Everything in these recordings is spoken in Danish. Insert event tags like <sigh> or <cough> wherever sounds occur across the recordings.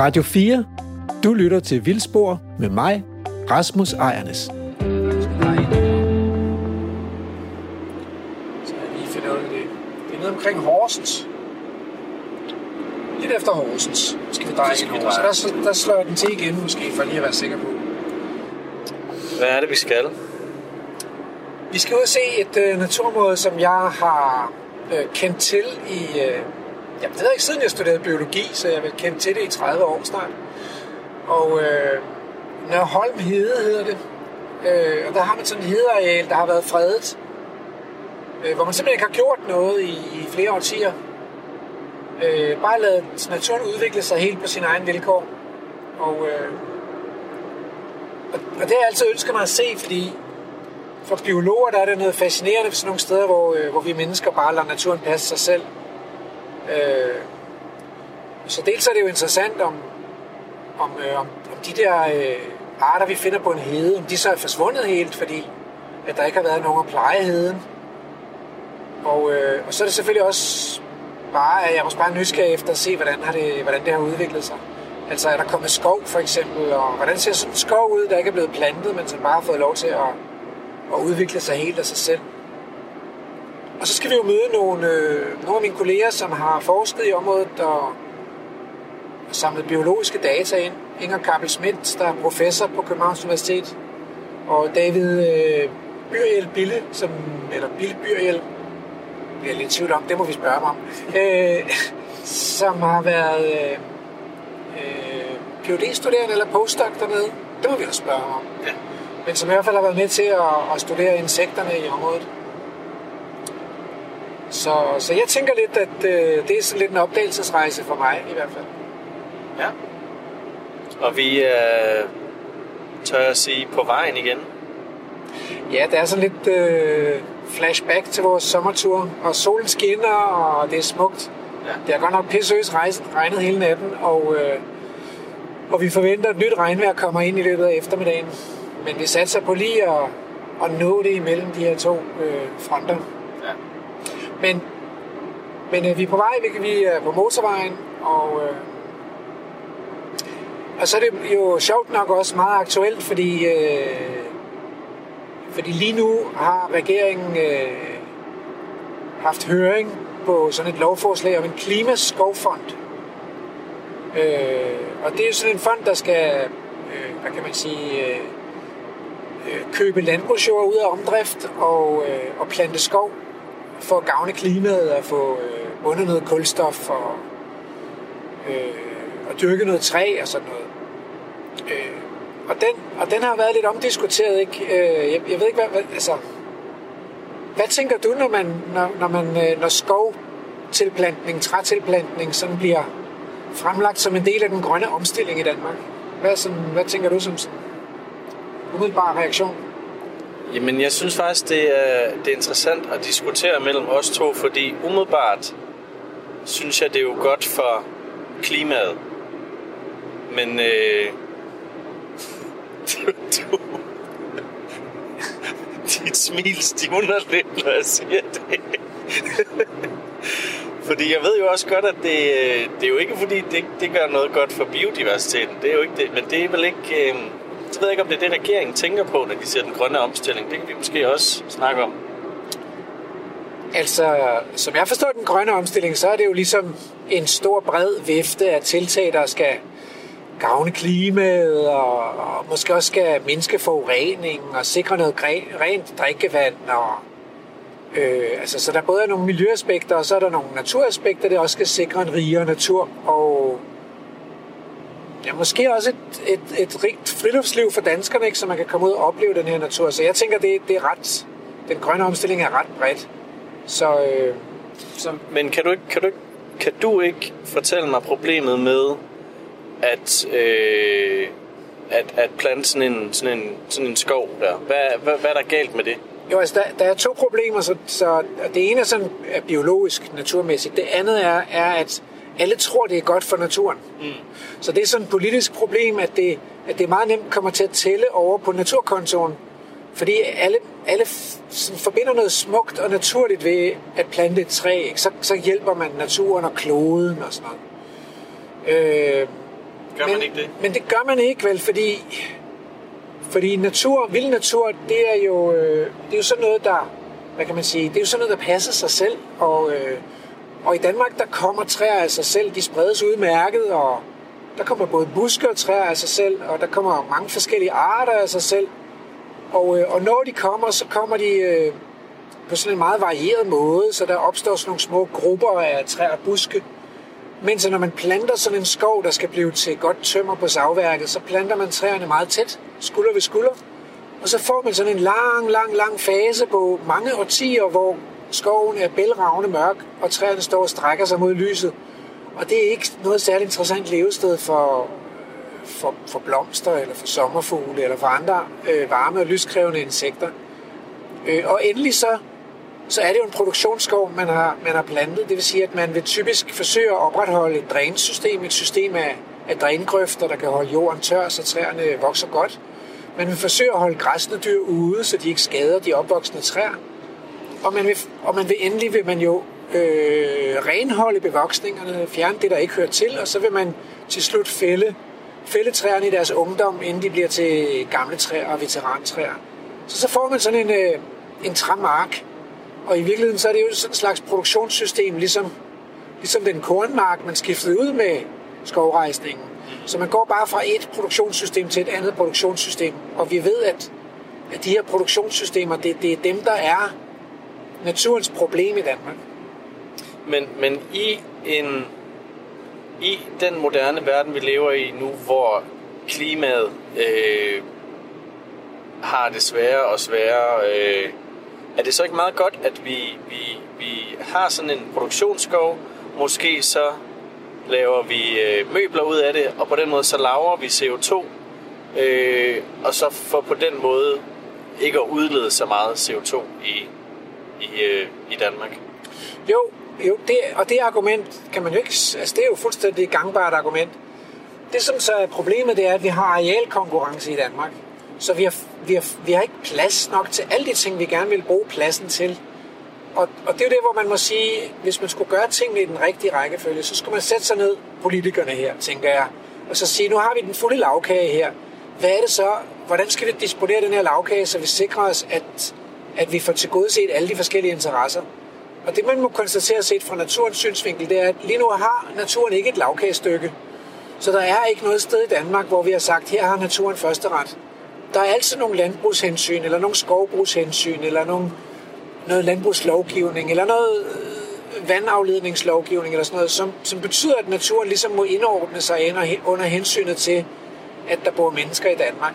Radio 4. Du lytter til Vildspor med mig, Rasmus Ejernes. Så jeg lige finder ud af det. Det er nede omkring Horsens. Lidt efter Horsens. Skal vi dreje ind over. Så der, der slår jeg den til igen måske, for lige at være sikker på. Hvad er det, vi skal? Vi skal ud og se et øh, naturområde, som jeg har øh, kendt til i... Øh, Jamen, det ved jeg ikke, siden jeg studerede biologi, så jeg har vel kendt til det i 30 år snart. Og øh, Nørholm Hede hedder det. Øh, og der har man sådan et hedeareal, der har været fredet. Øh, hvor man simpelthen ikke har gjort noget i, i flere årtier. Øh, bare lavet naturen udvikle sig helt på sin egen vilkår. Og, øh, og, og det har jeg altid ønsket mig at se, fordi for biologer der er det noget fascinerende ved sådan nogle steder, hvor, øh, hvor vi mennesker bare lader naturen passe sig selv. Øh, så dels er det jo interessant om, om, øh, om, om de der øh, arter, vi finder på en hede, om de så er forsvundet helt, fordi at der ikke har været nogen at pleje heden. Og, øh, og så er det selvfølgelig også bare, at jeg måske bare nysgerrig efter at se, hvordan, har det, hvordan det har udviklet sig. Altså er der kommet skov for eksempel, og hvordan ser sådan en skov ud, der ikke er blevet plantet, men som bare har fået lov til at, at udvikle sig helt af sig selv. Og så skal vi jo møde nogle, øh, nogle af mine kolleger, som har forsket i området og, samlet biologiske data ind. Inger Kappel Schmidt, der er professor på Københavns Universitet, og David øh, Byriel Bille, som, eller Bille Byriel, bliver lidt i tvivl om, det må vi spørge ham om, øh, som har været øh, øh, PhD-studerende eller postdoc dernede. Det må vi også spørge ham om. Ja. Men som i hvert fald har været med til at, at studere insekterne i området. Så, så jeg tænker lidt, at øh, det er sådan lidt en opdagelsesrejse for mig i hvert fald. Ja. Og vi er, tør jeg sige, på vejen igen. Ja, der er sådan lidt øh, flashback til vores sommertur, og solen skinner, og det er smukt. Ja. Det har godt nok pissøs regnet hele natten, og, øh, og vi forventer, at nyt regnvejr kommer ind i løbet af eftermiddagen. Men vi satser på lige at, at nå det imellem de her to øh, fronter. Men, men øh, vi er på vej, vi, vi er på motorvejen, og, øh, og så er det jo sjovt nok også meget aktuelt, fordi, øh, fordi lige nu har regeringen øh, haft høring på sådan et lovforslag om en klimaskovfond. Øh, og det er jo sådan en fond, der skal, øh, hvad kan man sige, øh, øh, købe landbrugsjord ud af omdrift og, øh, og plante skov for at gavne klimaet og få øh, bundet noget kulstof og, øh, og dyrke noget træ og sådan noget. Øh, og, den, og den har været lidt omdiskuteret, ikke? Øh, jeg, jeg ved ikke, hvad, hvad, altså, hvad tænker du, når man, når, når, man, øh, når skovtilplantning, trætilplantning sådan bliver fremlagt som en del af den grønne omstilling i Danmark? Hvad, sådan, hvad tænker du som sådan umiddelbar reaktion? Jamen, jeg synes faktisk, det er, det er interessant at diskutere mellem os to, fordi umiddelbart synes jeg, det er jo godt for klimaet. Men øh, <laughs> du, dit smil stivner lidt, når jeg siger det. <laughs> fordi jeg ved jo også godt, at det, øh, det er jo ikke fordi, det, det gør noget godt for biodiversiteten. Det er jo ikke det, men det er vel ikke... Øh, jeg ikke, om det er det, regeringen tænker på, når de siger den grønne omstilling. Det kan vi måske også snakke om. Altså, som jeg forstår den grønne omstilling, så er det jo ligesom en stor bred vifte af tiltag, der skal gavne klimaet, og, og måske også skal mindske forureningen, og sikre noget gre- rent drikkevand. Og, øh, altså, så der både er nogle miljøaspekter, og så er der nogle naturaspekter, der også skal sikre en rigere natur. Og ja, måske også et, et, et rigt friluftsliv for danskerne, ikke, så man kan komme ud og opleve den her natur. Så jeg tænker, det, det er ret, den grønne omstilling er ret bredt. Så, øh, så Men kan du ikke, kan du ikke, kan du ikke fortælle mig problemet med, at, øh, at, at plante sådan en, sådan, en, sådan en skov der? Hvad, hvad, hvad er der galt med det? Jo, altså der, der er to problemer. Så, så det ene er sådan er biologisk, naturmæssigt. Det andet er, er, at alle tror, det er godt for naturen. Mm. Så det er sådan et politisk problem, at det, at det meget nemt kommer til at tælle over på naturkontoen. Fordi alle, alle sådan forbinder noget smukt og naturligt ved at plante et træ. Ikke? Så, så hjælper man naturen og kloden og sådan noget. Øh, Gør men, man ikke det? Men det gør man ikke, vel, fordi, fordi natur, vild natur, det er jo, øh, det er jo sådan noget, der, hvad kan man sige, det er jo sådan noget, der passer sig selv, og, øh, og i Danmark, der kommer træer af sig selv, de spredes udmærket, og der kommer både buske og træer af sig selv, og der kommer mange forskellige arter af sig selv, og, øh, og når de kommer, så kommer de øh, på sådan en meget varieret måde, så der opstår sådan nogle små grupper af træer og buske, mens når man planter sådan en skov, der skal blive til godt tømmer på savværket, så planter man træerne meget tæt, skulder ved skulder. Og så får man sådan en lang, lang, lang fase på mange årtier, hvor skoven er bælragende mørk, og træerne står og strækker sig mod lyset. Og det er ikke noget særligt interessant levested for, for, for blomster, eller for sommerfugle, eller for andre øh, varme og lyskrævende insekter. Øh, og endelig så så er det jo en produktionsskov, man har, man har plantet. Det vil sige, at man vil typisk forsøge at opretholde et drænsystem, et system af, af drængrøfter, der kan holde jorden tør, så træerne vokser godt. Man vil forsøge at holde græsne dyr ude, så de ikke skader de opvoksende træer. Og man vil, og man vil endelig vil man jo øh, renholde bevoksningerne, fjerne det, der ikke hører til, og så vil man til slut fælde, fælde træerne i deres ungdom, inden de bliver til gamle træer og veterantræer. Så så får man sådan en, øh, en træmark, og i virkeligheden så er det jo sådan en slags produktionssystem, ligesom, ligesom den kornmark, man skiftede ud med skovrejsningen. Så man går bare fra et produktionssystem til et andet produktionssystem. Og vi ved, at, at de her produktionssystemer, det, det er dem, der er naturens problem i Danmark. Men, men i en i den moderne verden, vi lever i nu, hvor klimaet øh, har det sværere og sværere øh, er det så ikke meget godt, at vi, vi, vi har sådan en produktionsskov, måske så laver vi øh, møbler ud af det, og på den måde så laver vi CO2, øh, og så får på den måde ikke at udlede så meget CO2 i, i, øh, i Danmark. Jo, jo det, og det argument kan man jo ikke, altså det er jo fuldstændig et gangbart argument. Det som så er problemet, det er, at vi har arealkonkurrence i Danmark. Så vi har, vi, har, vi har ikke plads nok til alle de ting, vi gerne vil bruge pladsen til. Og, og det er jo det, hvor man må sige, hvis man skulle gøre tingene i den rigtige rækkefølge, så skulle man sætte sig ned, politikerne her, tænker jeg, og så sige, nu har vi den fulde lavkage her. Hvad er det så? Hvordan skal vi disponere den her lavkage, så vi sikrer os, at, at vi får tilgodeset alle de forskellige interesser? Og det, man må konstatere set fra naturens synsvinkel, det er, at lige nu har naturen ikke et lavkagestykke. Så der er ikke noget sted i Danmark, hvor vi har sagt, her har naturen første ret der er altid nogle landbrugshensyn, eller nogle skovbrugshensyn, eller nogle, noget landbrugslovgivning, eller noget øh, vandafledningslovgivning, eller sådan noget, som, som betyder, at naturen ligesom må indordne sig under hensynet til, at der bor mennesker i Danmark.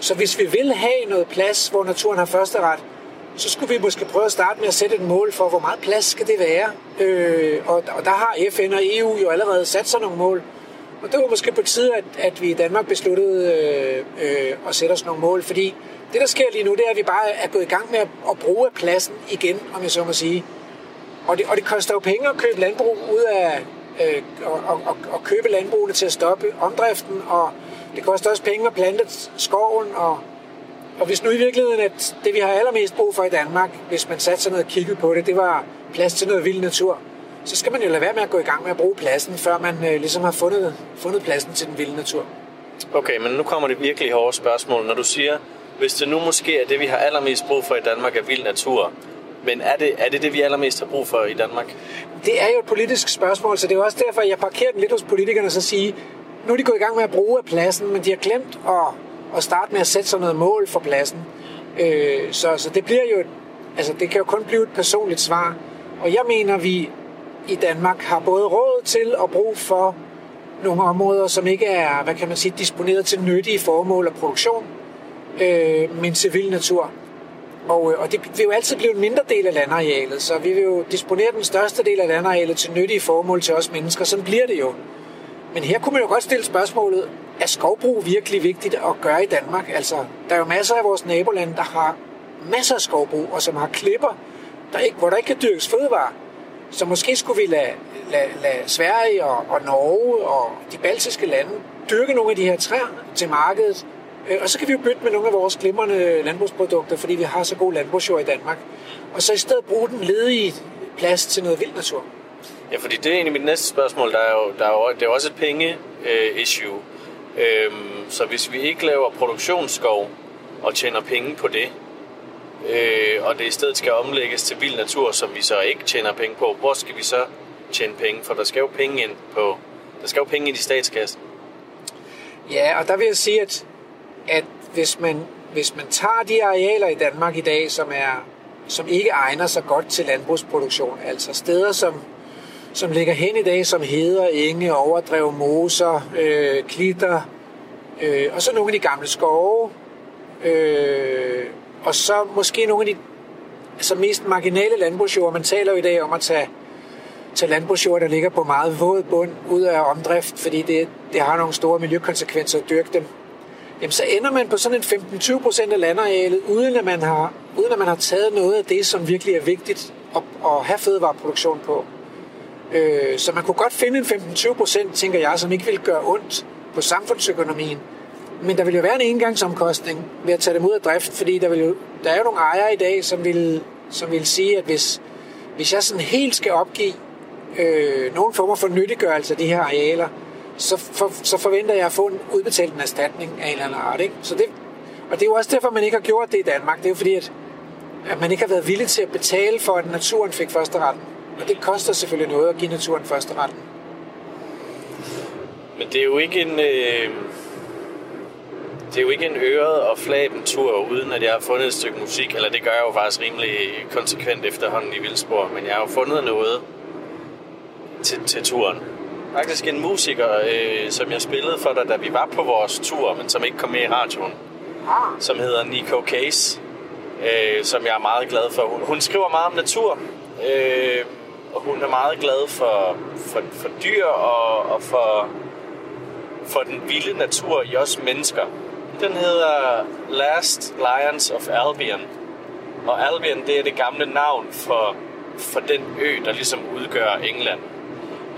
Så hvis vi vil have noget plads, hvor naturen har første ret, så skulle vi måske prøve at starte med at sætte et mål for, hvor meget plads skal det være. Øh, og, og der har FN og EU jo allerede sat sig nogle mål. Og det var måske på tide, at, at vi i Danmark besluttede øh, øh, at sætte os nogle mål, fordi det, der sker lige nu, det er, at vi bare er gået i gang med at, at bruge pladsen igen, om jeg så må sige. Og det, og det koster jo penge at købe landbrug ud af, øh, og, og, og, og købe landbrugene til at stoppe omdriften, og det koster også penge at plante skoven, og, og hvis nu i virkeligheden, at det vi har allermest brug for i Danmark, hvis man satte sig ned og kiggede på det, det var plads til noget vild natur, så skal man jo lade være med at gå i gang med at bruge pladsen, før man øh, ligesom har fundet, fundet pladsen til den vilde natur. Okay, men nu kommer det virkelig hårde spørgsmål. Når du siger, hvis det nu måske er det, vi har allermest brug for i Danmark, er vild natur, men er det, er det det, vi allermest har brug for i Danmark? Det er jo et politisk spørgsmål, så det er også derfor, jeg parkerer den lidt hos politikerne og så sige, nu er de gået i gang med at bruge af pladsen, men de har glemt at, at starte med at sætte sig noget mål for pladsen. Øh, så, så det bliver jo, et, altså det kan jo kun blive et personligt svar. Og jeg mener, vi i Danmark har både råd til og brug for nogle områder, som ikke er, hvad kan man sige, disponeret til nyttige formål og produktion, øh, men civil natur. Og, øh, og det vil jo altid blive en mindre del af landarealet, så vi vil jo disponere den største del af landarealet til nyttige formål til os mennesker. Sådan bliver det jo. Men her kunne man jo godt stille spørgsmålet, er skovbrug virkelig vigtigt at gøre i Danmark? Altså, der er jo masser af vores nabolande, der har masser af skovbrug, og som har klipper, der ikke, hvor der ikke kan dyrkes fødevarer. Så måske skulle vi lade, lade, lade Sverige og, og Norge og de baltiske lande dyrke nogle af de her træer til markedet. Øh, og så kan vi jo bytte med nogle af vores glimrende landbrugsprodukter, fordi vi har så god landbrugsjord i Danmark. Og så i stedet bruge den ledige plads til noget vild natur. Ja, fordi det er egentlig mit næste spørgsmål. Der er jo, der er jo, det er også et penge øh, issue. Øhm, så hvis vi ikke laver produktionsskov og tjener penge på det, øh, og det i stedet skal omlægges til vild natur, som vi så ikke tjener penge på, hvor skal vi så tjene penge? For der skal jo penge ind på, der skal jo penge ind i statskassen. Ja, og der vil jeg sige, at, at hvis, man, hvis man tager de arealer i Danmark i dag, som, er, som ikke egner sig godt til landbrugsproduktion, altså steder, som, som ligger hen i dag, som heder, enge, overdrev, moser, øh, klitter, øh, og så nogle af de gamle skove, øh, og så måske nogle af de altså mest marginale landbrugsjord. Man taler jo i dag om at tage, tage landbrugsjord, der ligger på meget våd bund, ud af omdrift, fordi det, det har nogle store miljøkonsekvenser at dyrke dem. Jamen, så ender man på sådan en 15-20 procent af landarealet, uden at, man har, uden at man har taget noget af det, som virkelig er vigtigt at, at have fødevareproduktion på. Øh, så man kunne godt finde en 15-20 procent, tænker jeg, som ikke vil gøre ondt på samfundsøkonomien. Men der vil jo være en engangsomkostning ved at tage dem ud af drift, fordi der, vil jo, der er jo nogle ejere i dag, som vil, som vil sige, at hvis, hvis jeg sådan helt skal opgive øh, nogle former for nyttiggørelse af de her arealer, så, for, så forventer jeg at få en udbetalt en erstatning af en eller anden art. Ikke? Så det, og det er jo også derfor, man ikke har gjort det i Danmark. Det er jo fordi, at, at man ikke har været villig til at betale for, at naturen fik første retten. Og det koster selvfølgelig noget at give naturen første retten. Men det er jo ikke en... Øh, det er jo ikke en øret og flaben tur, uden at jeg har fundet et stykke musik, eller det gør jeg jo faktisk rimelig konsekvent efterhånden i Vildspor, men jeg har jo fundet noget til, til turen. Faktisk en musiker, øh, som jeg spillede for dig, da vi var på vores tur, men som ikke kom med i radioen, som hedder Nico Case, øh, som jeg er meget glad for. Hun, hun skriver meget om natur, øh, og hun er meget glad for, for, for dyr og, og for, for den vilde natur i os mennesker. Den hedder Last Lions of Albion. Og Albion, det er det gamle navn for, for den ø, der ligesom udgør England.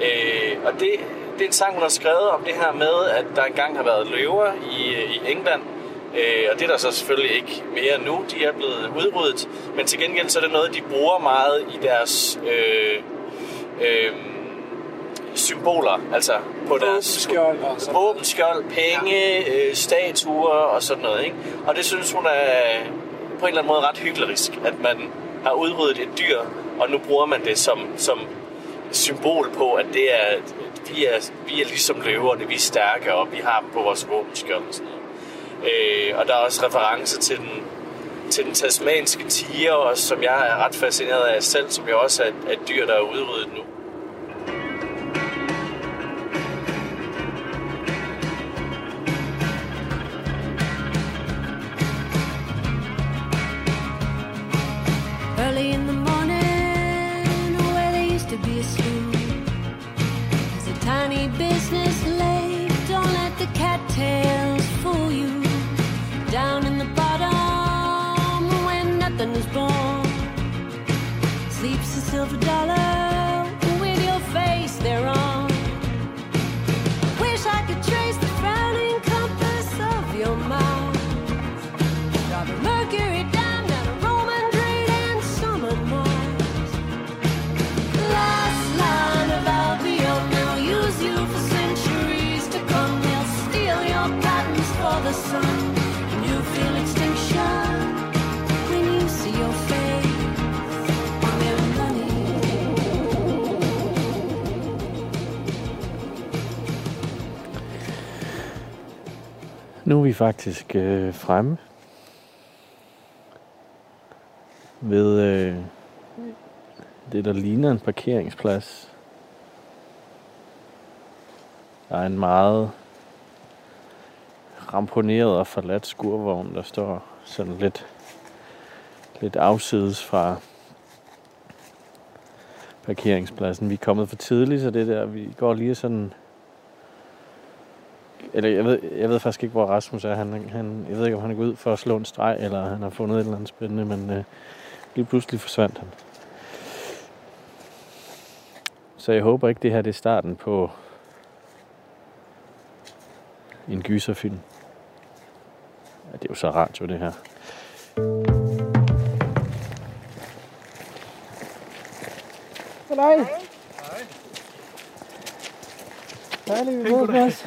Øh, og det, det er en sang, hun har skrevet om det her med, at der engang har været løver i, i England. Øh, og det er der så selvfølgelig ikke mere nu. De er blevet udryddet. Men til gengæld så er det noget, de bruger meget i deres... Øh, øh, symboler, altså på deres våbenskjold, penge, ja. øh, statuer og sådan noget. Ikke? Og det synes hun er på en eller anden måde ret hyggelig, at man har udryddet et dyr, og nu bruger man det som, som symbol på, at det er, vi er, vi er ligesom løverne, vi er stærke, og vi har dem på vores våbenskjold og sådan noget. Øh, og der er også referencer til den, til den tasmanske tiger, som jeg er ret fascineret af selv, som jo også er et, et dyr, der er udryddet nu. silver dollar. Nu er vi faktisk øh, fremme ved øh, det, der ligner en parkeringsplads. Der er en meget ramponeret og forladt skurvogn, der står sådan lidt, lidt afsides fra parkeringspladsen. Vi er kommet for tidligt, så det der, vi går lige sådan eller jeg ved, jeg ved faktisk ikke, hvor Rasmus er. Han, han, jeg ved ikke, om han er gået ud for at slå en streg, eller han har fundet et eller andet spændende, men øh, lige pludselig forsvandt han. Så jeg håber ikke, det her det er starten på en gyserfilm. Ja, det er jo så radio, det her. Hej. Dejligt, vi mødes også.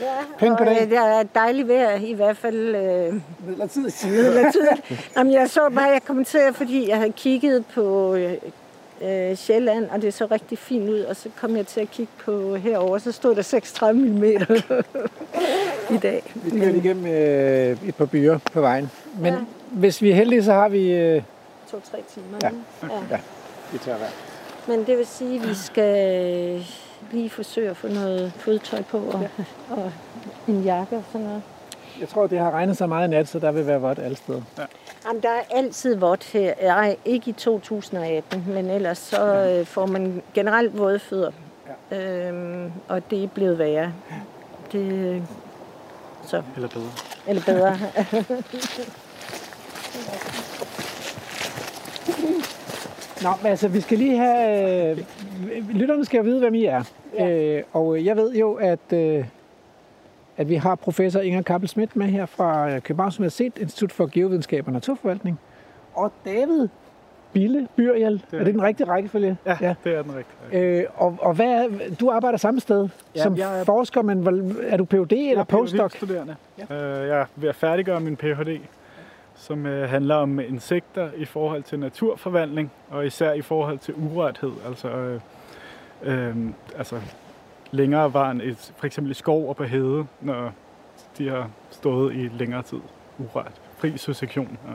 Ja, og goddag. øh, der er dejligt vejr, i hvert fald øh, Midlertidigt. midlertidigt. Jamen, jeg så bare, jeg kommenterede, fordi jeg havde kigget på øh, øh, Sjælland, og det så rigtig fint ud, og så kom jeg til at kigge på herover, så stod der 36 mm i dag. Vi skal igennem øh, et par byer på vejen. Men Ja. hvis vi er heldige, så har vi... Øh, To-tre timer. Ja. ja. ja, vi tager vejr. Men det vil sige, at vi skal lige forsøge at få noget fodtøj på, og, og en jakke og sådan noget. Jeg tror, det har regnet så meget i nat, så der vil være vådt alle steder. Jamen, der er altid vådt her. Nej, ikke i 2018, men ellers så øh, får man generelt våde fødder. Ja. Øhm, og det er blevet værre. Det, så, Eller bedre. eller bedre. <laughs> Nå, men altså, vi skal lige have... Øh, lytterne skal jo vide, hvem I er. Ja. Øh, og jeg ved jo, at, øh, at vi har professor Inger Kappel Schmidt med her fra øh, Københavns Universitet, Institut for Geovidenskab og Naturforvaltning. Og David Bille Byriel. Er, er er det den rigtige rækkefølge? Ja, ja. det er den rigtige. Øh, og, og hvad er, du arbejder samme sted Ja, som jeg er- forsker, men er du Ph.D. eller postdoc? studerende. Ja. Øh, jeg er ved at færdiggøre min Ph.D., som øh, handler om insekter i forhold til naturforvandling, og især i forhold til urørthed. Altså, øh, øh, altså længere var end et, for eksempel i skov og på hede, når de har stået i længere tid urørt. Fri succession. Ja.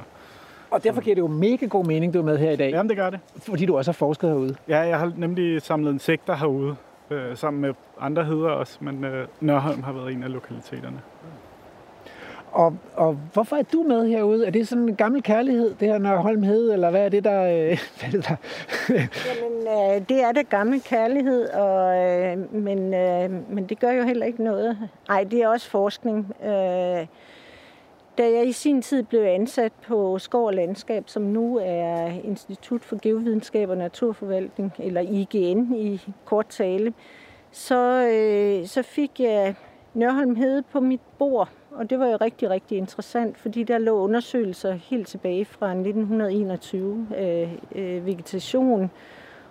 Og derfor giver det jo mega god mening, du er med her i dag, Jamen, det gør det. fordi du også har forsket herude. Ja, jeg har nemlig samlet insekter herude, øh, sammen med andre heder også, men øh, Nørholm har været en af lokaliteterne. Og, og hvorfor er du med herude? Er det sådan en gammel kærlighed, det her Nørholm Hede, eller hvad er det, der... Øh, <laughs> hvad er det, der? Jamen, øh, det er det gamle kærlighed, og, øh, men, øh, men det gør jo heller ikke noget. Nej, det er også forskning. Øh, da jeg i sin tid blev ansat på Skov og Landskab, som nu er Institut for Geovidenskab og Naturforvaltning, eller IGN i kort tale, så, øh, så fik jeg Nørholm Hede på mit bord, og det var jo rigtig, rigtig interessant, fordi der lå undersøgelser helt tilbage fra 1921 af øh, øh, vegetation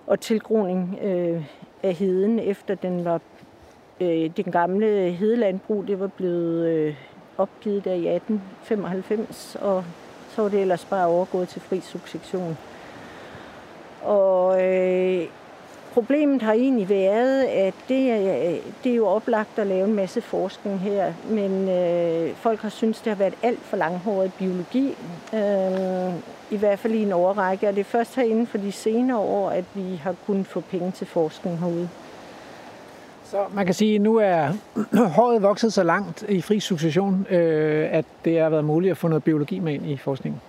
og tilgroning øh, af heden, efter den var øh, den gamle hedelandbrug, det var blevet øh, opgivet der i 1895, og så var det ellers bare overgået til fri succession. Og øh, problemet har egentlig været, at det er, det er jo oplagt at lave en masse forskning her, men øh, folk har syntes, det har været alt for langhåret biologi, øh, i hvert fald i en overrække, og det er først her inden for de senere år, at vi har kunnet få penge til forskning herude. Så man kan sige, at nu er <clears throat> håret vokset så langt i fri succession, øh, at det har været muligt at få noget biologi med ind i forskningen.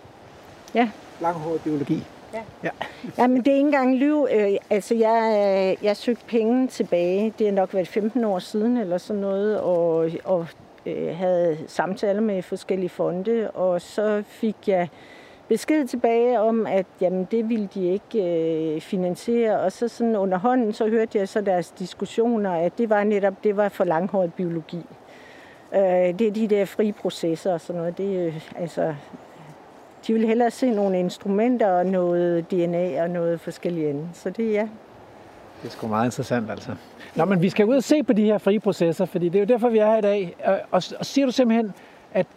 Ja. Langhåret biologi. Ja. ja. Jamen, det er ikke engang lyv. Øh, altså, jeg, øh, jeg søgte penge tilbage. Det har nok været 15 år siden eller sådan noget, og, og øh, havde samtaler med forskellige fonde, og så fik jeg besked tilbage om, at jamen, det ville de ikke øh, finansiere, og så sådan under hånden, så hørte jeg så deres diskussioner, at det var netop, det var for langhåret biologi. Øh, det er de der frie processer og sådan noget, det øh, altså, de vil hellere se nogle instrumenter og noget DNA og noget forskelligt andet. Så det er ja. Det er sgu meget interessant, altså. Nå, men vi skal ud og se på de her frie processer, fordi det er jo derfor, vi er her i dag. Og, og, og siger du simpelthen, at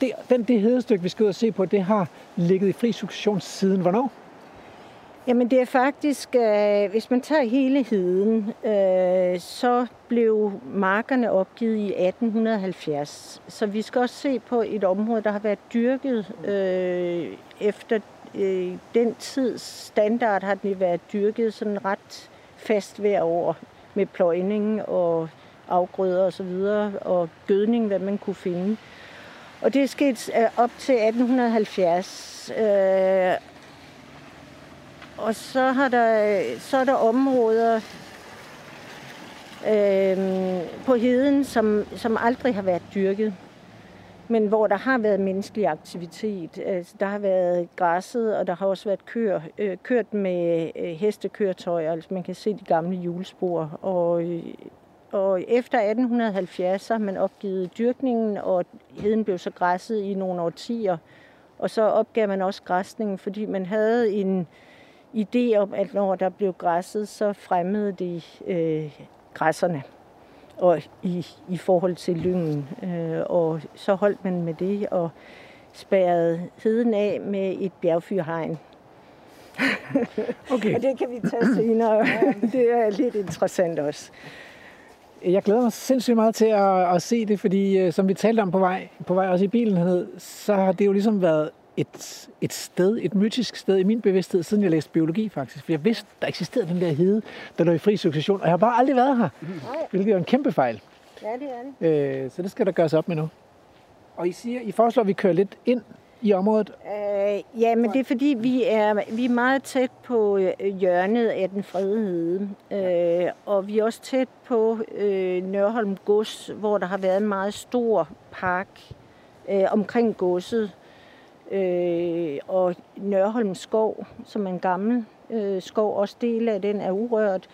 det, den, det hedestykke, vi skal ud og se på, det har ligget i fri succession siden hvornår? Jamen det er faktisk, øh, hvis man tager hele heden, øh, så blev markerne opgivet i 1870. Så vi skal også se på et område, der har været dyrket øh, efter øh, den tids standard har det været dyrket sådan ret fast hver år med pløjning og afgrøder osv. Og, og gødning, hvad man kunne finde. Og det er sket øh, op til 1870. Øh, og så, har der, så er der områder øh, på heden, som, som aldrig har været dyrket, men hvor der har været menneskelig aktivitet. Altså, der har været græsset, og der har også været kør, øh, kørt med øh, hestekøretøjer. Altså, man kan se de gamle hjulspor. Og, øh, og efter 1870 har man opgivet dyrkningen, og heden blev så græsset i nogle årtier. Og så opgav man også græsningen, fordi man havde en idé om, at når der blev græsset, så fremmede det øh, græsserne. og i, i forhold til lyngen. Øh, og så holdt man med det og spærrede heden af med et bjergfyrhegn. Okay. og det kan vi tage senere. det er lidt interessant også. Jeg glæder mig sindssygt meget til at, at se det, fordi øh, som vi talte om på vej, på vej også i bilen så har det jo ligesom været et, et sted, et mytisk sted i min bevidsthed, siden jeg læste biologi faktisk. For jeg vidste, der eksisterede den der hede, der lå i fri succession, og jeg har bare aldrig været her, hvilket er en kæmpe fejl. Ja, det er det. Øh, så det skal der gøres op med nu. Og I siger, I foreslår, at vi kører lidt ind i området. Øh, ja, men det er fordi, vi er, vi er meget tæt på øh, hjørnet af den fredede hede. Øh, og vi er også tæt på øh, Nørholm Gods, hvor der har været en meget stor park øh, omkring godset. Øh, og Nørholm Skov, som er en gammel øh, skov, også del af den er urørt.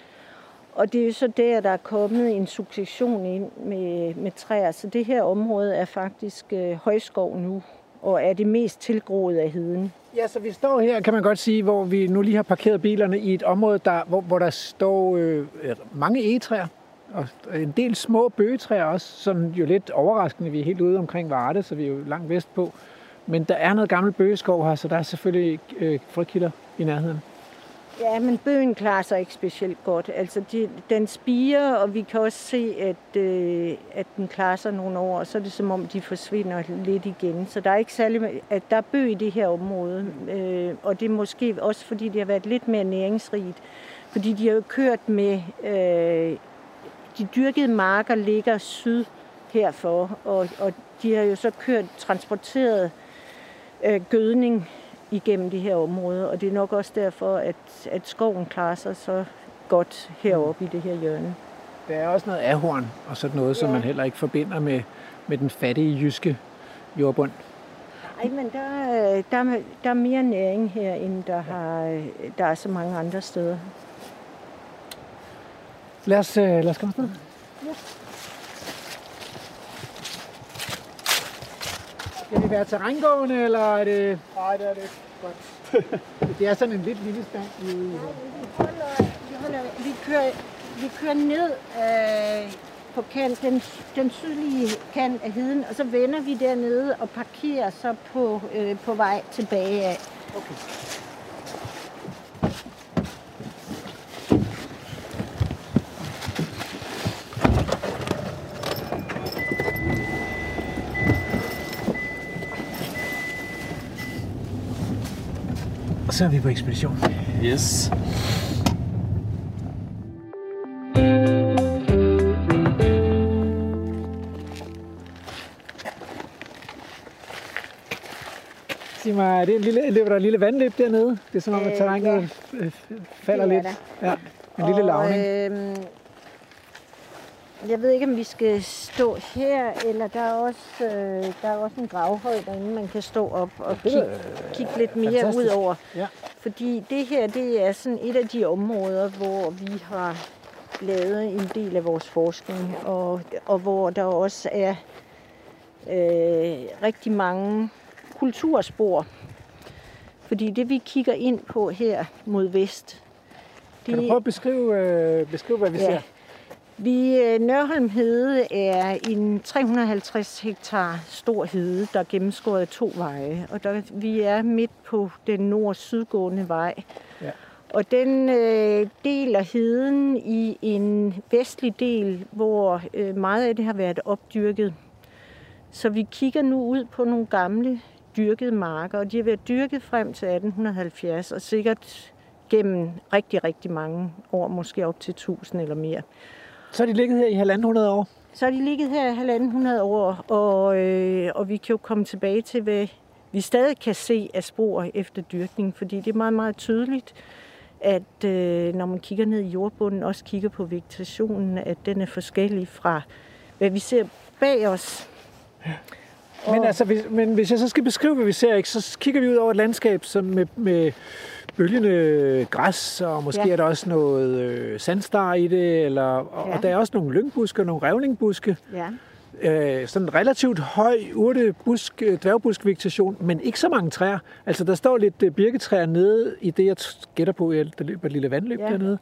Og det er jo så der, der er kommet en succession ind med, med træer. Så det her område er faktisk øh, højskov nu, og er det mest tilgroet af heden. Ja, så vi står her, kan man godt sige, hvor vi nu lige har parkeret bilerne i et område, der, hvor, hvor der står øh, mange egetræer, og en del små bøgetræer også, sådan jo lidt overraskende. Vi er helt ude omkring Varde, så vi er jo langt vest på. Men der er noget gammel bøgeskov her, så der er selvfølgelig øh, frøkilder i nærheden. Ja, men bøgen klarer sig ikke specielt godt. Altså, de, den spiger, og vi kan også se, at, øh, at den klarer sig nogle år, og så er det som om, de forsvinder lidt igen. Så der er ikke særlig, at der er bøg i det her område, øh, og det er måske også, fordi det har været lidt mere næringsrigt. Fordi de har jo kørt med, øh, de dyrkede marker ligger syd herfor, og, og de har jo så kørt, transporteret øh, gødning igennem det her område, og det er nok også derfor, at, at skoven klarer sig så godt heroppe i det her hjørne. Der er også noget ahorn og sådan noget, ja. som man heller ikke forbinder med, med den fattige jyske jordbund. Nej, men der, er- der, er- der er mere næring her, end der, har, der er så mange andre steder. Lad os, øh, lad os komme afsted. Skal vi være terrængående, eller er det... Nej, det er det ikke. Godt. <laughs> det er sådan en lidt lille stand. Vi. Vi, holder, vi, holder, vi, kører, vi kører ned øh, på kant, den, den sydlige kant af heden, og så vender vi dernede og parkerer så på, øh, på vej tilbage af. Okay. Så er vi på ekspedition. Yes. Sig mig, er det en lille, løber der et lille vandløb dernede? Det er som om, at Øh, terrænet øh, falder Det er lidt. Ja, en lille lavning. Øh, jeg ved ikke, om vi skal stå her, eller der er også, øh, der er også en gravhøj derinde, man kan stå op og det kigge, er, kigge lidt mere fantastisk. ud over. Ja. Fordi det her, det er sådan et af de områder, hvor vi har lavet en del af vores forskning, og, og hvor der også er øh, rigtig mange kulturspor. Fordi det, vi kigger ind på her mod vest, Kan du prøve at beskrive, øh, beskrive hvad vi Ja. ser? Vi, øh, Nørholm Hede er en 350 hektar stor hede, der er gennemskåret af to veje. Og der, vi er midt på den nord-sydgående vej. Ja. Og den øh, deler heden i en vestlig del, hvor øh, meget af det har været opdyrket. Så vi kigger nu ud på nogle gamle dyrkede marker, og de har været dyrket frem til 1870, og sikkert gennem rigtig, rigtig mange år, måske op til 1000 eller mere. Så har de ligget her i halvanden hundrede år. Så har de ligget her i halvanden hundrede år, og, øh, og vi kan jo komme tilbage til, hvad vi stadig kan se af spor efter dyrkning, fordi det er meget, meget tydeligt, at øh, når man kigger ned i jordbunden, også kigger på vegetationen, at den er forskellig fra, hvad vi ser bag os. Men, altså, hvis, men hvis jeg så skal beskrive, hvad vi ser, ikke, så kigger vi ud over et landskab som med, med bølgende græs, og måske ja. Er der også noget øh, sandstar i det, eller, og, ja. Og der er også nogle lyngbuske og nogle revlingbuske. Ja. Øh, sådan en relativt høj urtebusk, øh, dværgbuskvegetation, men ikke så mange træer. Altså, der står lidt øh, birketræer nede i det, jeg gætter på, der løber et lille vandløb. Ja. dernede.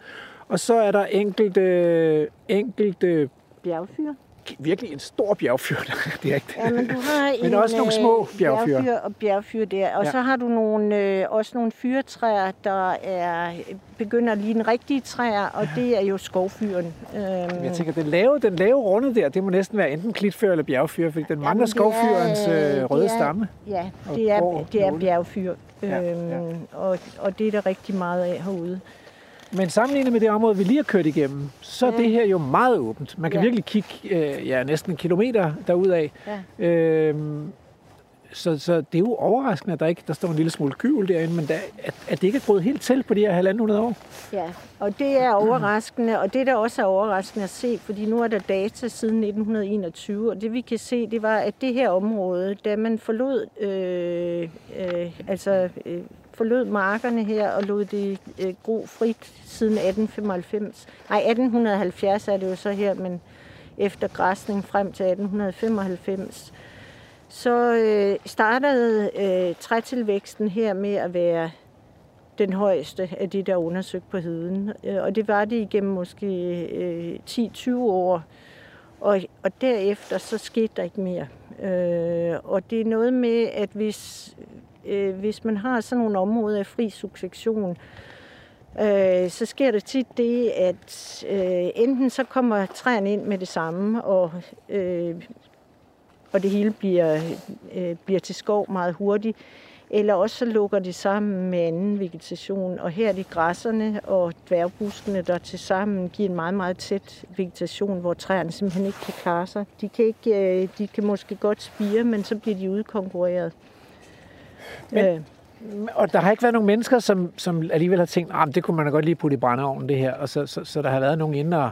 Og så er der enkelte, enkelte bjergfyr. Virkelig en stor bjergfyr. <laughs> det er ikke Ja, men du har <laughs> Men en, også nogle små øh, bjergfyr. bjergfyr og bjergfyr der. Og Ja. ja. så har du nogle, øh, også nogle fyrtræer, der er, begynder at ligne rigtige træer, og det er jo skovfyren. Øhm, Jeg tænker, den lave, den lave runde der, det må næsten være enten klitfyr eller bjergfyr, fordi den mangler det er, skovfyrens øh, røde det er- stamme. Ja, det er, det er bjergfyr, Ja, øhm, ja. Og, og det er der rigtig meget af herude. Men sammenlignet med det område, vi lige har kørt igennem, så er Ja. det her jo meget åbent. Man kan Ja. virkelig kigge øh, ja, næsten en kilometer derudad. Ja. Øhm, så, så det er jo overraskende, at der ikke der står en lille smule kyvel derinde, men der, at, at det ikke er gået helt til på de her hundrede år. Ja, og det er overraskende, og det der også er overraskende at se, fordi nu er der data siden 1921, og det vi kan se, det var, at det her område, da man forlod, øh, øh, altså, øh, forlod markerne her og lod det øh, gro frit siden 1895, nej 1870 er det jo så her, men efter græsning frem til 1895, så øh, startede øh, trætilvæksten her med at være den højeste af de, der er undersøgt på heden. Øh, og det var det igennem måske øh, 10-20 år. Og, og derefter så skete der ikke mere. Øh, og det er noget med, at hvis, øh, hvis man har sådan nogle områder af fri succession, øh, så sker der tit det, at øh, enten så kommer træerne ind med det samme, og, øh, og det hele bliver, øh, bliver til skov meget hurtigt, eller også så lukker det sammen med anden vegetation, og her er det græsserne og dværgbuskene, der til sammen giver en meget, meget tæt vegetation, hvor træerne simpelthen ikke kan klare sig. De kan, ikke, øh, de kan måske godt spire, men så bliver de udkonkurreret. Men- øh, Og der har ikke været nogen mennesker, som, som alligevel har tænkt, at det kunne man da godt lige putte i brændeovnen, det her. Og så, så, så der har været nogen inde og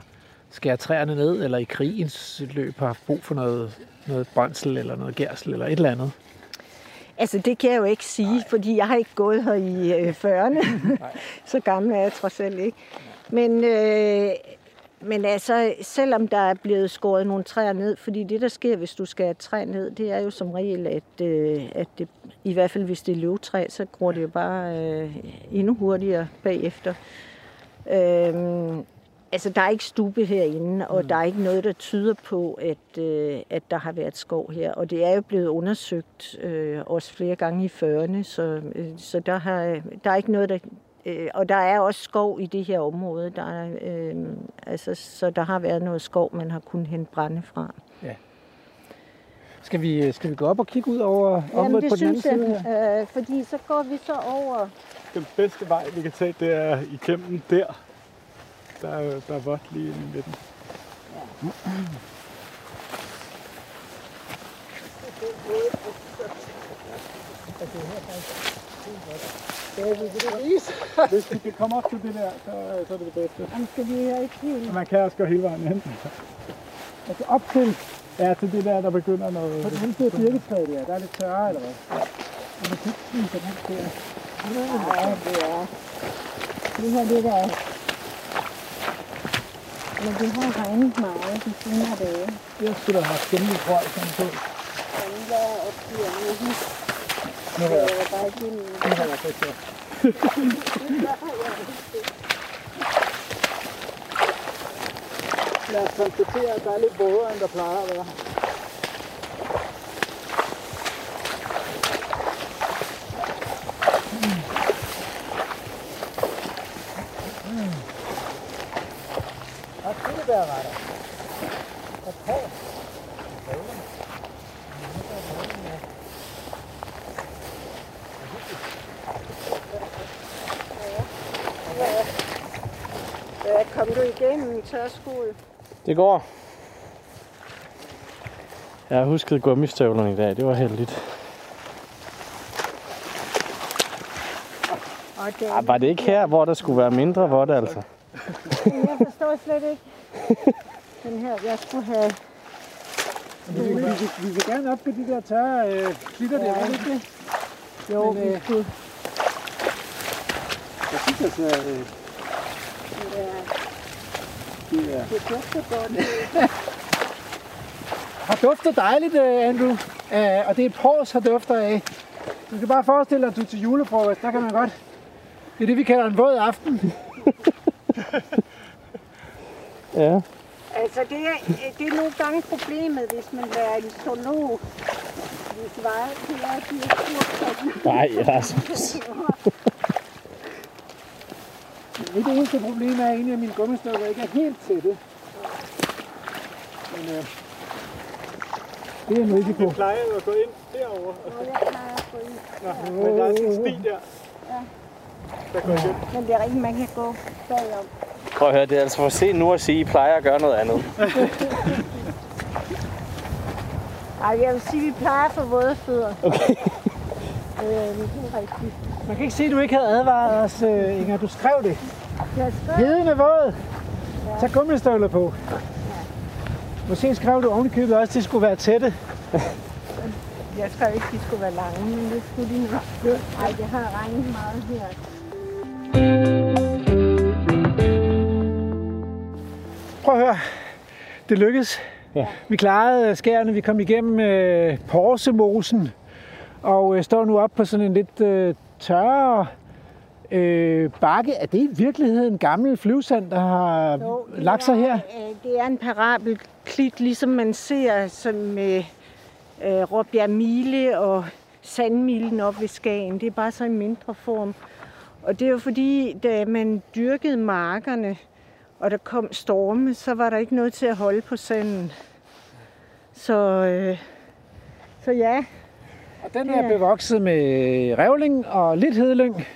skære træerne ned, eller i krigens løb har haft brug for noget, noget brændsel, eller noget gærsel, eller et eller andet. Altså, det kan jeg jo ikke sige, Nej. fordi jeg har ikke gået her i øh, 40'erne. <laughs> så gammel er jeg trods alt ikke. Men, øh, men altså, selvom der er blevet skåret nogle træer ned, fordi det, der sker, hvis du skærer et træ ned, det er jo som regel, at, øh, at det, i hvert fald hvis det er løvtræ, så gror det jo bare øh, endnu hurtigere bagefter. Øh, Altså, der er ikke stube herinde, og mm. der er ikke noget, der tyder på, at, øh, at der har været skov her. Og det er jo blevet undersøgt øh, også flere gange i 40'erne, så, øh, så der, har, der er ikke noget, der... Øh, og der er også skov i det her område, der er, øh, altså, så der har været noget skov, man har kunnet hente brænde fra. Skal vi, skal vi gå op og kigge ud over området på den anden side? her? øh, fordi så går vi så over... Den bedste vej, vi kan tage, det er igennem der. Der er, der er vådt lige inde i midten. <clears throat> <laughs> Hvis vi kan komme op til det der, så, så er det det bedste. Jamen, skal vi her ikke helt... Man kan også gå hele vejen hen. Altså op til, ja, til det der, der begynder noget... På den anden side af birketræet der, der er lidt tørre, eller hvad? Og man kan ikke spise den der. Nej, det er... Det her, det der... Men det har regnet meget de senere dage. Jeg skulle da have haft gennem røg sådan på. Jamen, jeg er opgiver nu. Nu har jeg, Jeg er bare igennem. nu har jeg fået det. Lad os konstatere, at der er lidt vådere, end der plejer at være. Og kirsebærretter. Og træ. Ja, kom du igennem tørskolen? Det går. Jeg har husket gummistøvlerne i dag. Det var heldigt. Det, Ah, var det ikke her, hvor der skulle være mindre vådt, altså? jeg forstår slet ikke. <laughs> Den her, jeg skulle have... Vi, vi, vi, vi vil gerne op på de der tørre øh, klitter der. Ja, Ja, ikke? Jo, Men, vi øh, skulle... Jeg synes altså, øh, det er... det dufter godt. har duftet dejligt, øh, Andrew. Uh, og det er pors, har dufter af. Du kan bare forestille dig, at du er til julefrokost, der kan man godt... Det er det, vi kalder en våd aften. <laughs> Ja. Altså, det er, det er nogle gange problemet, hvis man er en zoolog. Hvis vej til at de er Nej, Rasmus. <laughs> Mit eneste problem er egentlig, at mine gummistykker ikke er helt tætte. Men øh, det er en risiko. Jeg plejer jo at gå ind derovre. Og så, Jeg plejer at gå ind. Nå, men der er sådan en sti der. Der går igen. Men det er rigtigt, man kan gå bagom. Prøv at høre, det er altså for sent nu at sige, at I plejer at gøre noget andet. <laughs> Ej, jeg vil sige, at vi plejer for våde fødder. Okay. øh, det er rigtigt. Man kan ikke se, at du ikke havde advaret os, øh, Inger. Du skrev det. Heden er våd. Tag gummistøvler på. Måske skrev du ovenikøbet også, at de skulle være tætte. jeg skrev ikke, at de skulle være lange, men det skulle de nok. Ej, det har regnet meget her. Prøv at høre. Det lykkedes. Ja. Vi klarede skærene. Vi kom igennem øh, Porsemosen. Og øh, står nu op på sådan en lidt øh, tørre øh, bakke. Er det i virkeligheden en gammel flyvsand, der har Jo, lagt sig er, her? øh, Det er en parabel klit, ligesom man ser som med øh, Råbjerg Mile og Sandmilen op ved Skagen. Det er bare så i mindre form. Og det er jo fordi, da man dyrkede markerne, og der kom storme, så var der ikke noget til at holde på sanden. Så, øh, så ja, Og den er bevokset med revling og lidt hedelyng.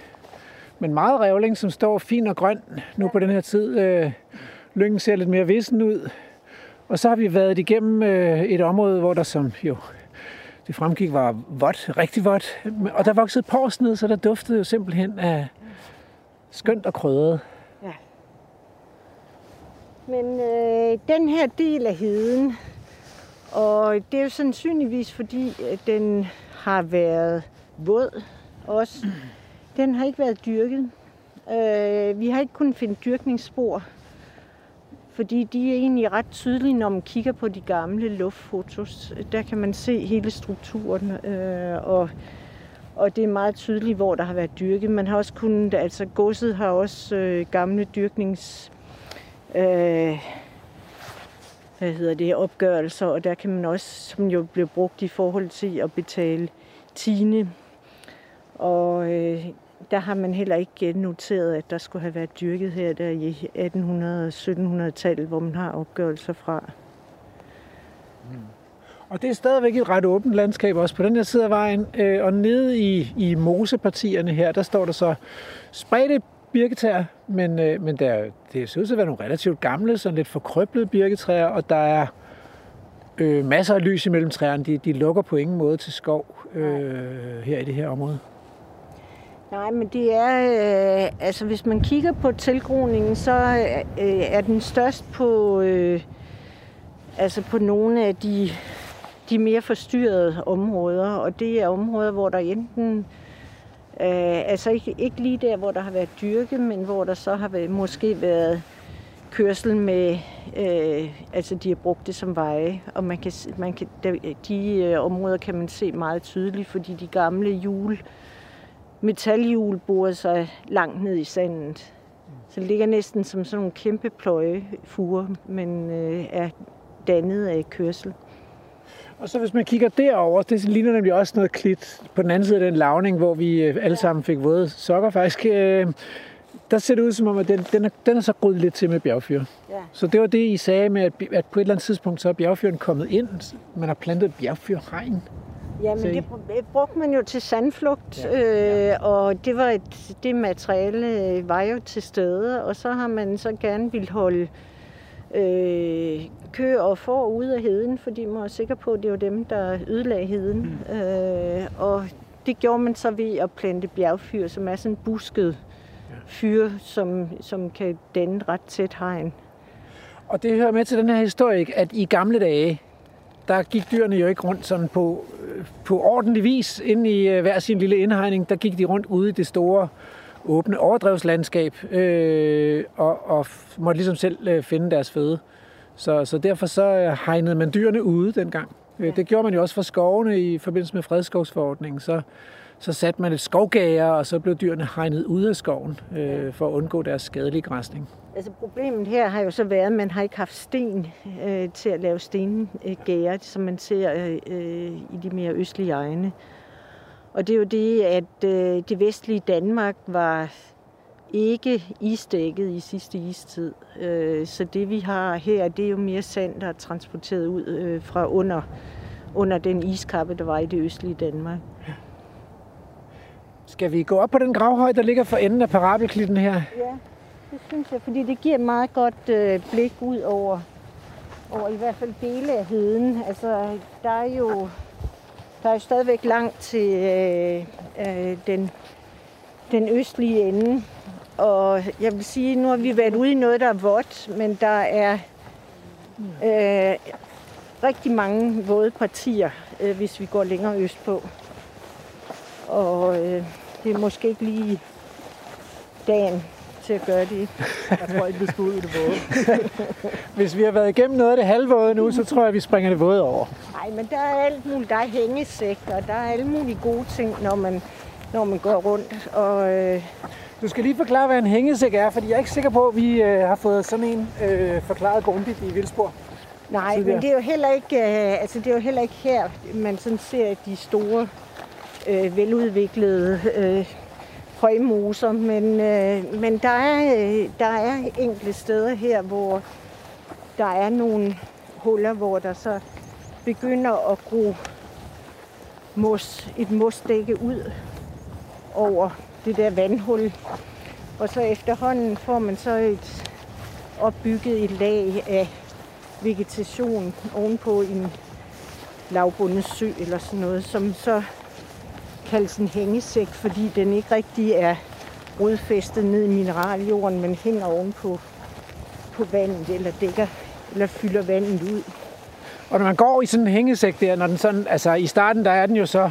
Men meget revling, som står fin og grøn nu på den her tid. Øh, Lyngen ser lidt mere vissen ud. Og så har vi været igennem øh, et område, hvor der som jo det fremgik var vådt, rigtig vådt. Og der voksede pors ned, så der duftede jo simpelthen af skønt og krydret. Ja. Men øh, den her del af heden, og det er jo sandsynligvis fordi, at den har været våd også. Den har ikke været dyrket. Øh, vi har ikke kunnet finde dyrkningsspor, fordi de er egentlig ret tydelige, når man kigger på de gamle luftfotos. Der kan man se hele strukturen, øh, og, og det er meget tydeligt, hvor der har været dyrket. Man har også kunnet, altså godset har også øh, gamle dyrknings øh, hvad hedder det, opgørelser, og der kan man også, som jo blev brugt i forhold til at betale tine. Og øh, der har man heller ikke noteret, at der skulle have været dyrket her der i 1800- og 1700-tallet, hvor man har opgørelser fra. Og det er stadigvæk et ret åbent landskab også på den her side af vejen. Øh, og nede i, i mosepartierne her, der står der så spredte birketræer, men, øh, men der, det ser ud til at være nogle relativt gamle, sådan lidt forkrøblede birketræer, og der er øh, masser af lys imellem træerne. De, de lukker på ingen måde til skov øh, her i det her område. Nej, men det er, øh, altså hvis man kigger på tilgroningen, så øh, er den størst på, øh, altså på nogle af de, de mere forstyrrede områder, og det er områder, hvor der enten, øh, altså ikke, ikke lige der, hvor der har været dyrket, men hvor der så har været, måske været kørsel med, øh, altså de har brugt det som veje, og man kan, man kan, de, de øh, områder kan man se meget tydeligt, fordi de gamle hjul, metalhjul borer sig langt ned i sandet. Så det ligger næsten som sådan nogle kæmpe pløjefuger, men øh, er dannet af kørsel. Og så hvis man kigger derover, det ligner nemlig også noget klit på den anden side af den lavning, hvor vi øh, alle sammen fik våde sokker faktisk. Øh, der ser det ud som om, at den, den, er, den er så grydet lidt til med bjergfyr. Ja. Så det var det, I sagde med, at, at på et eller andet tidspunkt, så er bjergfyren kommet ind. Man har plantet bjergfyrregn. Ja, men Se. det br- brugte man jo til sandflugt, ja, øh, og det var et, det materiale øh, var jo til stede, og så har man så gerne vil holde øh, køer og får ude af heden, fordi man var sikker på, at det var dem, der ødelagde heden. Mm. Øh, og det gjorde man så ved at plante bjergfyr, som er sådan busket fyr, som, som kan danne ret tæt hegn. Og det hører med til den her historie, ikke? at i gamle dage, der gik dyrene jo ikke rundt sådan på, øh, på ordentlig vis ind i øh, hver sin lille indhegning. Der gik de rundt ude i det store åbne overdrevslandskab øh, og, og måtte ligesom selv øh, finde deres føde. Så, så derfor så hegnede man dyrene ude dengang. Det gjorde man jo også for skovene i forbindelse med fredskovsforordningen. Så, så satte man et skovgager, og så blev dyrene hegnet ud af skoven øh, for at undgå deres skadelige græsning. Altså problemet her har jo så været, at man har ikke haft sten øh, til at lave stengære, som man ser øh, i de mere østlige egne. Og det er jo det, at øh, det vestlige Danmark var ikke isdækket i sidste istid. Øh, så det vi har her, det er jo mere sand, der er transporteret ud øh, fra under, under den iskappe, der var i det østlige Danmark. Skal vi gå op på den gravhøj, der ligger for enden af parabelklitten her? Ja, det synes jeg, fordi det giver et meget godt øh, blik ud over, over i hvert fald dele af heden. Altså, der er jo der er jo stadigvæk langt til øh, øh, den, den østlige ende. Og jeg vil sige, nu har vi været ude i noget, der er vådt, men der er øh, rigtig mange våde partier, øh, hvis vi går længere østpå. Og øh, det er måske ikke lige dagen til at gøre det. Jeg tror ikke, vi skal ud i det våde. <laughs> Hvis vi har været igennem noget af det halvvåde nu, så tror jeg, vi springer det våde over. Nej, men der er alt muligt. Der er hængesæk, og der er alle mulige gode ting, når man, når man går rundt. Og, øh... Du skal lige forklare, hvad en hængesæk er, fordi jeg er ikke sikker på, at vi øh, har fået sådan en øh, forklaret grundigt i Vildspor. Nej, men det er jo heller ikke, øh, altså det er jo heller ikke her, man sådan ser de store, øh, veludviklede øh, højmoser, men, øh, men der, er, øh, der er enkelte steder her, hvor der er nogle huller, hvor der så begynder at gro mos, et mosdække ud over det der vandhul. Og så efterhånden får man så et opbygget et lag af vegetation ovenpå en lavbundet sø eller sådan noget, som så kaldes en hængesæk, fordi den ikke rigtig er rodfæstet ned i mineraljorden, men hænger ovenpå på vandet, eller dækker, eller fylder vandet ud. Og når man går i sådan en hængesæk der, når den sådan, altså i starten, der er den jo så,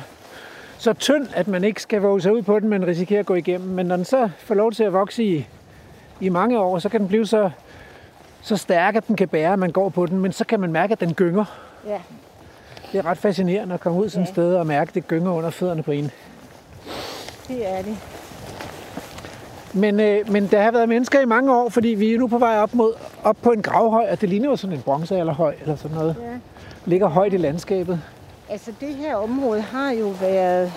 så tynd, at man ikke skal våge sig ud på den, men risikerer at gå igennem. Men når den så får lov til at vokse i, i mange år, så kan den blive så, så stærk, at den kan bære, at man går på den. Men så kan man mærke, at den gynger. Ja. Det er ret fascinerende at komme ud sådan et ja. sted og mærke, det gynger under fødderne på en. Det er det. Men, øh, men der har været mennesker i mange år, fordi vi er nu på vej op, mod, op på en gravhøj, og det ligner jo sådan en bronzealderhøj eller sådan noget. Ja. Ligger højt i landskabet. Altså det her område har jo været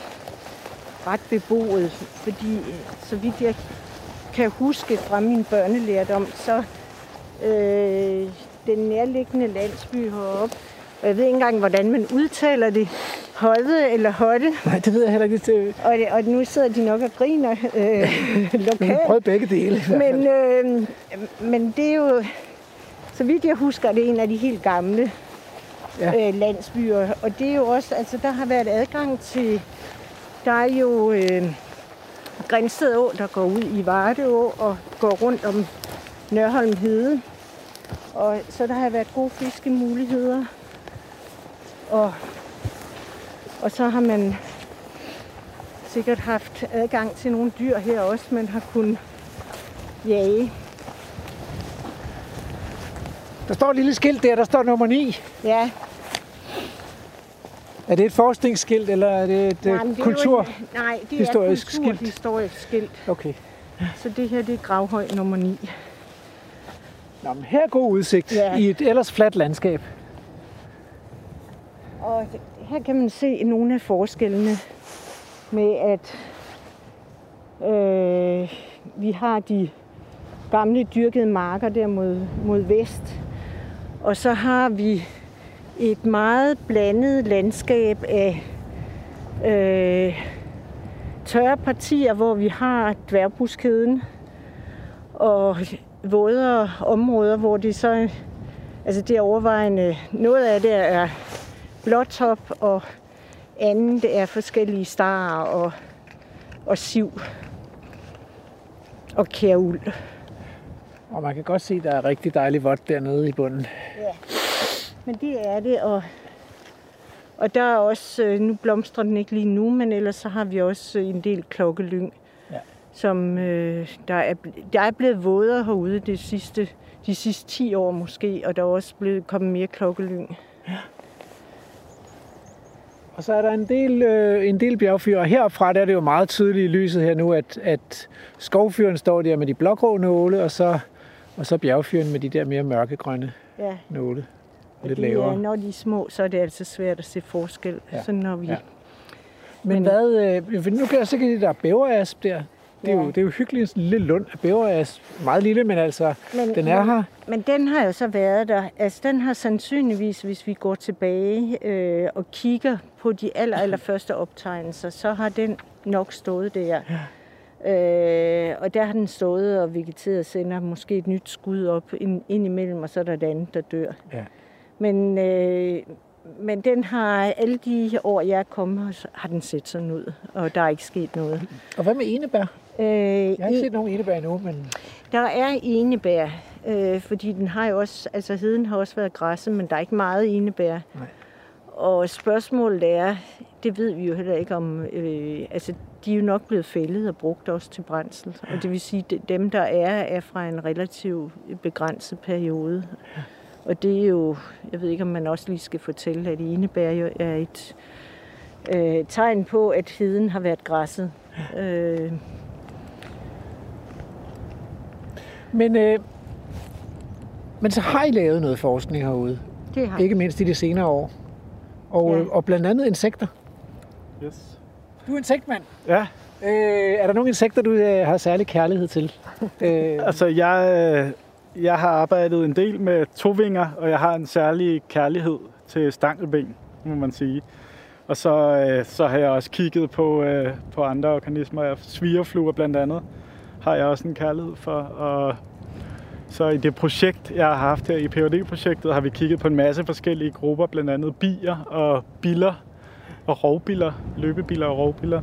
ret beboet, fordi så vidt jeg kan huske fra min børnelærdom, så øh, den nærliggende landsby heroppe, og jeg ved ikke engang, hvordan man udtaler det. Hodde eller Hotte. Nej, det ved jeg heller ikke. Og, det, og nu sidder de nok og griner øh, <laughs> lokalt. Prøv begge dele. Men, øh, men det er jo, så vidt jeg husker, det er en af de helt gamle ja. øh, landsbyer. Og det er jo også, altså der har været adgang til, der er jo øh, Grænsted Å, der går ud i Vardeå og går rundt om Nørholm Hede. Og så der har været gode fiskemuligheder. Og, og så har man sikkert haft adgang til nogle dyr her også, man har kunnet jage. Der står et lille skilt der, der står nummer 9. Ja. Er det et forskningsskilt, eller er det et nej, det kultur? Er et, nej, det historisk er skilt. historisk skilt. Okay. Så det her, det er gravhøj nummer 9. Nå, men her er god udsigt ja. i et ellers fladt landskab. Og her kan man se nogle af forskellene med, at øh, vi har de gamle dyrkede marker der mod, mod vest. Og så har vi et meget blandet landskab af øh, tørre partier, hvor vi har dværgbruskheden og vådere områder, hvor det så, altså det er overvejende, noget af det er blåtop, og andet er forskellige starer og, og siv og kærul. Og man kan godt se, at der er rigtig dejligt vådt dernede i bunden. Ja, men det er det, og, og der er også, øh, nu blomstrer den ikke lige nu, men ellers så har vi også en del klokkelyng, ja. som øh, der, er, der er blevet vådere herude de sidste, de sidste 10 år måske, og der er også blevet kommet mere klokkelyng. Ja. Og så er der en del, øh, en del bjergfyr, og herfra der er det jo meget tydeligt i lyset her nu, at, at skovfyren står der med de blågrå nåle, og så, og så bjergfyren med de der mere mørkegrønne Ja. nåle. Lidt de, er- lavere. Når de er små, så er det altså svært at se forskel. Ja. Ja. Så når vi... Ja. Ja. Men, Men- hvad, øh, nu kan jeg så kan de der bæverasp der. Det er, Ja. jo, det er jo hyggeligt, sådan en lille lund af bæverasp. Meget lille, men altså, Men, den er men, her. Men den har jo så været der. Altså, den har sandsynligvis, hvis vi går tilbage øh, og kigger på de aller, aller <laughs> første optegnelser, så har den nok stået der. Ja. Øh, og der har den stået og vegeteret og sender måske et nyt skud op ind, ind imellem, og så er der et andet, der dør. Ja. Men, øh, men den har alle de år, jeg er kommet, har den set sådan ud, og der er ikke sket noget. Og hvad med enebær? Øh, Jeg har ikke i- set nogen enebær endnu, men der er enebær, øh, fordi den har jo også, altså heden har også været græsset, men der er ikke meget enebær. Nej. Og spørgsmålet er, det ved vi jo heller ikke om, øh, altså de er jo nok blevet fældet og brugt også til brændsel. Og det vil sige, at dem der er, er fra en relativt begrænset periode. Og det er jo, jeg ved ikke om man også lige skal fortælle, at enebær jo er et øh, tegn på, at heden har været græsset. Øh, Men, øh, men så har I lavet noget forskning herude, det har ikke mindst i de senere år. Og, Ja. ja. og blandt andet insekter. Yes. Du er insektmand. Ja, Øh, er der nogle insekter, du øh, har særlig kærlighed til? <laughs> øh, altså jeg, øh, jeg har arbejdet en del med tovinger, og jeg har en særlig kærlighed til stankelben, må man sige. Og så, øh, så har jeg også kigget på, øh, på andre organismer, svigerfluer blandt andet, har jeg også en kærlighed for. Og så i det projekt, jeg har haft her i phd projektet har vi kigget på en masse forskellige grupper, blandt andet bier og biller og rovbiller, løbebiller og rovbiller,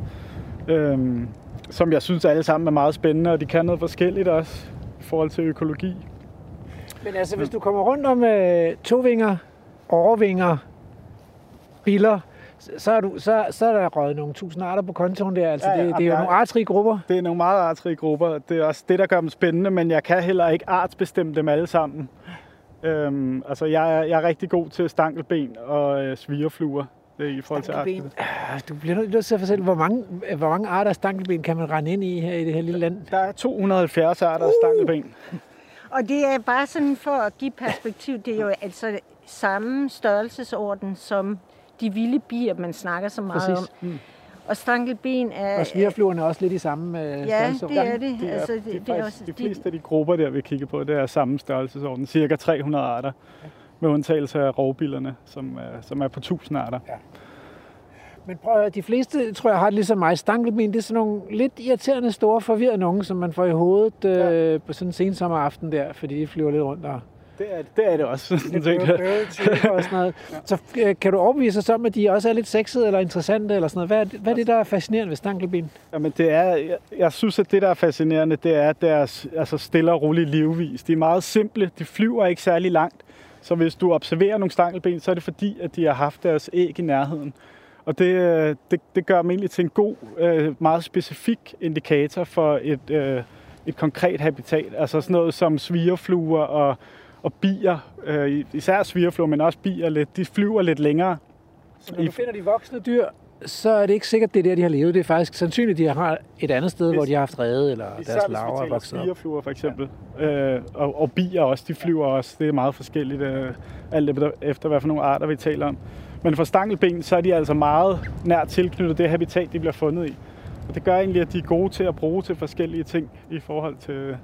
øhm, som jeg synes alle sammen er meget spændende, og de kan noget forskelligt også i forhold til økologi. men altså, hvis du kommer rundt om øh, tovinger, overvinger, biller, så- så er, du, så, så er der røget nogle tusind arter på kontoen der. Altså, Ja, ja, det, det er jo nogle artsrige grupper. Det er nogle meget artsrige grupper. Det er også det, der gør dem spændende, men jeg kan heller ikke artsbestemme dem alle sammen. Øhm, altså, jeg er, jeg er rigtig god til stankelben og øh, svigerfluer det er i forhold til Stankelben. arter. Ah, Du bliver nødt til at fortælle, hvor mange, hvor mange arter af stankelben kan man rende ind i her i det her lille land? Der er 270 arter af stankelben. Og det er bare sådan for at give perspektiv, det er jo altså samme størrelsesorden som de vilde bier, man snakker så meget Præcis. om. Og stankelben er... Og svigerfluerne er også lidt i samme øh, Ja, størrelse. det er det. De, er, altså, de, det, er det er også, de fleste af de grupper, der vi kigger på, det er samme størrelsesorden. Cirka 300 arter. Med undtagelse af rovbillerne, som, er, som er på 1000 arter. Men prøv at de fleste, tror jeg, har det ligesom mig. Stankelben, det er sådan nogle lidt irriterende, store, forvirrede nogen, som man får i hovedet øh, Ja. på sådan en sensommeraften der, fordi de flyver lidt rundt og Det er det, er det også. sådan set. bøvede og sådan noget. Så øh, kan du overbevise os om, at de også er lidt sexede eller interessante eller sådan noget? Hvad er, det- hvad er det, der er fascinerende ved stankelben? Jamen det er, jeg, jeg synes, at det, der er fascinerende, det er deres altså stille og rolige livvis. De er meget simple, de flyver ikke særlig langt. Så hvis du observerer nogle stankelben, så er det fordi, at de har haft deres æg i nærheden. Og det, øh, det, det gør dem egentlig til en god, øh, meget specifik indikator for et, øh, et konkret habitat. Altså sådan noget som svigerfluer og, og bier, øh, især svigerfluer, men også bier lidt, de flyver lidt længere. Så når du finder de voksne dyr, så er det ikke sikkert, det er der, de har levet. Det er faktisk sandsynligt, de har et andet sted, Hvis- hvor de har haft rede, eller Især deres larver er vokset op. svigerfluer for eksempel. Ja. Øh, og, og bier også, de flyver også. Det er meget forskelligt, øh, alt efter, hvad for nogle arter vi taler om. Men for stankelben, så er de altså meget nært tilknyttet det habitat, de bliver fundet i. Og det gør egentlig, at de er gode til at bruge til forskellige ting i forhold til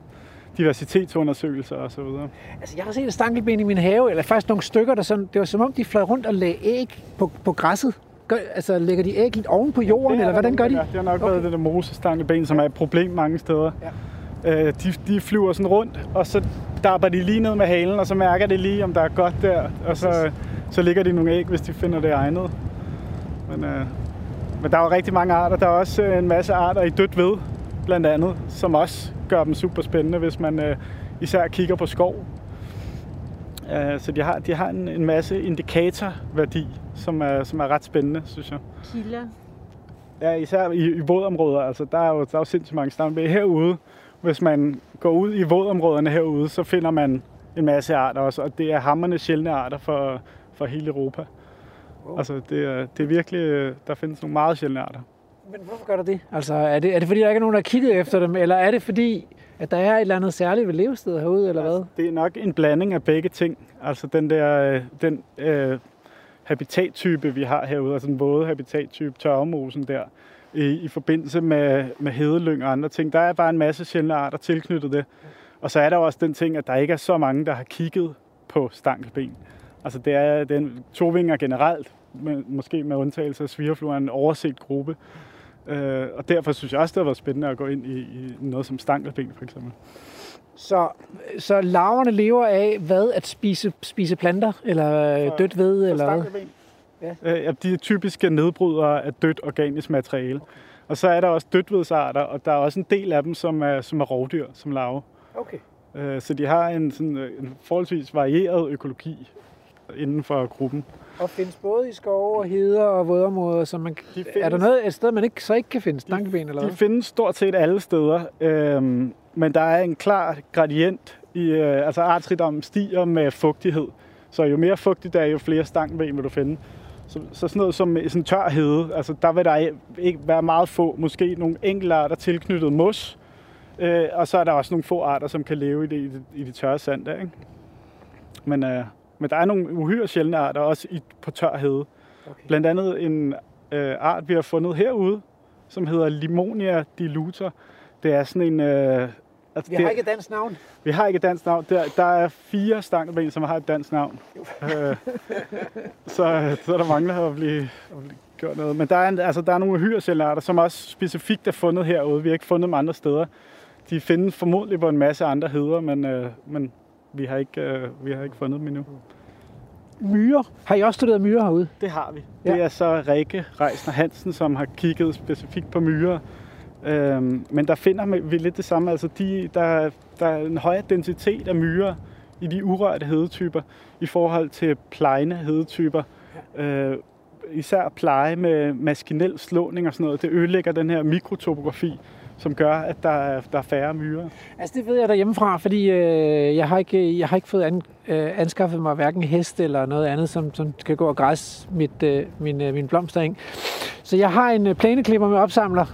diversitetsundersøgelser osv. Altså, jeg har set et stankelben i min have, eller faktisk nogle stykker, der sådan, det var som om, de fløj rundt og lagde æg på, på græsset. Gør, altså, lægger de æg lidt oven på jorden, eller hvordan gør de? Det har nok okay. været det der mosestankelben, som er et problem mange steder. Ja. Øh, de, de flyver sådan rundt, og så dapper de lige ned med halen, og så mærker de lige, om der er godt der. Og så, så ligger de nogle æg, hvis de finder det egnet. Men, øh, men der er jo rigtig mange arter. Der er også øh, en masse arter i dødt ved, blandt andet, som også gør dem super spændende, hvis man øh, især kigger på skov. Øh, så de har, de har en, en masse indikatorværdi, som er, som er ret spændende, synes jeg. kilder. Ja, især i, i vådområder. Altså, der er jo, der er jo sindssygt mange stammer. Herude, hvis man går ud i vådområderne herude, så finder man en masse arter også, og det er hammerne sjældne arter for, for hele Europa. Wow. Altså, det er, det er virkelig, øh, der findes nogle meget sjældne arter. Men hvorfor gør du det? Altså, er det, er det fordi, der ikke er nogen, der har kigget efter dem, eller er det fordi, at der er et eller andet særligt ved levestedet herude, eller hvad? Altså, det er nok en blanding af begge ting. Altså den der, øh, den øh, habitattype, vi har herude, altså den våde habitattype, tørremosen der, i, i forbindelse med, med hedelyng og andre ting. Der er bare en masse sjældne arter tilknyttet det. Og så er der også den ting, at der ikke er så mange, der har kigget på stankelben. Altså det er den tovinger generelt, men måske med undtagelse af svigerfluer, en overset gruppe. Øh, og derfor synes jeg også, det har været spændende at gå ind i, i noget som stankelben for eksempel. Så, så larverne lever af hvad? At spise, spise planter? Eller for, dødt ved? Eller hvad? Ja. Øh, de er typiske nedbrydere af dødt organisk materiale. Okay. Og så er der også dødvedsarter, og der er også en del af dem, som er, som er rovdyr, som larve. Okay. Øh, så de har en, sådan, øh, en forholdsvis varieret økologi inden for gruppen. Og findes både i skove og heder og vådområder, så man, de findes, er der noget et sted, man ikke, så ikke kan finde stankeben? Eller de hvad? findes stort set alle steder, øhm, men der er en klar gradient i, øh, altså artsrigdommen stiger med fugtighed. Så jo mere fugtigt der er, jo flere stankben vil du finde. Så, så sådan noget som sådan tør hede, altså der vil der ikke være meget få, måske nogle enkelte arter tilknyttet mos, øh, og så er der også nogle få arter, som kan leve i det, i det, i det tørre sand der, ikke? Men, øh, men der er nogle uhyre sjældne arter også i, på tør hede. Okay. Blandt andet en øh, art, vi har fundet herude, som hedder Limonia diluter. Det er sådan en... Øh, altså vi har det, ikke et dansk navn. Vi har ikke et dansk navn. Der, der er fire stankelben, som har et dansk navn. øh, så, så er der mangler at blive, at blive gjort noget. Men der er, en, altså, der er nogle uhyre sjældne arter, som også specifikt er fundet herude. Vi har ikke fundet dem andre steder. De findes formodentlig på en masse andre heder, men, øh, men vi har ikke, øh, vi har ikke fundet dem endnu. Myrer. Har I også studeret myrer herude? Det har vi. Ja. Det er så Rikke Reisner Hansen, som har kigget specifikt på myrer. Øhm, men der finder vi lidt det samme. Altså de, der, der er en høj densitet af myrer i de urørte hedetyper i forhold til plejende hedetyper. Øh, især pleje med maskinel slåning og sådan noget, det ødelægger den her mikrotopografi, som gør, at der er, der er færre myrer? Altså det ved jeg derhjemmefra, fordi øh, jeg, har ikke, jeg har ikke fået an, øh, anskaffet mig hverken hest eller noget andet, som, som skal gå og græs mit, øh, min, øh, min blomstereng. Så jeg har en øh, plæneklipper med opsamler,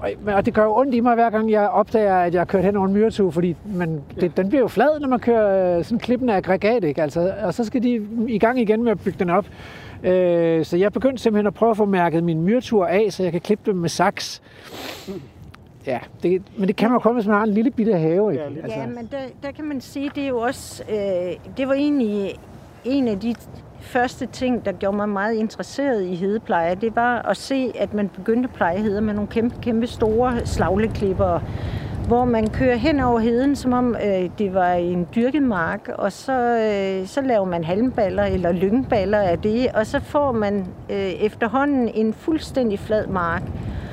og, og det gør jo ondt i mig, hver gang jeg opdager, at jeg har kørt hen over en myretue, fordi man, det, den bliver jo flad, når man kører øh, sådan klippen af aggregat, ikke? Altså, og så skal de i gang igen med at bygge den op. Øh, så jeg begyndte simpelthen at prøve at få mærket min myretur af, så jeg kan klippe dem med saks. Ja, det, men det kan man jo kun, hvis man har en lille bitte have. Ikke? Ja, altså. ja men der, der kan man sige, det er jo også, øh, det var egentlig en af de første ting, der gjorde mig meget interesseret i hedepleje, det var at se, at man begyndte at pleje heder med nogle kæmpe, kæmpe store slagleklipper, hvor man kører hen over heden, som om øh, det var en dyrket mark, og så, øh, så laver man halmballer eller lyngballer af det, og så får man øh, efterhånden en fuldstændig flad mark.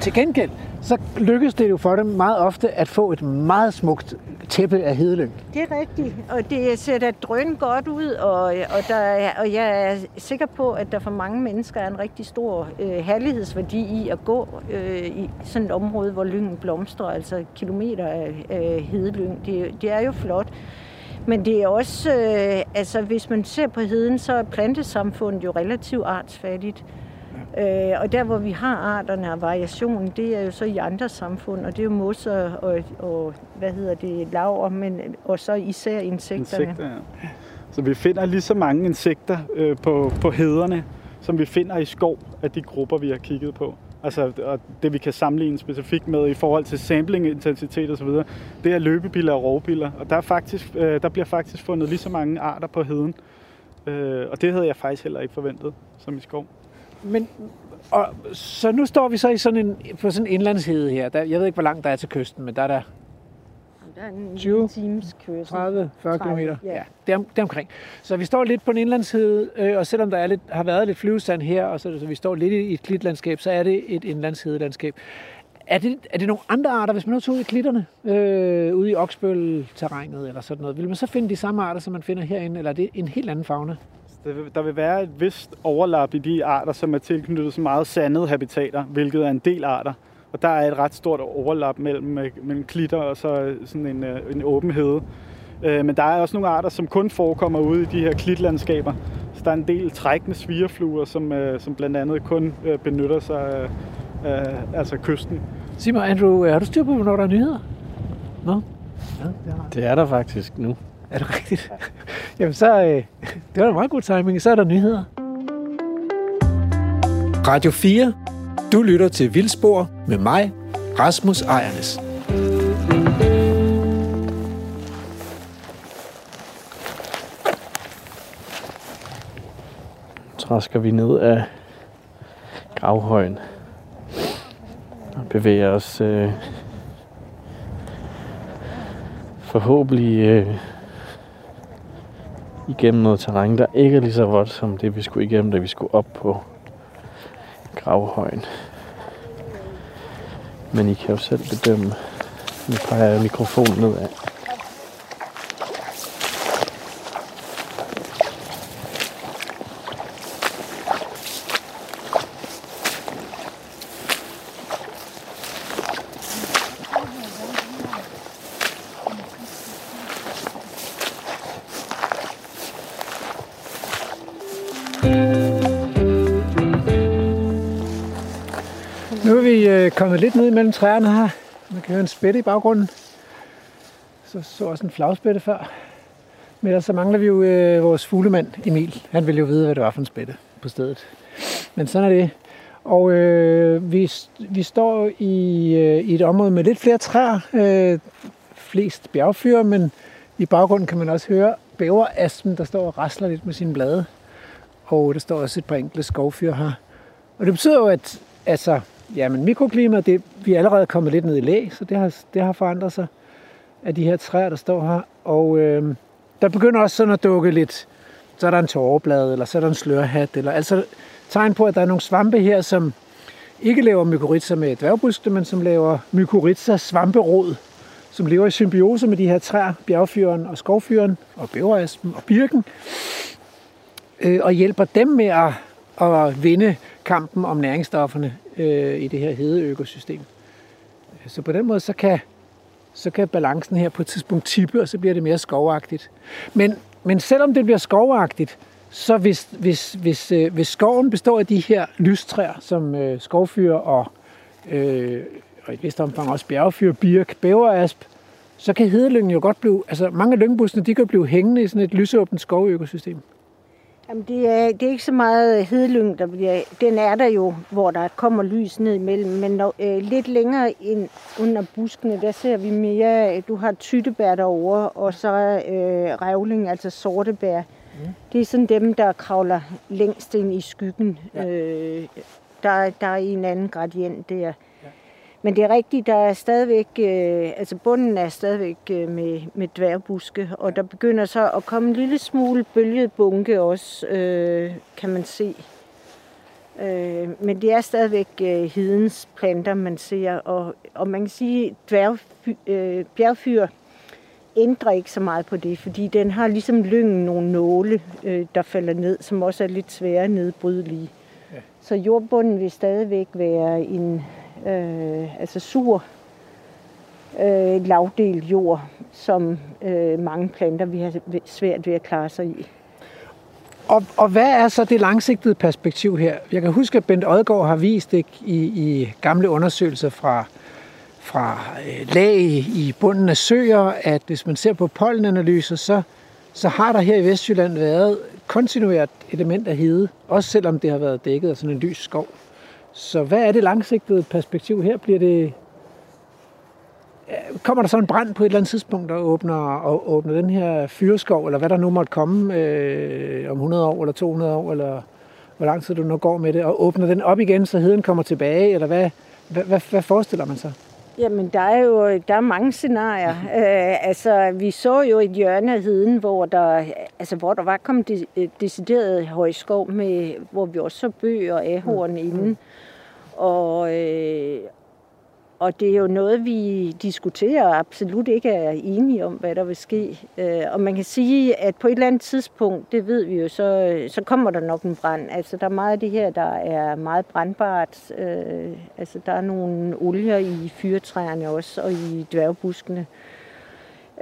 Til gengæld, så lykkes det jo for dem meget ofte at få et meget smukt tæppe af hedelyng. Det er rigtigt, og det ser da drøn godt ud, og, og, der og jeg er sikker på, at der for mange mennesker er en rigtig stor øh, herlighedsværdi i at gå øh, i sådan et område, hvor lyngen blomstrer, altså kilometer af, øh, hedelyng. Det, det er jo flot. Men det er også, øh, altså hvis man ser på heden, så er plantesamfundet jo relativt artsfattigt. Øh, og der, hvor vi har arterne og variationen, det er jo så i andre samfund, og det er jo mosser og, og hvad hedder det, laver, men og så især insekterne. Insekter, ja. Så vi finder lige så mange insekter øh, på, på hederne, som vi finder i skov af de grupper, vi har kigget på. Altså og det, vi kan sammenligne specifikt med i forhold til sampling-intensitet osv., det er løbebiller og rovbiller. Og der, er faktisk, øh, der bliver faktisk fundet lige så mange arter på heden. Øh, og det havde jeg faktisk heller ikke forventet, som i skov. Men, og, så nu står vi så i sådan en, på sådan en indlandshede her. Der, jeg ved ikke, hvor langt der er til kysten, men der er der der er en 20, times kørsel. 30, 40 km. Ja, ja det, er, det er omkring. Så vi står lidt på en indlandshede, øh, og selvom der er lidt, har været lidt flyvestand her, og så, så vi står lidt i et klitlandskab, så er det et indlandshedelandskab. Er det, er det nogle andre arter, hvis man nu ud i klitterne, øh, ude i oksbøl-terrænet eller sådan noget? Vil man så finde de samme arter, som man finder herinde, eller er det en helt anden fauna? Der vil, der vil være et vist overlap i de arter, som er tilknyttet så meget sandede habitater, hvilket er en del arter. Og der er et ret stort overlap mellem, øh, mellem klitter og så sådan en, øh, en åben hede. Øh, men der er også nogle arter, som kun forekommer ude i de her klitlandskaber. Så der er en del trækkende svigerfluer, som, øh, som blandt andet kun øh, benytter sig af, af altså kysten. Sig mig, Andrew, har du styr på, hvornår der er nyheder? Nå? Ja, det, har det er der faktisk nu. Er det rigtigt? Jamen så, øh, det var da meget god timing. Så er der nyheder. Radio 4. Du lytter til Vildspor med mig, Rasmus Ejernes. Træsker vi ned af gravhøjen og bevæger os øh, forhåbentlig øh, igennem noget terræn, der ikke er lige så vådt som det, vi skulle igennem, da vi skulle op på gravhøjen. Men I kan jo selv bedømme. Nu peger jeg mikrofonen nedad. Kommet lidt ned imellem træerne her. Man kan høre en spætte i baggrunden. Så så også en flagspætte før. Men ellers så mangler vi jo øh, vores fuglemand Emil. Han ville jo vide, hvad det var for en spætte på stedet. Men sådan er det. Og øh, vi, vi står i, øh, i et område med lidt flere træer. Øh, flest bjergfyr, men i baggrunden kan man også høre bæveraspen, der står og rasler lidt med sine blade. Og der står også et par enkelte skovfyr her. Og det betyder jo, at altså, jamen, mikroklimaet, det, vi er allerede kommet lidt ned i læ, så det har, det har forandret sig af de her træer, der står her. Og øh, der begynder også sådan at dukke lidt, så er der en tåreblad, eller så er der en slørhat, eller altså tegn på, at der er nogle svampe her, som ikke laver mykorrhiza med dværgbuske, men som laver mykorrhiza svamperod, som lever i symbiose med de her træer, bjergfyren og skovfyren, og bæveraspen og birken, øh, og hjælper dem med at, at vinde kampen om næringsstofferne øh, i det her hedeøkosystem. Så på den måde, så kan, så kan balancen her på et tidspunkt tippe, og så bliver det mere skovagtigt. Men, men selvom det bliver skovagtigt, så hvis, hvis, hvis, øh, hvis skoven består af de her lystræer, som øh, skovfyr og, øh, og i et vist omfang også bjergfyr, birk, bæverasp, så kan hedelyngen jo godt blive, altså mange af lyngbussene, de kan blive hængende i sådan et lysåbent skovøkosystem. Jamen, det er, det er ikke så meget hedelyng, der bliver... Den er der jo, hvor der kommer lys ned imellem, men når, øh, lidt længere ind under buskene, der ser vi mere... Du har tyttebær derovre, og så øh, revling, altså sortebær. Mm. Det er sådan dem, der kravler længst ind i skyggen. Ja. Øh, der, der er en anden gradient der. Men det er rigtigt, der er stadigvæk, øh, altså bunden er stadigvæk øh, med, med dværgbuske, og der begynder så at komme en lille smule bølget bunke også, øh, kan man se. Øh, men det er stadigvæk øh, hidens planter, man ser, og, og man kan sige, at øh, bjergfyr ændrer ikke så meget på det, fordi den har ligesom lyngen nogle nåle, øh, der falder ned, som også er lidt svære nedbrydelige. Ja. Så jordbunden vil stadigvæk være en øh, altså sur øh, lavdel jord, som øh, mange planter vi har svært ved at klare sig i. Og, og hvad er så det langsigtede perspektiv her? Jeg kan huske, at Bent Odgaard har vist det i, i gamle undersøgelser fra, fra øh, lag i bunden af søer, at hvis man ser på pollenanalyser, så, så har der her i Vestjylland været kontinuert element af hede, også selvom det har været dækket af sådan en lys skov. Så hvad er det langsigtede perspektiv her? Bliver det kommer der så en brand på et eller andet tidspunkt og åbner, og åbner den her fyreskov, eller hvad der nu måtte komme øh, om 100 år eller 200 år, eller hvor lang tid du nu går med det, og åbner den op igen, så heden kommer tilbage, eller hvad, hvad, hvad, hvad forestiller man sig? Jamen, der er jo der er mange scenarier. Øh, altså, vi så jo et hjørne af heden, hvor der, altså, hvor der var kommet de, decideret højskov, med, hvor vi også så bøg og ahorn mm. inden. Og, øh, og det er jo noget, vi diskuterer og absolut ikke er enige om, hvad der vil ske. Øh, og man kan sige, at på et eller andet tidspunkt, det ved vi jo, så, så kommer der nok en brand. Altså, der er meget af det her, der er meget brandbart. Øh, altså, der er nogle olier i fyretræerne også, og i dværgbuskene.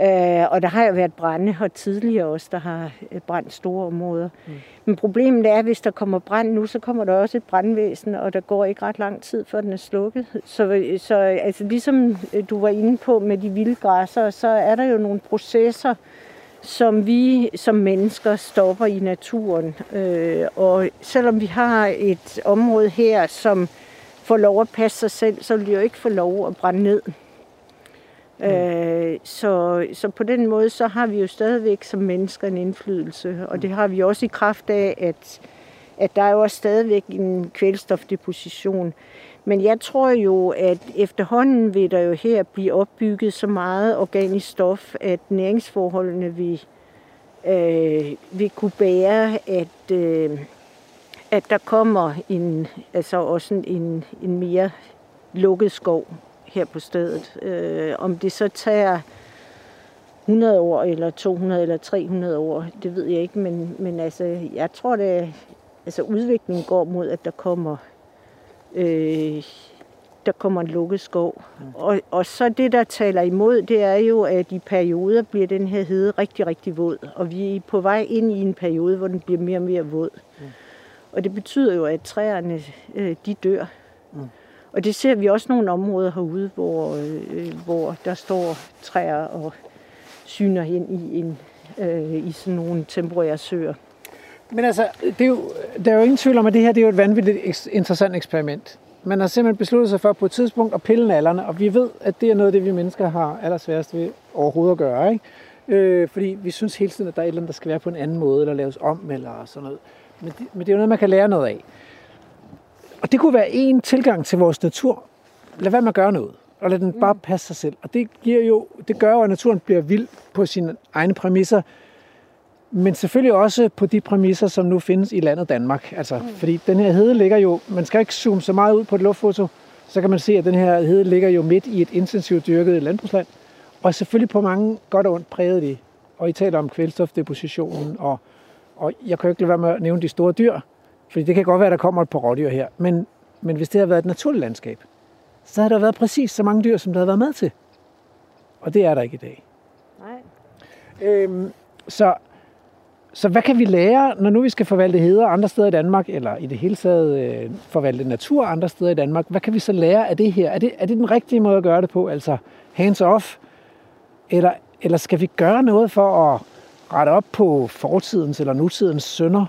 Øh, og der har jo været brænde her tidligere også, der har øh, brændt store områder. Mm. Men problemet er, at hvis der kommer brand nu, så kommer der også et brandvæsen, og der går ikke ret lang tid, før den er slukket. Så, så altså, ligesom øh, du var inde på med de vilde græsser, så er der jo nogle processer, som vi som mennesker stopper i naturen. Øh, og selvom vi har et område her, som får lov at passe sig selv, så vil de jo ikke få lov at brænde ned. Mm. Øh, så, så på den måde, så har vi jo stadigvæk som mennesker en indflydelse, og det har vi også i kraft af, at, at der er jo også stadigvæk en kvælstofdeposition. Men jeg tror jo, at efterhånden vil der jo her blive opbygget så meget organisk stof, at næringsforholdene vil, øh, vil kunne bære, at, øh, at der kommer en, altså også en, en mere lukket skov her på stedet. Øh, om det så tager 100 år, eller 200 eller 300 år, det ved jeg ikke, men, men altså, jeg tror, det altså, udviklingen går mod, at der kommer øh, der kommer en lukket skov. Mm. Og, og så det, der taler imod, det er jo, at i perioder bliver den her hede rigtig, rigtig våd. Og vi er på vej ind i en periode, hvor den bliver mere og mere våd. Mm. Og det betyder jo, at træerne, øh, de dør. Mm. Og det ser vi også nogle områder herude, hvor, øh, hvor der står træer og syner ind i, en, øh, i sådan nogle temporære søer. Men altså, det er jo, der er jo ingen tvivl om, at det her det er jo et vanvittigt interessant eksperiment. Man har simpelthen besluttet sig for på et tidspunkt at pille nallerne, og vi ved, at det er noget af det, vi mennesker har allersværest ved overhovedet at gøre. Ikke? Øh, fordi vi synes hele tiden, at der er et eller andet, der skal være på en anden måde, eller laves om, eller sådan noget. Men det, men det er jo noget, man kan lære noget af. Og det kunne være en tilgang til vores natur. Lad være med at gøre noget, og lad den bare mm. passe sig selv. Og det, giver jo, det gør jo, at naturen bliver vild på sine egne præmisser, men selvfølgelig også på de præmisser, som nu findes i landet Danmark. Altså, mm. Fordi den her hede ligger jo, man skal ikke zoome så meget ud på et luftfoto, så kan man se, at den her hede ligger jo midt i et intensivt dyrket landbrugsland, og selvfølgelig på mange godt og ondt præget i. Og I taler om kvælstofdepositionen, og, og jeg kan jo ikke lade være med at nævne de store dyr, fordi det kan godt være, at der kommer et par rådyr her. Men, men hvis det havde været et naturligt landskab, så havde der været præcis så mange dyr, som der havde været med til. Og det er der ikke i dag. Nej. Øhm, så, så hvad kan vi lære, når nu vi skal forvalte heder andre steder i Danmark, eller i det hele taget øh, forvalte natur andre steder i Danmark? Hvad kan vi så lære af det her? Er det, er det den rigtige måde at gøre det på, altså hands off? Eller, eller skal vi gøre noget for at rette op på fortidens eller nutidens synder?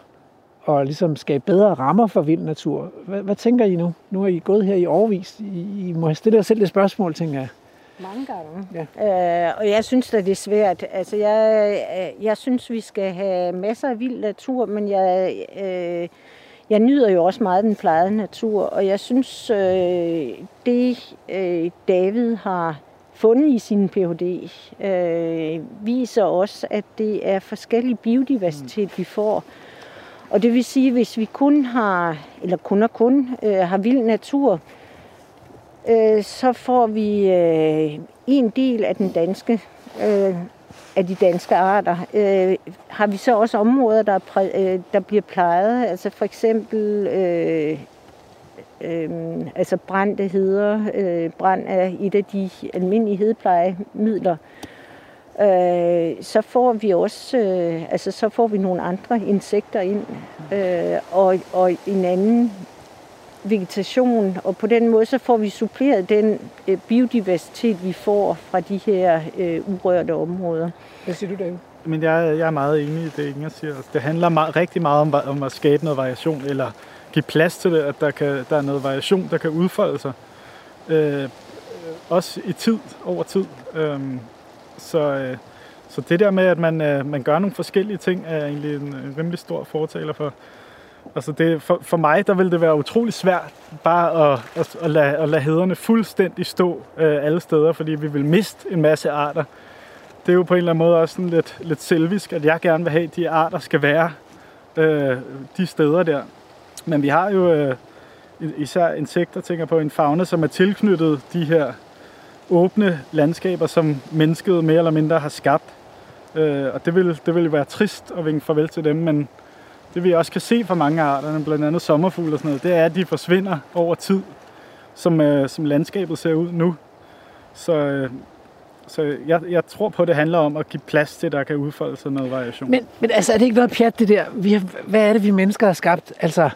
Og ligesom skabe bedre rammer for vild natur. Hvad, hvad tænker I nu? Nu er I gået her i overvis. I, I må have stillet jer selv det spørgsmål, tænker jeg. Mange gange. Ja. Øh, og jeg synes, at det er svært. Altså, jeg, jeg synes, vi skal have masser af vild natur, men jeg, øh, jeg nyder jo også meget den plejede natur. Og jeg synes, øh, det øh, David har fundet i sin Ph.D., øh, viser også, at det er forskellig biodiversitet, vi får. Og det vil sige, hvis vi kun har, eller kun og kun, øh, har vild natur, øh, så får vi øh, en del af den danske, øh, af de danske arter. Øh, har vi så også områder, der, er præ, øh, der bliver plejet, altså for eksempel øh, øh, altså brændte heder. Øh, brand er et af de almindelige hedeplejemidler øh, så får vi også øh, altså så får vi nogle andre insekter ind øh, og, og en anden vegetation, og på den måde så får vi suppleret den øh, biodiversitet, vi får fra de her øh, urørte områder. Hvad siger du, David? Men jeg, jeg er meget enig i det, Inger siger. Altså, det handler meget, rigtig meget om, om at skabe noget variation, eller give plads til det, at der, kan, der er noget variation, der kan udfolde sig. Øh, også i tid, over tid. Øh, så, øh, så det der med, at man, øh, man gør nogle forskellige ting, er egentlig en, en rimelig stor fortaler for. Altså det, for, for mig, der vil det være utrolig svært bare at, at, at, lade, at lade hederne fuldstændig stå øh, alle steder, fordi vi vil miste en masse arter. Det er jo på en eller anden måde også sådan lidt, lidt selvisk, at jeg gerne vil have, at de arter skal være øh, de steder der. Men vi har jo øh, især insekter, tænker på en fauna, som er tilknyttet de her åbne landskaber, som mennesket mere eller mindre har skabt. Øh, og det vil, det vil være trist at vinke farvel til dem, men det vi også kan se fra mange af arterne, blandt andet sommerfugle og sådan noget, det er, at de forsvinder over tid, som, øh, som landskabet ser ud nu. Så, øh, så jeg, jeg tror på, at det handler om at give plads til, at der kan udfolde sig noget variation. Men, men altså, er det ikke noget pjat, det der? Vi har, hvad er det, vi mennesker har skabt? Altså,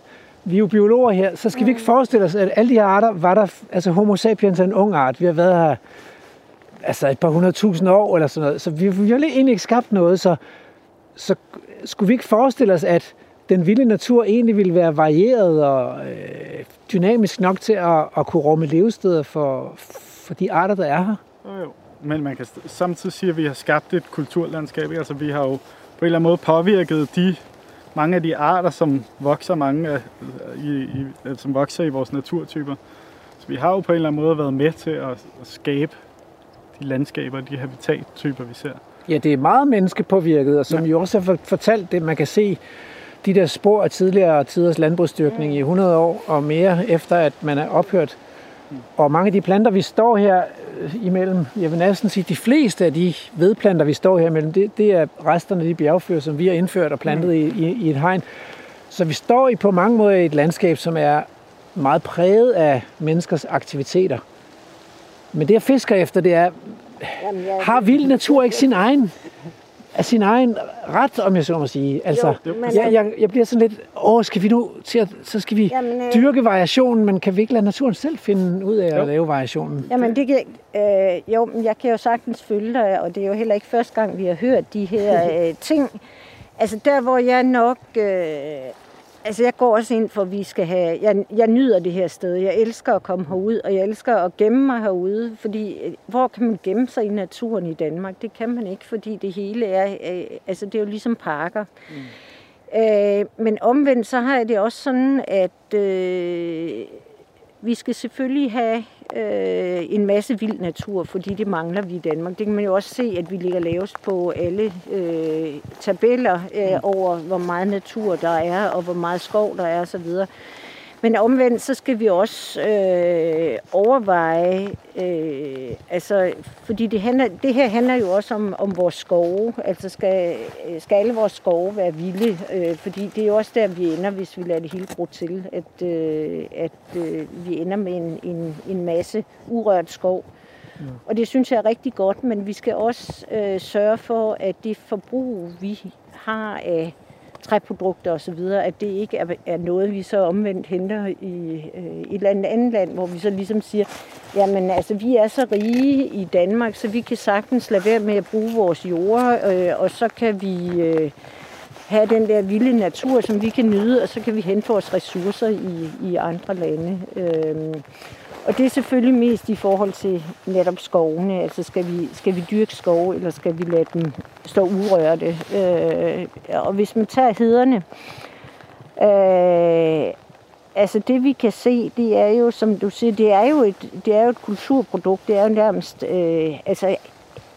vi er jo biologer her, så skal mm. vi ikke forestille os, at alle de her arter var der... Altså, homo sapiens er en ung art. Vi har været her altså et par hundredtusind år eller sådan noget. Så vi, vi har egentlig ikke skabt noget, så, så skulle vi ikke forestille os, at den vilde natur egentlig ville være varieret og øh, dynamisk nok til at, at kunne rumme levesteder for, for de arter, der er her? Jo, jo. Men man kan samtidig sige, at vi har skabt et kulturlandskab. Altså, vi har jo på en eller anden måde påvirket de mange af de arter, som vokser mange af, i, i, som vokser i vores naturtyper. Så vi har jo på en eller anden måde været med til at, at skabe de landskaber, de habitattyper, vi ser. Ja, det er meget menneskepåvirket, og som ja. jo også har fortalt det, man kan se de der spor af tidligere tiders landbrugsdyrkning i 100 år og mere efter, at man er ophørt. Og mange af de planter, vi står her øh, imellem, jeg vil næsten sige, de fleste af de vedplanter, vi står her imellem, det, det er resterne af de bjergfyr, som vi har indført og plantet i, i, i et hegn. Så vi står i på mange måder i et landskab, som er meget præget af menneskers aktiviteter. Men det, jeg fisker efter, det er, har vild natur ikke sin egen af sin egen ret, om jeg så må sige. Altså, jo, jeg, jeg, jeg bliver sådan lidt, åh, skal vi nu til at, så skal vi jamen, øh, dyrke variationen, men kan vi ikke lade naturen selv finde ud af jo. at lave variationen? Jamen, det kan, øh, jo, jeg kan jo sagtens følge dig, og det er jo heller ikke første gang, vi har hørt de her <laughs> øh, ting. Altså, der hvor jeg nok øh, Altså, jeg går også ind for, at vi skal have... Jeg, jeg nyder det her sted. Jeg elsker at komme herud, og jeg elsker at gemme mig herude. Fordi, øh, hvor kan man gemme sig i naturen i Danmark? Det kan man ikke, fordi det hele er... Øh, altså, det er jo ligesom parker. Mm. Øh, men omvendt, så har jeg det også sådan, at øh, vi skal selvfølgelig have øh, en masse vild natur, fordi det mangler vi i Danmark. Det kan man jo også se, at vi ligger lavest på alle øh, tabeller øh, mm. over, hvor meget natur der er, og hvor meget skov der er osv. Men omvendt, så skal vi også øh, overveje, øh, altså, fordi det, handler, det her handler jo også om, om vores skove. Altså, skal, skal alle vores skove være vilde? Øh, fordi det er jo også der, vi ender, hvis vi lader det hele gro til. At, øh, at øh, vi ender med en, en, en masse urørt skov. Ja. Og det synes jeg er rigtig godt, men vi skal også øh, sørge for, at det forbrug, vi har af træprodukter osv., at det ikke er, er noget, vi så omvendt henter i øh, et eller andet, andet land, hvor vi så ligesom siger, jamen altså, vi er så rige i Danmark, så vi kan sagtens lade være med at bruge vores jord, øh, og så kan vi øh, have den der vilde natur, som vi kan nyde, og så kan vi hente vores ressourcer i, i andre lande. Øh, og det er selvfølgelig mest i forhold til netop skovene. Altså skal vi, skal vi dyrke skove, eller skal vi lade dem stå urørte? Øh, og hvis man tager hederne, øh, altså det vi kan se, det er jo, som du siger, det er jo et, det er jo et kulturprodukt. Det er jo nærmest, øh, altså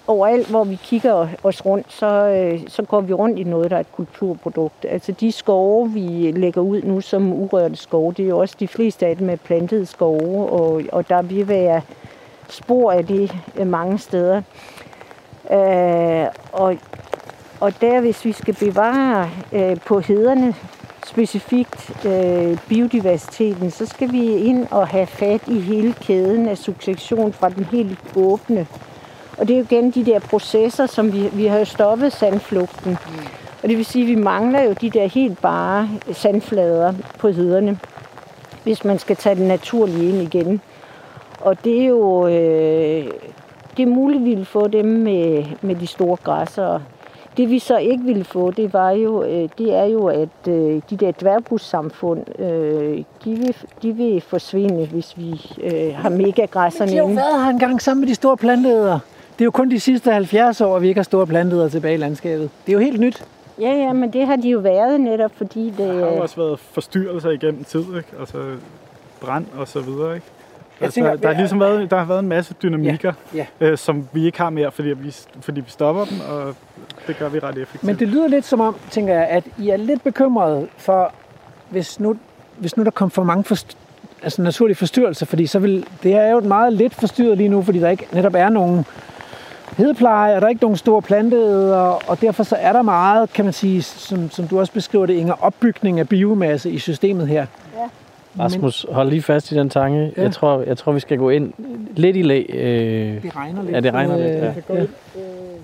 overalt, hvor vi kigger os rundt, så, øh, så går vi rundt i noget, der er et kulturprodukt. Altså de skove, vi lægger ud nu som urørte skove, det er jo også de fleste af dem er plantede skove, og, og der vil være spor af det øh, mange steder. Øh, og, og der, hvis vi skal bevare øh, på hederne specifikt øh, biodiversiteten, så skal vi ind og have fat i hele kæden af succession fra den helt åbne og det er jo igen de der processer, som vi, vi har jo stoppet sandflugten. Mm. Og det vil sige, at vi mangler jo de der helt bare sandflader på hederne, hvis man skal tage den naturlige ind igen. Og det er jo øh, det er muligt, at vi vil få dem med, med de store græsser. Det vi så ikke ville få, det var jo, øh, det er jo, at øh, de der dværgbussamfund, øh, de, vil, de vil forsvinde, hvis vi øh, har megagræsserne inde. De har jo været her engang sammen med de store planteæder. Det er jo kun de sidste 70 år, at vi ikke har store planteder tilbage i landskabet. Det er jo helt nyt. Ja, ja, men det har de jo været netop, fordi det... Der har jo også været forstyrrelser igennem tid, ikke? Altså brand og så videre, ikke? Altså, tænker, der, har ligesom været, der har været en masse dynamikker, ja, ja. Øh, som vi ikke har mere, fordi vi, fordi vi stopper dem, og det gør vi ret effektivt. Men det lyder lidt som om, tænker jeg, at I er lidt bekymrede for, hvis nu, hvis nu der kom for mange forst- altså naturlige forstyrrelser, fordi så vil, det er jo meget lidt forstyrret lige nu, fordi der ikke netop er nogen hedepleje, er der ikke nogen store planteæder, og derfor så er der meget, kan man sige, som, som du også beskriver det, Inger, opbygning af biomasse i systemet her. Ja. Rasmus, hold lige fast i den tanke. Ja. Jeg, tror, jeg tror, vi skal gå ind lidt i læ. Øh, Det regner lidt. Ja, det regner lidt, ja. Øh, ja. Øh,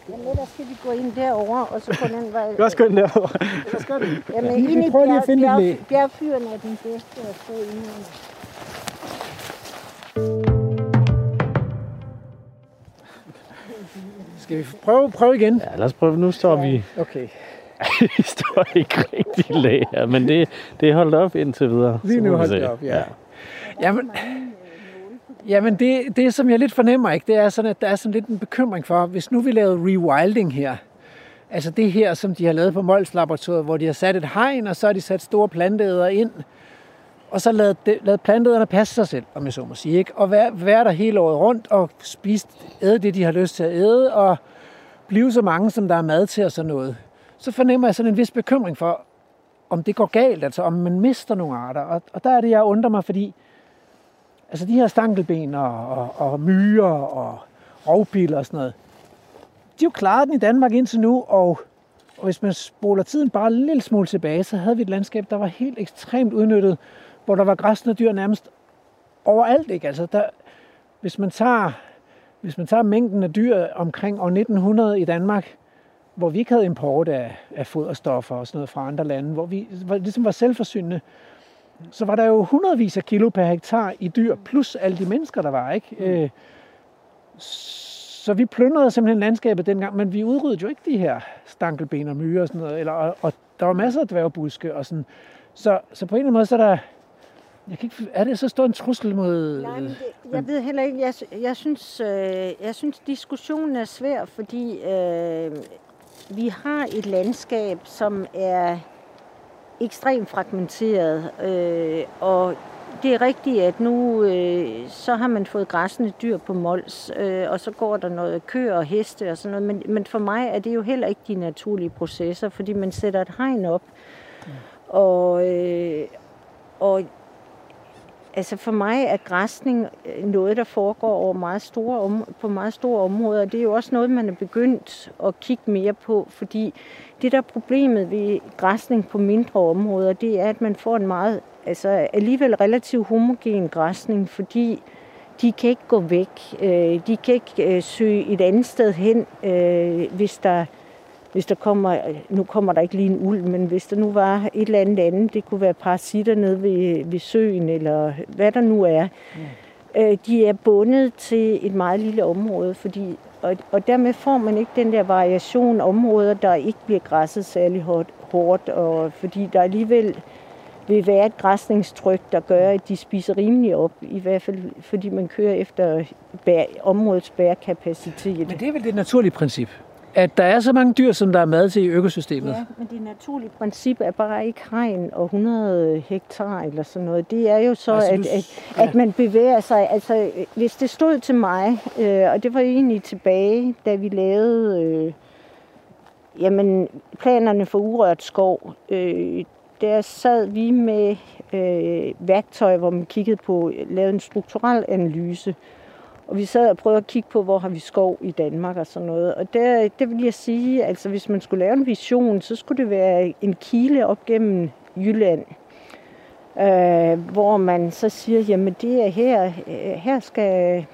jamen, der skal vi gå ind derover og så på den vej. Jeg skal ind derovre. Gøre det. Jamen, Vi- vi ind i prøver lige at bjerg, finde bjerg, læ. bjergfyren er den bedste at stå inde. Skal vi prøve, prøve igen? ja, lad os prøve. Nu står vi, Okay. <laughs> vi står ikke rigtig læ her, men det, det er holdt op indtil videre. Lige nu holdt det op, ja. Jamen, jamen det, det, som jeg lidt fornemmer, ikke, det er sådan, at der er sådan lidt en bekymring for, hvis nu vi lavede rewilding her, altså det her, som de har lavet på Mols Laboratoriet, hvor de har sat et hegn, og så har de sat store planteæder ind, og så lad, de, lavet planterne passe sig selv, om jeg så må sige, ikke? og være, være der hele året rundt og spise, æde det, de har lyst til at æde, og blive så mange, som der er mad til og sådan noget. Så fornemmer jeg sådan en vis bekymring for, om det går galt, altså om man mister nogle arter. Og, og der er det, jeg undrer mig, fordi altså de her stankelben og, og, og myrer og rovpil og sådan noget, de har jo klaret den i Danmark indtil nu, og, og hvis man spoler tiden bare en lille smule tilbage, så havde vi et landskab, der var helt ekstremt udnyttet, hvor der var græsne dyr nærmest overalt. Ikke? Altså der, hvis, man tager, hvis man tager mængden af dyr omkring år 1900 i Danmark, hvor vi ikke havde import af, af foderstoffer og sådan noget fra andre lande, hvor vi hvor ligesom var selvforsynende, så var der jo hundredvis af kilo per hektar i dyr, plus alle de mennesker, der var. ikke. Øh, så vi plyndrede simpelthen landskabet dengang, men vi udryddede jo ikke de her stankelben og myrer og sådan noget, eller, og, og der var masser af dværgbuske og sådan. Så, så på en eller anden måde, så er der, jeg kan ikke, er det så stor en trussel mod... Nej, men det, jeg ved heller ikke, jeg, jeg, synes, øh, jeg synes, diskussionen er svær, fordi øh, vi har et landskab, som er ekstremt fragmenteret, øh, og det er rigtigt, at nu øh, så har man fået græssende dyr på Mols, øh, og så går der noget køer og heste og sådan noget, men, men for mig er det jo heller ikke de naturlige processer, fordi man sætter et hegn op, og, øh, og Altså for mig er græsning øh, noget, der foregår over meget store om, på meget store områder. Det er jo også noget, man er begyndt at kigge mere på, fordi det der er problemet ved græsning på mindre områder, det er, at man får en meget, altså alligevel relativt homogen græsning, fordi de kan ikke gå væk. Øh, de kan ikke øh, søge et andet sted hen, hvis der hvis der kommer, nu kommer der ikke lige en uld, men hvis der nu var et eller andet andet, det kunne være parasitter nede ved, ved søen, eller hvad der nu er, mm. de er bundet til et meget lille område, fordi, og, og dermed får man ikke den der variation af områder, der ikke bliver græsset særlig hårdt, hårdt og fordi der alligevel vil være et græsningstryk, der gør, at de spiser rimelig op, i hvert fald fordi man kører efter bær, områdets bærekapacitet. Men det er vel det naturlige princip, at der er så mange dyr, som der er mad til i økosystemet. Ja, men det naturlige princip er bare ikke hegn og 100 hektar eller sådan noget. Det er jo så, Altså, altså, du- at, at, at man bevæger sig. Altså, hvis det stod til mig, øh, og det var egentlig tilbage, da vi lavede øh, jamen, planerne for urørt skov, øh, der sad vi med øh, værktøj, hvor man kiggede på, lavede en strukturel analyse. Og vi sad og prøvede at kigge på, hvor har vi skov i Danmark og sådan noget. Og der, det vil jeg sige, altså hvis man skulle lave en vision, så skulle det være en kile op gennem Jylland. Øh, hvor man så siger, jamen det er her, øh, her skal,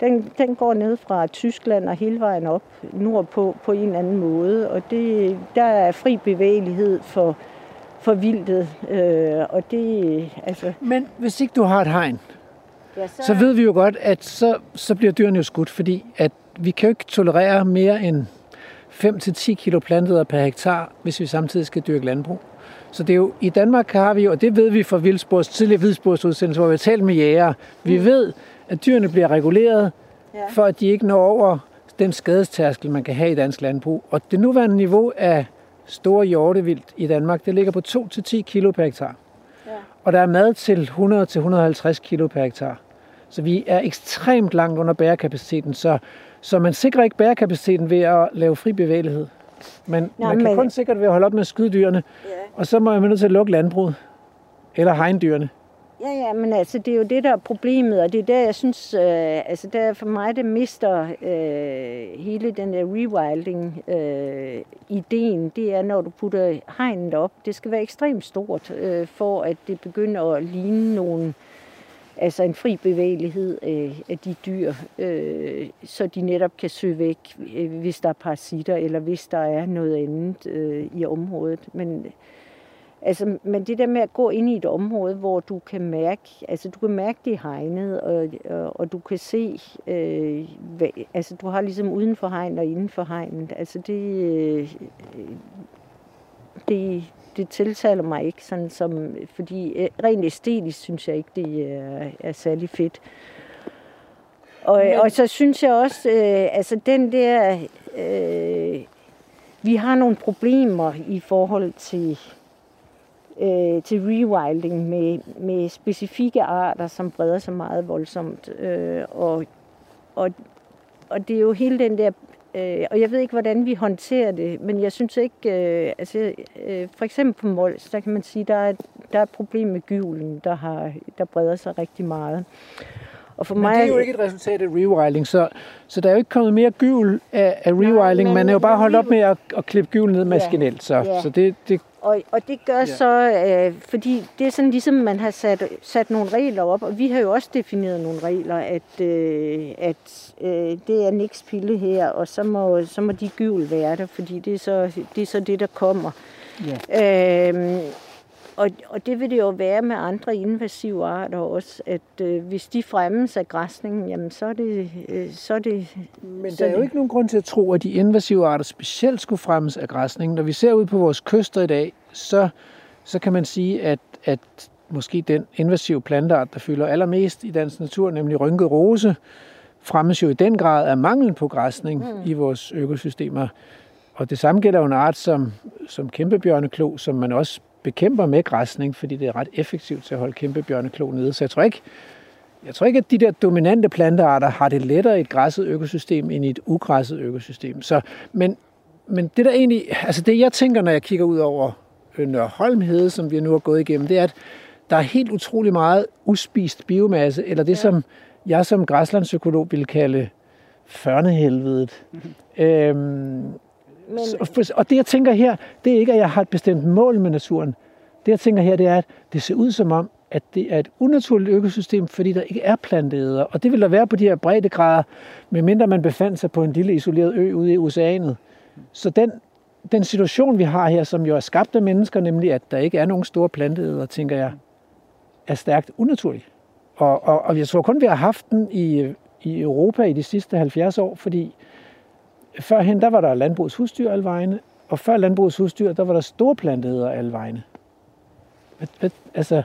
den, den går ned fra Tyskland og hele vejen op nordpå på en eller anden måde. Og det, der er fri bevægelighed for, for vildtet. Øh, og det, altså, Men hvis ikke du har et hegn, ja, så ved vi jo godt, at så, så bliver dyrene jo skudt, fordi at vi kan jo ikke tolerere mere end 5-10 kilo planteder per hektar, hvis vi samtidig skal dyrke landbrug. Så det er jo, i Danmark har vi jo, og det ved vi fra vildspors, tidligere vildsporsudsendelse, hvor vi har talt med jæger, vi ved, at dyrene bliver reguleret, Ja. for at de ikke når over den skadestærskel, man kan have i dansk landbrug. Og det nuværende niveau af store hjortevildt i Danmark, det ligger på 2-10 kilo per hektar. Ja. Og der er mad til 100-150 kilo per hektar. Så vi er ekstremt langt under bærekapaciteten, så, så man sikrer ikke bærekapaciteten ved at lave fri bevægelighed. Men Nå, man kan men- kun sikre det ved at holde op med at skyde dyrene, Ja. og så må man nødt til at lukke landbruget, eller hegndyrene. Ja, ja, men altså, det er jo det, der er problemet, og det er der, jeg synes, øh, altså der for mig, det mister øh, hele den der rewilding-ideen, øh, det er, når du putter hegnet op. Det skal være ekstremt stort, øh, for at det begynder at ligne nogle, altså en fri bevægelighed øh, af de dyr, øh, så de netop kan søge væk, øh, hvis der er parasitter, eller hvis der er noget andet øh, i området. Men Altså, men det der med at gå ind i et område, hvor du kan mærke, altså du kan mærke det hegnet, og, og, og du kan se, øh, hvad, altså du har ligesom uden for hegnet og inden for hegnet. Altså det, øh, det, det tiltaler mig ikke sådan som, fordi øh, rent æstetisk synes jeg ikke, det er, er særlig fedt. Og, Men... og så synes jeg også, øh, altså den der, øh, vi har nogle problemer i forhold til øh, til rewilding med, med specifikke arter, som breder sig meget voldsomt. Øh, og, og, og det er jo hele den der... Øh, og jeg ved ikke, hvordan vi håndterer det, men jeg synes ikke... Øh, altså, øh, for eksempel på Mols, der kan man sige, der er, der er et problem med gyvlen, der, har, der breder sig rigtig meget. Og for men mig, det er jo ikke et resultat af rewilding, så, så der er jo ikke kommet mere gyvel af, af rewilding. Nej, man er jo bare holdt op med at, at klippe gyvel ned maskinelt, så, ja. så det, det og, og det gør ja. så, øh, fordi det er sådan ligesom, man har sat, sat nogle regler op, og vi har jo også defineret nogle regler, at, øh, at øh, det er niks pille her, og så må, så må de gyvel være der, fordi det er så det, er så det der kommer. Ja. Øh, og, og det vil det jo være med andre invasive arter også, at øh, hvis de fremmes af græsningen, jamen så er det... Øh, så er det Men der er jo ikke nogen grund til at tro, at de invasive arter specielt skulle fremmes af græsningen. Når vi ser ud på vores kyster i dag, så, så kan man sige, at, at måske den invasive planteart, der fylder allermest i dansk natur, nemlig rynket rose, fremmes jo i den grad af manglen på græsning mm. i vores økosystemer. Og det samme gælder jo en art som, som kæmpebjørneklo, som man også bekæmper med græsning, fordi det er ret effektivt til at holde kæmpe bjørneklo nede. Så jeg tror ikke, jeg tror ikke, at de der dominante plantearter har det lettere i et græsset økosystem end i et ugræsset økosystem. Så, men, men det der egentlig, altså det jeg tænker, når jeg kigger ud over øh, Nørholmhede, som vi nu har gået igennem, det er, at der er helt utrolig meget uspist biomasse, eller det, ja. som jeg som græslandspsykolog vil kalde førnehelvedet. Mm-hmm. <laughs> Øhm, men... Og det, jeg tænker her, det er ikke, at jeg har et bestemt mål med naturen. Det, jeg tænker her, det er, at det ser ud som om, at det er et unaturligt økosystem, fordi der ikke er planteæder. Og det vil der være på de her breddegrader, medmindre man befandt sig på en lille isoleret ø ude i oceanet. Så den, den situation, vi har her, som jo er skabt af mennesker, nemlig at der ikke er nogen store planteæder, tænker jeg, er stærkt unaturlig. Og, og, og jeg tror kun, vi har haft den i, i Europa i de sidste 70 år, fordi Førhen, der var der landbrugets husdyr alle vegne, og før landbrugets husdyr, der var der store planteæder alle vegne. Hvad, hvad, altså...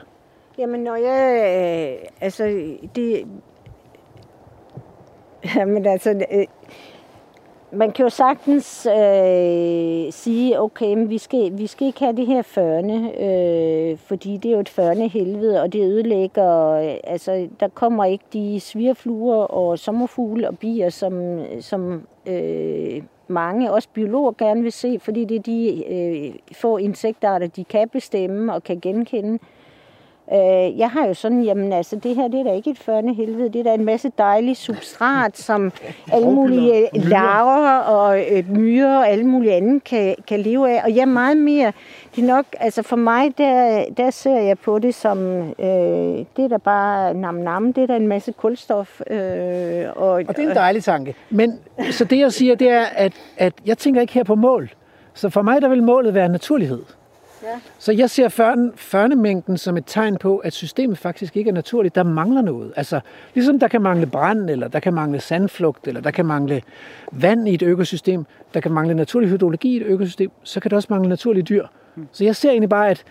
Jamen, når jeg... Øh, altså, det... Jamen, altså... Øh, man kan jo sagtens øh, sige, okay, men vi skal, vi skal ikke have det her førne, øh, fordi det er jo et førne helvede, og det ødelægger, øh, altså der kommer ikke de svirfluer og sommerfugle og bier, som, som øh, mange, også biologer, gerne vil se, fordi det er de øh, få insektarter, de kan bestemme og kan genkende. Øh, jeg har jo sådan, jamen altså, det her det er da ikke et førne helvede, det er da en masse dejlig substrat, som <laughs> alle mulige larver og øh, myrer og alle mulige andre kan, kan leve af. Og ja, meget mere. Det er nok, altså for mig, der, der ser jeg på det som, øh, det er da bare nam nam, det er da en masse kulstof. Øh, og, og det er en dejlig tanke. Men så det jeg siger, det er, at, at jeg tænker ikke her på mål. Så for mig, der vil målet være naturlighed. Ja. Så jeg ser førne, førnemængden som et tegn på, at systemet faktisk ikke er naturligt. Der mangler noget. Altså, ligesom der kan mangle brand, eller der kan mangle sandflugt, eller der kan mangle vand i et økosystem, der kan mangle naturlig hydrologi i et økosystem, så kan der også mangle naturlige dyr. Hmm. Så jeg ser egentlig bare, at,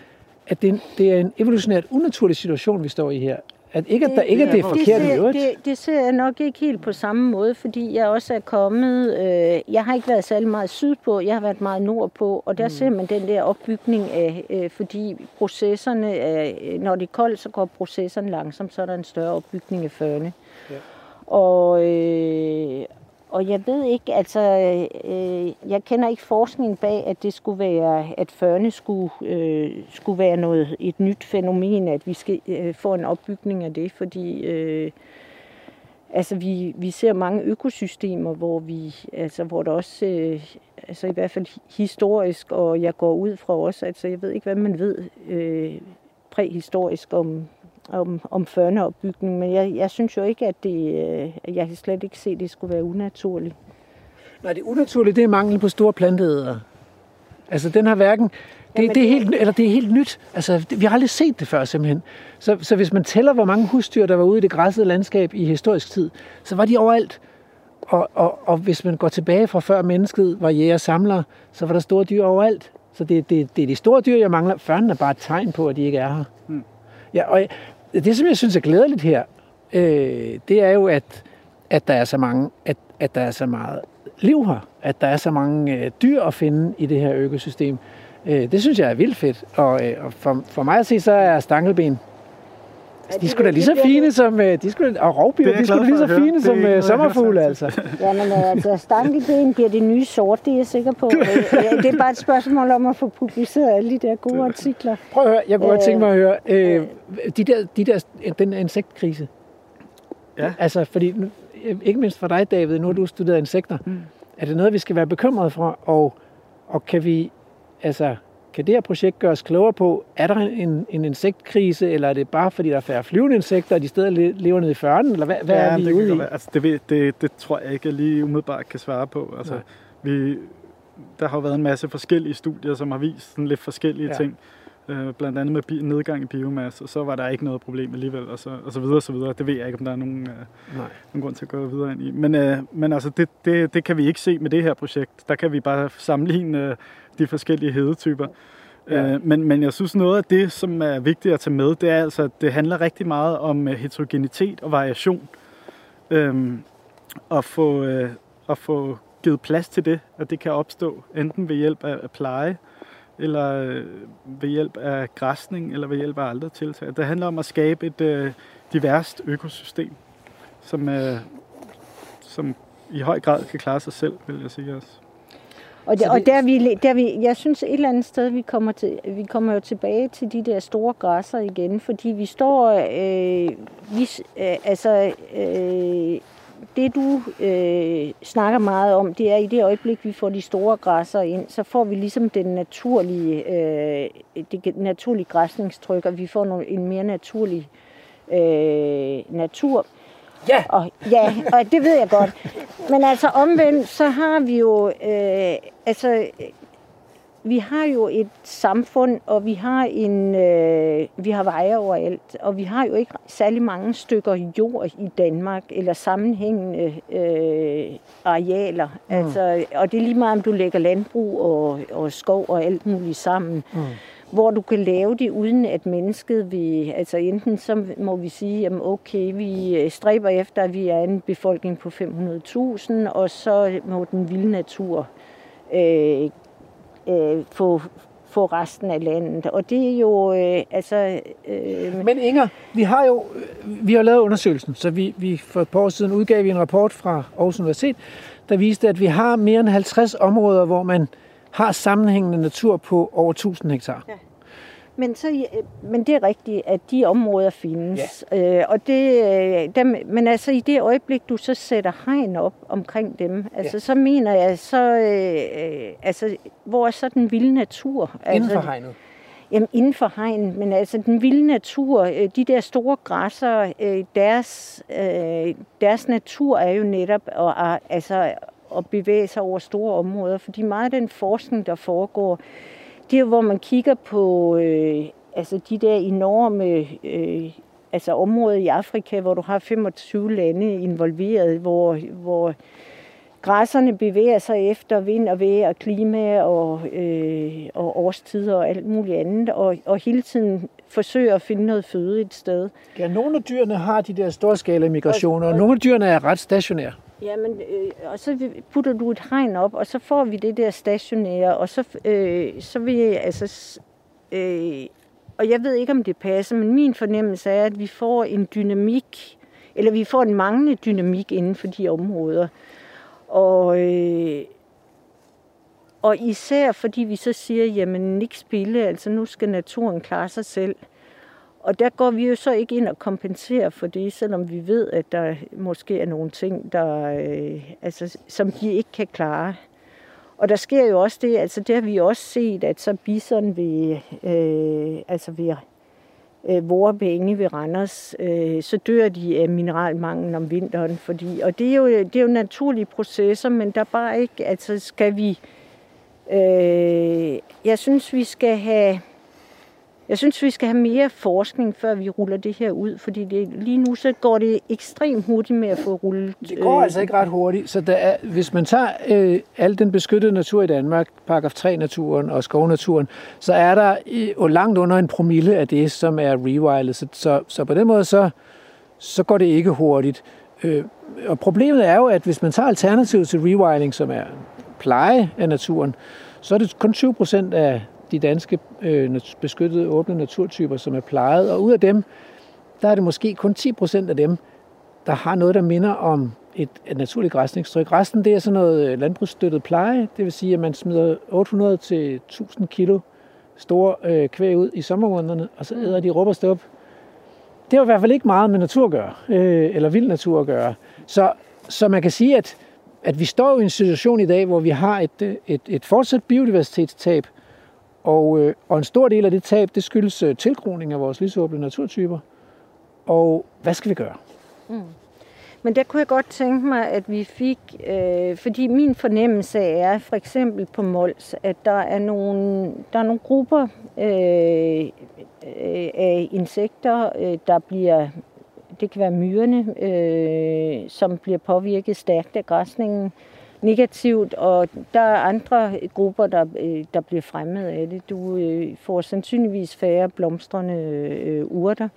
at det, det er en evolutionært unaturlig situation, vi står i her. At ikke, at der ikke er det forkert det ser, det, det ser jeg nok ikke helt på samme måde, fordi jeg også er kommet... Øh, jeg har ikke været særlig meget sydpå, jeg har været meget nordpå, og der mm. ser man den der opbygning af... Øh, fordi processerne, øh, når det er koldt, så går processerne langsomt, så er der en større opbygning af førne. Ja. Og, øh, og jeg ved ikke, altså, øh, jeg kender ikke forskning bag, at det skulle være, at førne skulle, øh, skulle være noget, et nyt fænomen, at vi skal øh, få en opbygning af det, fordi øh, altså, vi, vi ser mange økosystemer, hvor vi, altså, hvor der også, øh, altså i hvert fald historisk, og jeg går ud fra også, altså jeg ved ikke, hvad man ved øh, præhistorisk om, om, om førneopbygning, men jeg, jeg synes jo ikke, at det, øh, jeg kan slet ikke se, at det skulle være unaturligt. Nej, det unaturligt, det er mangel på store planteædere. Altså, den har hverken... Det, Jamen, det, er helt, eller det er helt nyt. Altså, det, vi har aldrig set det før, simpelthen. Så, så hvis man tæller, hvor mange husdyr, der var ude i det græssede landskab i historisk tid, så var de overalt. Og, og, og hvis man går tilbage fra før mennesket var jæger samler, så var der store dyr overalt. Så det, det, det er de store dyr, jeg mangler. Førnen er bare et tegn på, at de ikke er her. Hmm. Ja, og det, som jeg synes er glædeligt her, øh, det er jo, at, at der er så mange, at, at der er så meget liv her, at der er så mange øh, dyr at finde i det her økosystem. Øh, det synes jeg er vildt fedt, og, øh, og for, for mig at se, så er stankelben de skulle da lige så fine som, øh, de skulle, og rovbier, de skulle lige så fine som uh, sommerfugle, altså. Ja, men øh, altså, stankelben bliver det nye sort, det er jeg sikker på. <laughs> det er bare et spørgsmål om at få publiceret alle de der gode artikler. Prøv at høre, jeg kunne godt tænke mig at høre, øh, de der, de der, den insektkrise. Ja. Altså, fordi, ikke mindst for dig, David, nu har du studeret insekter. Mm. Er det noget, vi skal være bekymret for, og, og kan vi, altså, kan det her projekt gøre os klogere på, er der en, en insektkrise, eller er det bare fordi, der er færre flyvende insekter, og de steder lever nede i førnen, eller hvad, hvad ja, er vi det ude i? Altså, det, det, det tror jeg ikke, jeg lige umiddelbart kan svare på. Altså, vi, der har jo været en masse forskellige studier, som har vist sådan lidt forskellige ja. ting. Øh, blandt andet med nedgang i biomasse, og så var der ikke noget problem alligevel, og så, og så videre, og så videre. Det ved jeg ikke, om der er nogen, øh, nogen grund til at gå videre ind i. Men, øh, men altså, det, det, det kan vi ikke se med det her projekt. Der kan vi bare sammenligne øh, de forskellige hedetyper. Ja. Øh, men, men jeg synes, noget af det, som er vigtigt at tage med, det er altså, at det handler rigtig meget om øh, heterogenitet og variation. Øhm, og få, øh, at få givet plads til det, at det kan opstå enten ved hjælp af, af pleje, eller øh, ved hjælp af græsning, eller ved hjælp af andre tiltag. Det handler om at skabe et øh, diverst økosystem, som, øh, som i høj grad kan klare sig selv, vil jeg sige også. Og, det, og der vi, der vi, jeg synes et eller andet sted, vi kommer, til, vi kommer jo tilbage til de der store græsser igen, fordi vi står, øh, vi, øh, altså, øh, det du øh, snakker meget om, det er i det øjeblik, vi får de store græsser ind, så får vi ligesom den naturlige, øh, det naturlige græsningstryk, og vi får nogle, en mere naturlig øh, natur. Ja. Og, ja, og det ved jeg godt. Men altså omvendt, så har vi jo, øh, altså, vi har jo et samfund, og vi har en, øh, vi har veje overalt, og vi har jo ikke særlig mange stykker jord i Danmark, eller sammenhængende øh, arealer. Mm. Altså, og det er lige meget, om du lægger landbrug og, og skov og alt muligt sammen. Mm hvor du kan lave det, uden at mennesket vil... Altså enten så må vi sige, at okay, vi stræber efter, at vi er en befolkning på 500.000, og så må den vilde natur øh, øh, få, få resten af landet. Og det er jo, øh, altså... Øh... Men Inger, vi har jo vi har lavet undersøgelsen, så vi, vi for et par år siden udgav vi en rapport fra Aarhus Universitet, der viste, at vi har mere end 50 områder, hvor man har sammenhængende natur på over 1000 hektar. Ja. Men, så, men det er rigtigt, at de områder findes. Ja. Øh, og det, øh, dem, men altså i det øjeblik, du så sætter hegn op omkring dem, altså ja. så mener jeg, så, øh, altså, hvor er så den vilde natur? Inden for altså, hegnet? Jamen inden for hegn, men altså den vilde natur, øh, de der store græsser, øh, deres, deres natur er jo netop at, altså, at bevæge sig over store områder, fordi meget af den forskning, der foregår, det er hvor man kigger på øh, altså de der enorme øh, altså områder i Afrika, hvor du har 25 lande involveret, hvor, hvor græsserne bevæger sig efter vind og vejr og klima og, øh, og årstider og alt muligt andet, og, og hele tiden forsøger at finde noget føde et sted. Ja, nogle af dyrene har de der storskala migrationer, og, og, og nogle af dyrene er ret stationære. Ja, men, øh, og så putter du et hegn op, og så får vi det der stationære, og så, øh, så vil jeg, altså, øh, og jeg ved ikke, om det passer, men min fornemmelse er, at vi får en dynamik, eller vi får en manglende dynamik inden for de områder. Og, øh, og især fordi vi så siger, jamen ikke spille, altså nu skal naturen klare sig selv. Og der går vi jo så ikke ind og kompenserer for det, selvom vi ved, at der måske er nogle ting, der, øh, altså, som de ikke kan klare. Og der sker jo også det, altså det har vi også set, at så bison ved, øh, altså ved øh, Vorebænge ved Randers, øh, så dør de af mineralmangel om vinteren. Fordi, og det er, jo, det er jo naturlige processer, men der bare ikke, altså skal vi, øh, jeg synes vi skal have, jeg synes, vi skal have mere forskning, før vi ruller det her ud, fordi det, lige nu så går det ekstremt hurtigt med at få rullet. Det går øh, altså ikke ret hurtigt, så der er, hvis man tager øh, al den beskyttede natur i Danmark, paragraf 3-naturen og skovnaturen, så er der øh, langt under en promille af det, som er rewildet. Så, så, så på den måde, så, så går det ikke hurtigt. Øh, og problemet er jo, at hvis man tager alternativet til rewilding, som er pleje af naturen, så er det kun 20 procent af de danske øh, beskyttede åbne naturtyper, som er plejet. Og ud af dem, der er det måske kun 10 procent af dem, der har noget, der minder om et, et naturligt græsningstryk. Resten det er sådan noget øh, landbrugsstøttet pleje, det vil sige, at man smider 800 til 1000 kilo store øh, kvæg ud i sommermånederne, og så æder de råb og stop. Det er i hvert fald ikke meget med natur at gøre, øh, eller vild natur at gøre. Så, så man kan sige, at, at vi står i en situation i dag, hvor vi har et, øh, et, et fortsat biodiversitetstab, og, øh, og en stor del af det tab, det skyldes øh, tilgroning af vores lysåbne naturtyper. Og hvad skal vi gøre? Mm. Men der kunne jeg godt tænke mig, at vi fik, øh, fordi min fornemmelse er for eksempel på Mols, at der er nogle, der er nogle grupper øh, øh, af insekter, øh, der bliver, det kan være myrerne, øh, som bliver påvirket stærkt af græsningen. Øh, negativt, og der er andre grupper, der, øh, der bliver fremmet af det. Du øh, får sandsynligvis færre blomstrende øh, urter,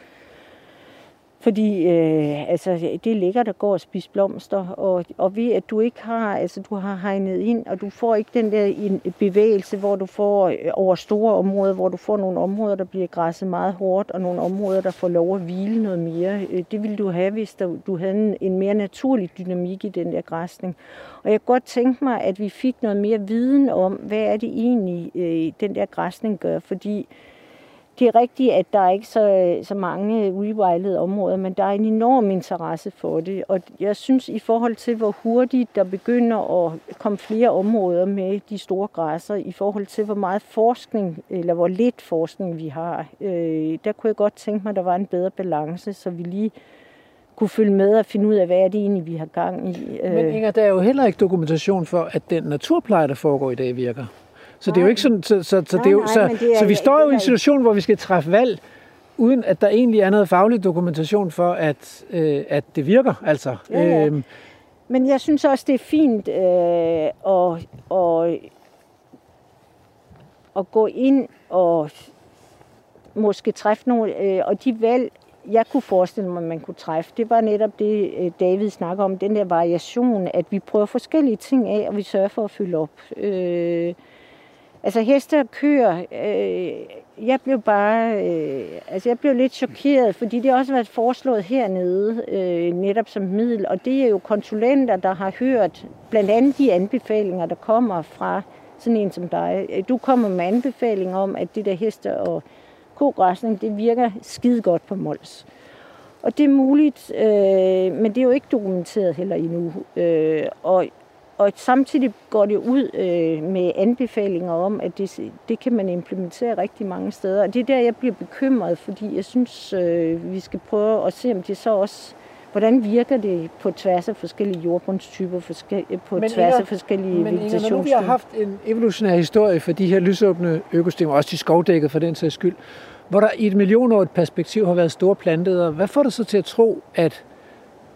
fordi øh, altså, det er lækkert at gå og spise blomster, og, og ved at du ikke har, altså du har hegnet ind, og du får ikke den der bevægelse, hvor du får øh, over store områder, hvor du får nogle områder, der bliver græsset meget hårdt, og nogle områder, der får lov at hvile noget mere. Øh, det ville du have, hvis der, du havde en, en mere naturlig dynamik i den der græsning. Og jeg kunne godt tænke mig, at vi fik noget mere viden om, hvad er det egentlig, øh, den der græsning gør, fordi det er rigtigt, at der er ikke så, så mange rewildede områder, men der er en enorm interesse for det. Og jeg synes, i forhold til, hvor hurtigt der begynder at komme flere områder med de store græsser, i forhold til, hvor meget forskning, eller hvor lidt forskning vi har, øh, der kunne jeg godt tænke mig, at der var en bedre balance, så vi lige kunne følge med og finde ud af, hvad er det egentlig, vi har gang i. Men øh. Inger, der er jo heller ikke dokumentation for, at den naturpleje, der foregår i dag, virker. Så det er jo ikke sådan, så, så, så, nej, det er jo, så, nej, så, så vi står jo i en situation, hvor vi skal træffe valg, uden at der egentlig er noget faglig dokumentation for, at, øh, at det virker. Altså. Ja, ja. Øhm. Men jeg synes også, det er fint øh, at, at, at gå ind og måske træffe nogle, øh, og de valg, jeg kunne forestille mig, man kunne træffe, det var netop det, øh, David snakker om, den der variation, at vi prøver forskellige ting af, og vi sørger for at fylde op. Øh, Altså heste og køer, øh, jeg blev bare, øh, altså jeg blev lidt chokeret, fordi det har også været foreslået hernede, øh, netop som middel, og det er jo konsulenter, der har hørt blandt andet de anbefalinger, der kommer fra sådan en som dig. Du kommer med anbefaling om, at det der heste og kogræsning, det virker skide godt på Mols. Og det er muligt, øh, men det er jo ikke dokumenteret heller endnu. Øh, og og samtidig går det ud øh, med anbefalinger om, at det, det kan man implementere rigtig mange steder. Og det er der, jeg bliver bekymret, fordi jeg synes, øh, vi skal prøve at se, om det så også hvordan virker det på tværs af forskellige jordbundstyper, forske- på men tværs af forskellige men Inger, når vi har haft en evolutionær historie for de her lysåbne økosystemer, også de skovdækket for den sags skyld, hvor der i et millionårigt perspektiv har været store planteder, hvad får du så til at tro, at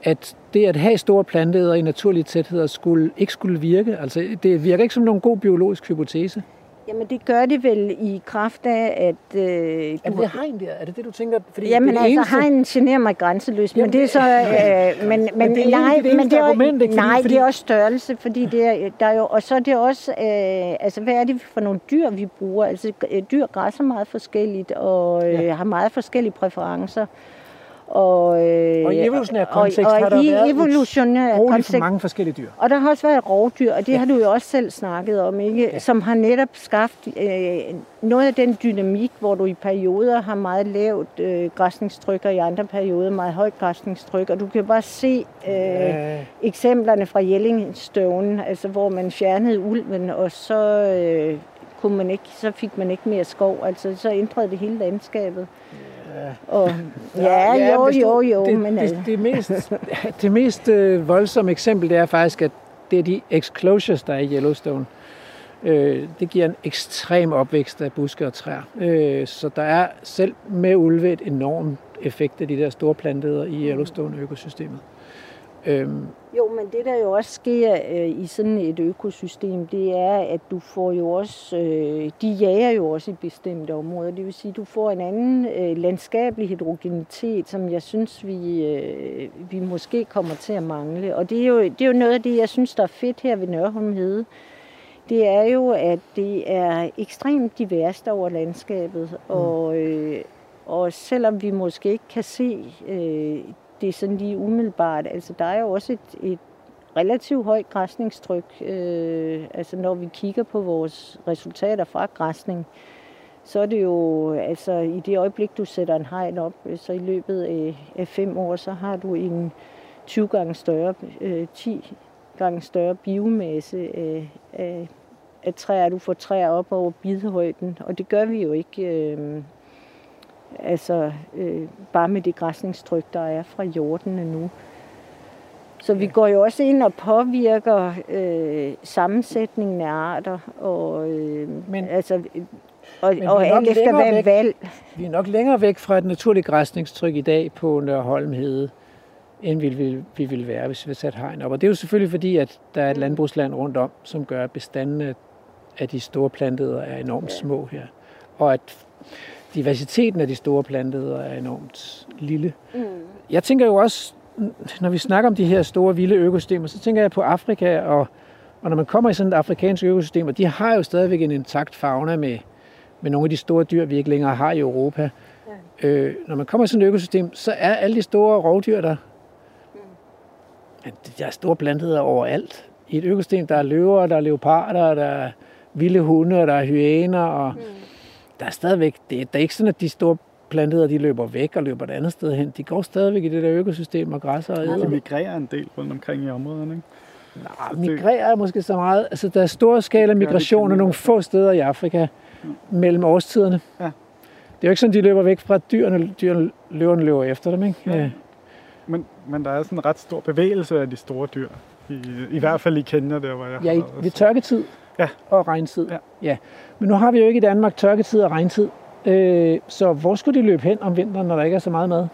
at det at have store planteæder i naturlige tætheder skulle, ikke skulle virke. Altså, det virker ikke som nogen god biologisk hypotese. Jamen det gør det vel i kraft af, at... Øh, er det hegn der? Er det det, du tænker? Fordi jamen det altså, eneste... hegn generer mig grænseløst, men det er så... <laughs> Øh, men, men, men det er nej, det men det er, argument, ikke? Fordi, nej, fordi... det er også størrelse, fordi det er, der er jo... Og så er det også... Øh, altså, hvad er det for nogle dyr, vi bruger? Altså, dyr græsser meget forskelligt, og øh, ja. har meget forskellige præferencer. Og, øh, Og i evolutionær og- kontekst og, har der i været evolutionær kontekst, mange forskellige dyr. og der har også været rovdyr, og det har du jo også selv snakket om, ikke? Ja. som har netop skabt øh, noget af den dynamik, hvor du i perioder har meget lavt øh, græsningstryk, og i andre perioder meget højt græsningstryk. Og du kan bare se øh, Ja. eksemplerne fra Jellingstøven, altså hvor man fjernede ulven, og så, øh, kunne man ikke, så fik man ikke mere skov. Altså, så ændrede det hele landskabet. Og, ja, ja, jo, jo, jo, det, men det, det mest, det mest øh, voldsomme eksempel, det er faktisk, at det er de exclosures, der er i Yellowstone. Øh, det giver en ekstrem opvækst af buske og træer. Øh, så der er selv med ulve et enormt effekt af de der store planteder i Yellowstone-økosystemet. Øhm, Jo, men det der jo også sker øh, i sådan et økosystem, det er, at du får jo også, øh, de jager jo også i bestemte områder. Det vil sige, du får en anden øh, landskabelig heterogenitet, som jeg synes, vi, øh, vi måske kommer til at mangle. Og det er, jo, det er jo noget af det, jeg synes, der er fedt her ved Nørholm Hede. Det er jo, at det er ekstremt diverst over landskabet, mm. og, øh, og selvom vi måske ikke kan se øh, det er sådan lige umiddelbart. Altså, der er jo også et, et relativt højt græsningstryk, øh, altså når vi kigger på vores resultater fra græsning, så er det jo, altså i det øjeblik, du sætter en hegn op, øh, så i løbet af, af fem år, så har du en 20 gange større, øh, 10 gange større biomasse af, af, af træer. Du får træer op over bidhøjden, og det gør vi jo ikke øh, altså, øh, bare med det græsningstryk, der er fra jordene nu. Så vi går jo også ind og påvirker øh, sammensætningen af arter, og, øh, Men- altså, øh, og, Men og alt efter hvad væk. valg. Vi er nok længere væk fra et naturligt græsningstryk i dag på Nørholm Hede, end vi ville, vi ville være, hvis vi satte hegn op. Og det er jo selvfølgelig fordi, at der er et landbrugsland rundt om, som gør, at bestandene af de store planteder er enormt små her. Og at diversiteten af de store planteder er enormt lille. Mm. Jeg tænker jo også, når vi snakker om de her store vilde økosystemer, så tænker jeg på Afrika, og, og når man kommer i sådan et afrikansk økosystem, og de har jo stadigvæk en intakt fauna med, med nogle af de store dyr, vi ikke længere har i Europa. Ja. Øh, når man kommer i sådan et økosystem, så er alle de store rovdyr der. Mm. Der er store plantheder overalt. I et økosystem, der er løver, der er leoparder, der er vilde hunde, og der er hyæner, og mm. Der er stadigvæk, det, det er ikke sådan, at de store plantheder, de løber væk og løber et andet sted hen. De går stadigvæk i det der økosystem og græsser og De æder. migrerer en del rundt omkring i områderne, ikke? Nej, migrerer er måske så meget. Altså, der er store skala de migrationer nogle få steder i Afrika mellem årstiderne. Ja. Det er jo ikke sådan, de løber væk fra dyrene. Dyrene løverne løber efter dem, ikke? Ja. Ja. Men, men der er sådan en ret stor bevægelse af de store dyr. I, I hvert fald i Kenya, der hvor jeg Ja, i, ved tørketid Ja. og regntid. Ja. ja. Men nu har vi jo ikke i Danmark tørketid og regntid. Øh, så hvor skulle de løbe hen om vinteren, når der ikke er så meget mad?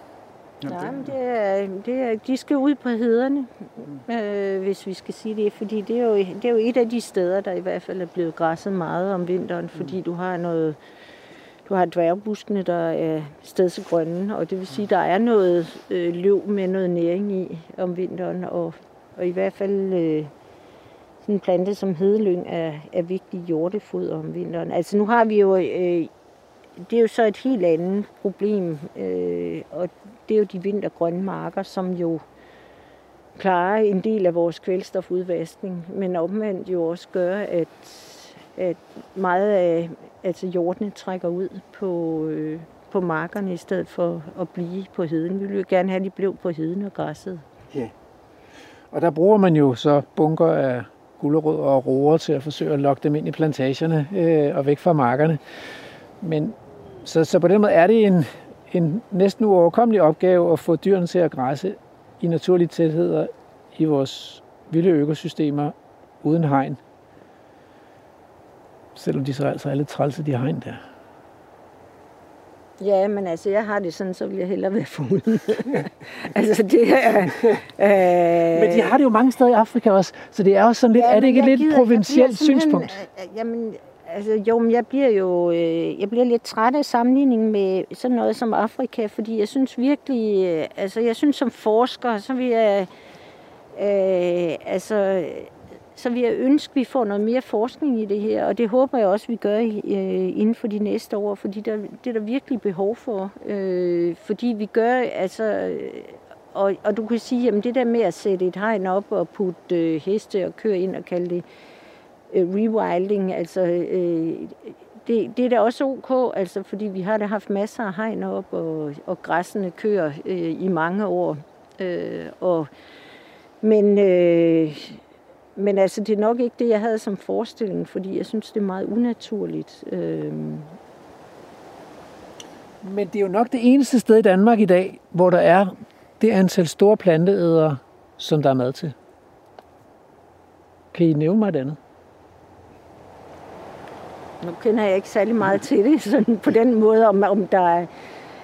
Nej, men det, det er, det er, de skal ud på hederne, øh, hvis vi skal sige det. Fordi det er, jo, det er jo et af de steder, der i hvert fald er blevet græsset meget om vinteren. Fordi du har noget... Du har dværgbuskene, der er stedsegrønne, og det vil sige, der er noget øh, løv med noget næring i om vinteren, og, og i hvert fald øh, sådan en plante som hedelyng er, er vigtig hjortefod om vinteren. Altså nu har vi jo, øh, det er jo så et helt andet problem, øh, og det er jo de vintergrønne marker, som jo klarer en del af vores kvælstofudvaskning, men omvendt jo også gør, at, at meget af altså jordene trækker ud på, øh, på markerne i stedet for at blive på heden. Vi vil jo gerne have, at de blev på heden og græsset. Ja. Og der bruger man jo så bunker af gulerødder og roer til at forsøge at lokke dem ind i plantagerne øh, og væk fra markerne. Men så, så på den måde er det en, en næsten uoverkommelig opgave at få dyrene til at græsse i naturlige tætheder i vores vilde økosystemer uden hegn. Selvom de så altså er lidt trælse, de hegn der. Ja, men altså, jeg har det sådan, så vil jeg hellere være foruden. <laughs> altså, det er... Øh, Men de har det jo mange steder i Afrika også, så det er også sådan lidt, Ja, er det ikke et lidt gider- provincielt synspunkt? Jamen, altså, jo, men jeg bliver jo øh, jeg bliver lidt træt af sammenligningen med sådan noget som Afrika, fordi jeg synes virkelig, øh, altså jeg synes som forsker, så vil jeg, øh, altså, så vil jeg ønske, at vi får noget mere forskning i det her, og det håber jeg også, vi gør øh, inden for de næste år, fordi der, det er der virkelig behov for. Øh, fordi vi gør, altså, øh, og, og du kan sige, at det der med at sætte et hegn op og putte øh, heste og køre ind og kalde det øh, rewilding, altså øh, det, det er da også ok, altså, fordi vi har da haft masser af hegn op, og, og græssene kører øh, i mange år. Øh, og, men, øh, men altså, det er nok ikke det, jeg havde som forestilling, fordi jeg synes, det er meget unaturligt. Øh. Men det er jo nok det eneste sted i Danmark i dag, hvor der er det antal store planteædere, som der er mad til. Kan I nævne mig et andet? Nu kender jeg ikke særlig meget til det, sådan på den måde, om, om der er...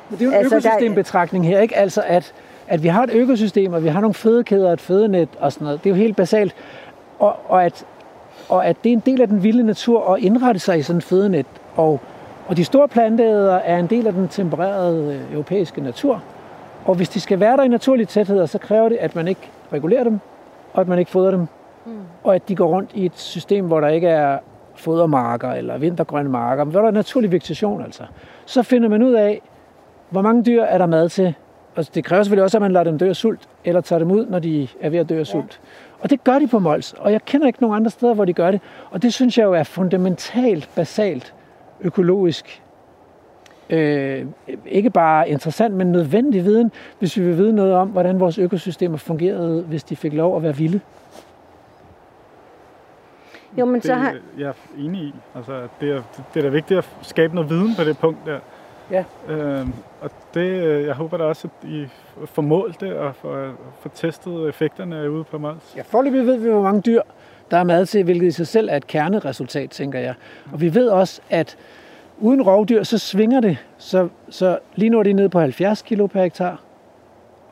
Men det er jo en altså, økosystembetragtning her, ikke? Altså, at, at vi har et økosystem, og vi har nogle fødekæder, et fødenet og sådan noget. Det er jo helt basalt. Og, og, at, og at det er en del af den vilde natur at indrette sig i sådan et fødenet. Og, og de store planteæder er en del af den tempererede øh, europæiske natur. Og hvis de skal være der i naturlige tætheder, så kræver det, at man ikke regulerer dem, og at man ikke fodrer dem. Mm. Og at de går rundt i et system, hvor der ikke er fodermarker eller vintergrønne marker, men hvor der er naturlig vegetation altså. Så finder man ud af, hvor mange dyr er der mad til. Og det kræver selvfølgelig også, at man lader dem dø af sult, eller tager dem ud, når de er ved at dø af sult. Og det gør de på Mols, og jeg kender ikke nogen andre steder, hvor de gør det. Og det synes jeg jo er fundamentalt, basalt, økologisk. Øh, ikke bare interessant, men nødvendig viden, hvis vi vil vide noget om, hvordan vores økosystemer fungerede, hvis de fik lov at være vilde. Jo, men det, så har... Jeg er enig i. Altså, det, er, det er da vigtigt at skabe noget viden på det punkt der. Ja. Øhm, og det, øh, jeg håber da også, at I får målt det og får, får testet effekterne ude på Mols. Ja, forløbig ved vi, hvor mange dyr der er mad til, hvilket i sig selv er et kerneresultat, tænker jeg. Og vi ved også, at uden rovdyr, så svinger det. Så, så lige nu er det nede på 70 kilo per hektar,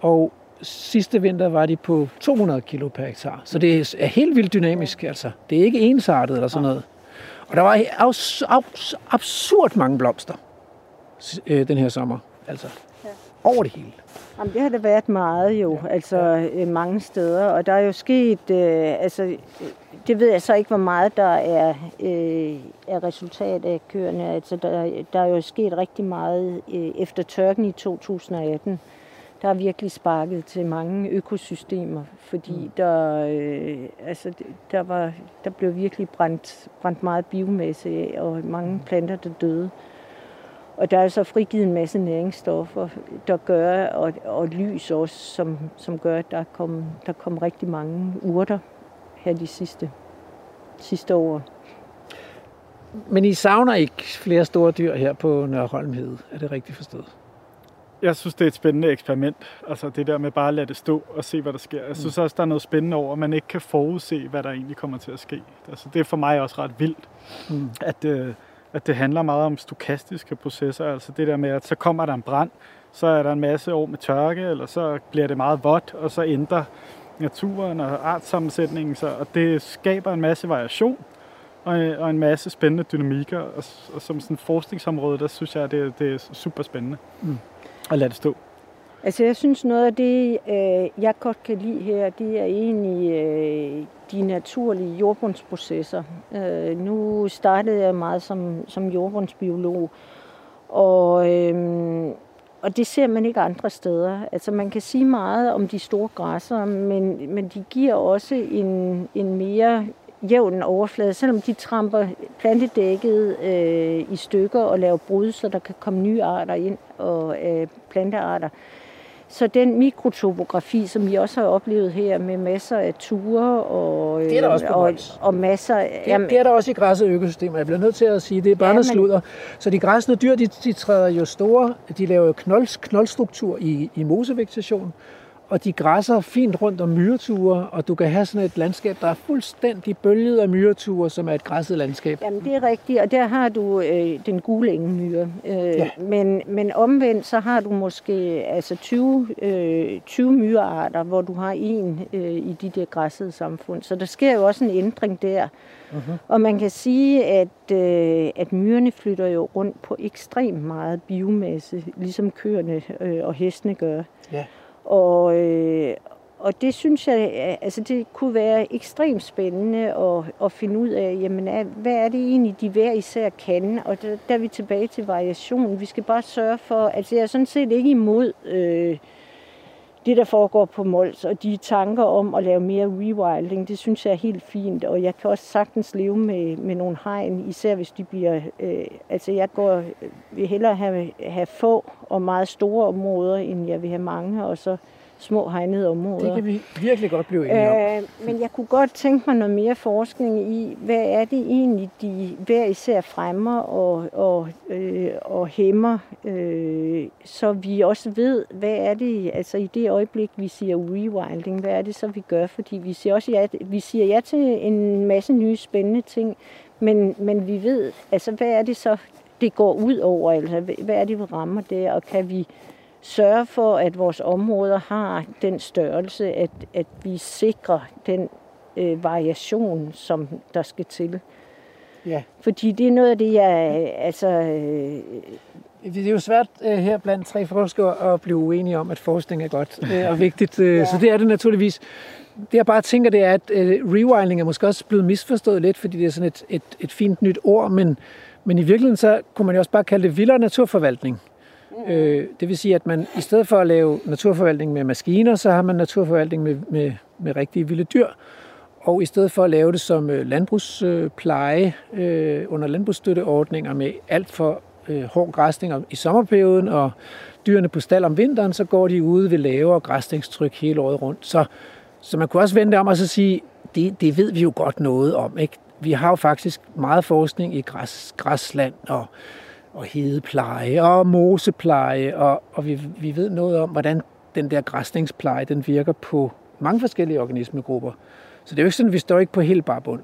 og sidste vinter var de på 200 kilo per hektar. Så det er helt vildt dynamisk, altså. Det er ikke ensartet eller sådan noget. Og der var abs- abs- absurd mange blomster øh, den her sommer. Altså, over det hele. Jamen, det har det været meget jo, ja. altså ja. Øh, mange steder. Og der er jo sket, øh, altså, det ved jeg så ikke, hvor meget der er, øh, er resultat af køerne. Altså, der, der er jo sket rigtig meget øh, efter tørken i 2018 der er virkelig sparket til mange økosystemer, fordi mm. der, øh, altså, der, var, der blev virkelig brændt, brændt meget biomasse af, og mange mm. planter, der døde. Og der er så frigivet en masse næringsstoffer, der gør, og, og lys også, som, som gør, at der kom, der kom rigtig mange urter her de sidste, sidste år. Men I savner ikke flere store dyr her på Nørholmhed, er det rigtigt forstået? Jeg synes, det er et spændende eksperiment. Altså det der med bare at lade det stå og se, hvad der sker. Jeg synes mm. også, der er noget spændende over, at man ikke kan forudse, hvad der egentlig kommer til at ske. Altså det er for mig også ret vildt, mm. at, øh, at det handler meget om stokastiske processer. Altså det der med, at så kommer der en brand, så er der en masse år med tørke, eller så bliver det meget vådt, og så ændrer naturen og artsammensætningen sig, og det skaber en masse variation og, og en masse spændende dynamikker. Og, og som sådan et forskningsområde, der synes jeg, det, det er super spændende. Mm og lade det stå? Altså jeg synes noget af det, øh, jeg godt kan lide her, det er egentlig øh, de naturlige jordbundsprocesser. Øh, nu startede jeg meget som, som jordbundsbiolog, og, øh, og det ser man ikke andre steder. Altså man kan sige meget om de store græsser, men, men de giver også en, en mere jævn overflade, selvom de tramper plantedækket øh, i stykker og laver brud, så der kan komme nye arter ind og øh, plantearter. Så den mikrotopografi, som vi også har oplevet her med masser af ture og, det er der også på og, og masser... Det, jamen, det er der også i græsset økosystemer. Jeg bliver nødt til at sige, det er bare ja, sludder. Så de græsne dyr, de, de træder jo store, de laver jo knold, knoldstruktur i, i mosevegetation, og de græsser fint rundt om myreture, og du kan have sådan et landskab, der er fuldstændig bølget af myreture, som er et græsset landskab. Jamen, det er rigtigt, og der har du øh, den gule engemyre. Øh, ja. men, men omvendt, så har du måske altså 20, øh, 20 myrearter, hvor du har en øh, i de der græssede samfund. Så der sker jo også en ændring der. Uh-huh. Og man kan sige, at, øh, at myrerne flytter jo rundt på ekstremt meget biomasse, ligesom køerne øh, og hestene gør. Ja. Og, øh, og det synes jeg, altså det kunne være ekstremt spændende at, at finde ud af, jamen, hvad er det egentlig, de hver især kan? Og der, der er vi tilbage til variation. Vi skal bare sørge for, altså jeg er sådan set ikke imod øh, det, der foregår på Mols, og de tanker om at lave mere rewilding, det synes jeg er helt fint, og jeg kan også sagtens leve med, med nogle hegn, især hvis de bliver, øh, altså jeg går, øh, vil hellere have, have få og meget store områder, end jeg vil have mange, og så små hegnede områder. Det kan vi virkelig godt blive enige om. Øh, men jeg kunne godt tænke mig noget mere forskning i, hvad er det egentlig, de hver især fremmer og, og, øh, og hæmmer, øh, så vi også ved, hvad er det, altså i det øjeblik, vi siger rewilding, hvad er det så, vi gør? Fordi vi siger også ja, vi siger ja til en masse nye spændende ting, men, men vi ved, altså hvad er det så, det går ud over, altså hvad er det, vi rammer der, og kan vi sørge for, at vores områder har den størrelse, at, at vi sikrer den øh, variation, som der skal til. Ja. Fordi det er noget af det, jeg... Altså, øh, det er jo svært uh, her blandt tre forskere at blive uenige om, at forskning er godt uh, og vigtigt. Uh, ja. Så det er det naturligvis. Det jeg bare tænker, det er, at uh, rewilding er måske også blevet misforstået lidt, fordi det er sådan et, et, et fint nyt ord, men, men i virkeligheden så kunne man jo også bare kalde det vildere naturforvaltning. Mm-hmm. Øh, det vil sige, at man i stedet for at lave naturforvaltning med maskiner, så har man naturforvaltning med, med, med rigtige vilde dyr. Og i stedet for at lave det som øh, landbrugspleje øh, under landbrugsstøtteordninger med alt for øh, hård græsning i sommerperioden og dyrene på stald om vinteren, så går de ude ved lavere græsningstryk hele året rundt. Så, så man kunne også vende om og så sige, det, det ved vi jo godt noget om. Ikke? Vi har jo faktisk meget forskning i græs, græsland og og hedepleje og mosepleje, og, og vi, vi ved noget om, hvordan den der græsningspleje den virker på mange forskellige organismegrupper. Så det er jo ikke sådan, at vi står ikke på helt bare bund.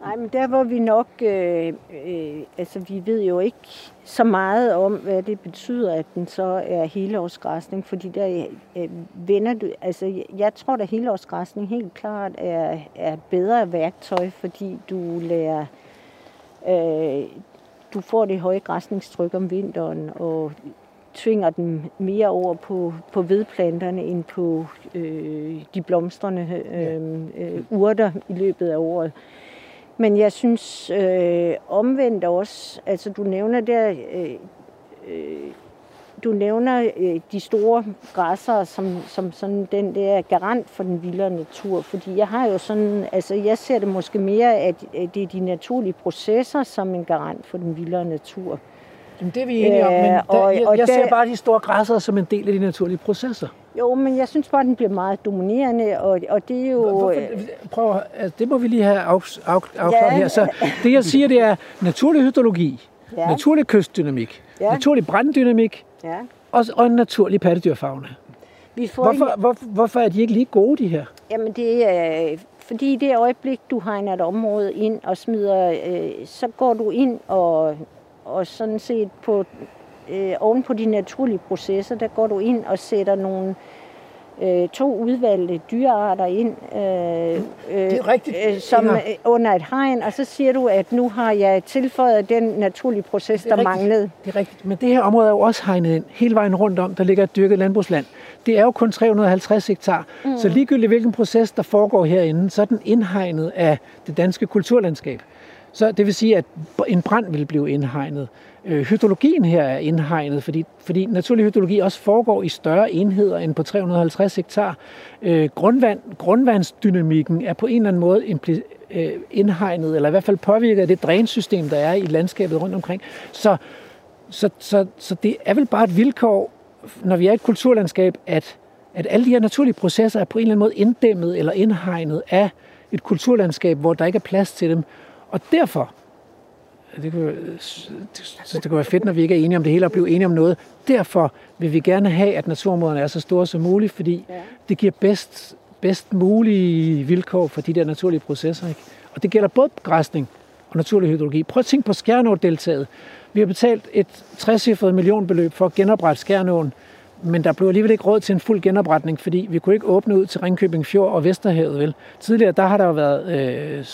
Nej, men der hvor vi nok, øh, øh, altså vi ved jo ikke så meget om, hvad det betyder, at den så er helårsgræsning, fordi der øh, vender du, altså jeg tror, at helårsgræsning helt klart er, er bedre værktøj, fordi du lærer øh, du får det høje græsningstryk om vinteren, og tvinger dem mere over på, på vedplanterne end på øh, de blomstrende øh, øh, urter i løbet af året. Men jeg synes øh, omvendt også, altså du nævner der øh, øh, du nævner øh, de store græsser som, som sådan den der garant for den vildere natur, fordi jeg har jo sådan, altså jeg ser det måske mere, at, det er de naturlige processer som en garant for den vildere natur. Jamen, det er vi enige om, men der, og, jeg, og jeg ser bare de store græsser som en del af de naturlige processer. Jo, men jeg synes bare, at den bliver meget dominerende, og, og det er jo... Hvorfor, prøv, altså, det må vi lige have afklaret af, ja. her. Så det, jeg siger, det er naturlig hydrologi, ja. naturlig kystdynamik, ja. naturlig branddynamik, Ja. Og, og en naturlig pattedyrfauna. Vi får hvorfor, en... hvorfor, hvorfor er de ikke lige gode, de her? Jamen, det er... Fordi i det øjeblik, du hegner et område ind og smider, øh, så går du ind og, og sådan set på, øh, oven på de naturlige processer, der går du ind og sætter nogle øh, to udvalgte dyrearter ind, øh, det er rigtigt. Øh, som ja. under et hegn, og så siger du, at nu har jeg tilføjet den naturlige proces, der rigtigt. manglede. Det er rigtigt, men det her område er jo også hegnet ind, hele vejen rundt om, der ligger et dyrket landbrugsland. Det er jo kun 350 hektar, mm. så ligegyldigt hvilken proces, der foregår herinde, så er den indhegnet af det danske kulturlandskab. Så det vil sige, at en brand vil blive indhegnet. Øh, hydrologien her er indhegnet, fordi, fordi naturlig hydrologi også foregår i større enheder end på 350 hektar. Øh, grundvand, grundvandsdynamikken er på en eller anden måde impli- øh, indhegnet, eller i hvert fald påvirket af det drænsystem, der er i landskabet rundt omkring. Så, så, så, så det er vel bare et vilkår, når vi er et kulturlandskab, at, at alle de her naturlige processer er på en eller anden måde inddæmmet eller indhegnet af et kulturlandskab, hvor der ikke er plads til dem. Og derfor det kunne, det, det kunne være fedt, når vi ikke er enige om det hele, og blive enige om noget. Derfor vil vi gerne have, at naturområderne er så store som muligt, fordi ja. det giver bedst, bedst mulige vilkår for de der naturlige processer. Ikke? Og det gælder både græsning og naturlig hydrologi. Prøv at tænke på Skjernå-deltaget. Vi har betalt et 60 millionbeløb for at genoprette Skjernåen men der blev alligevel ikke råd til en fuld genopretning, fordi vi kunne ikke åbne ud til Ringkøbing Fjord og Vesterhavet. Vel? Tidligere der har der jo været øh,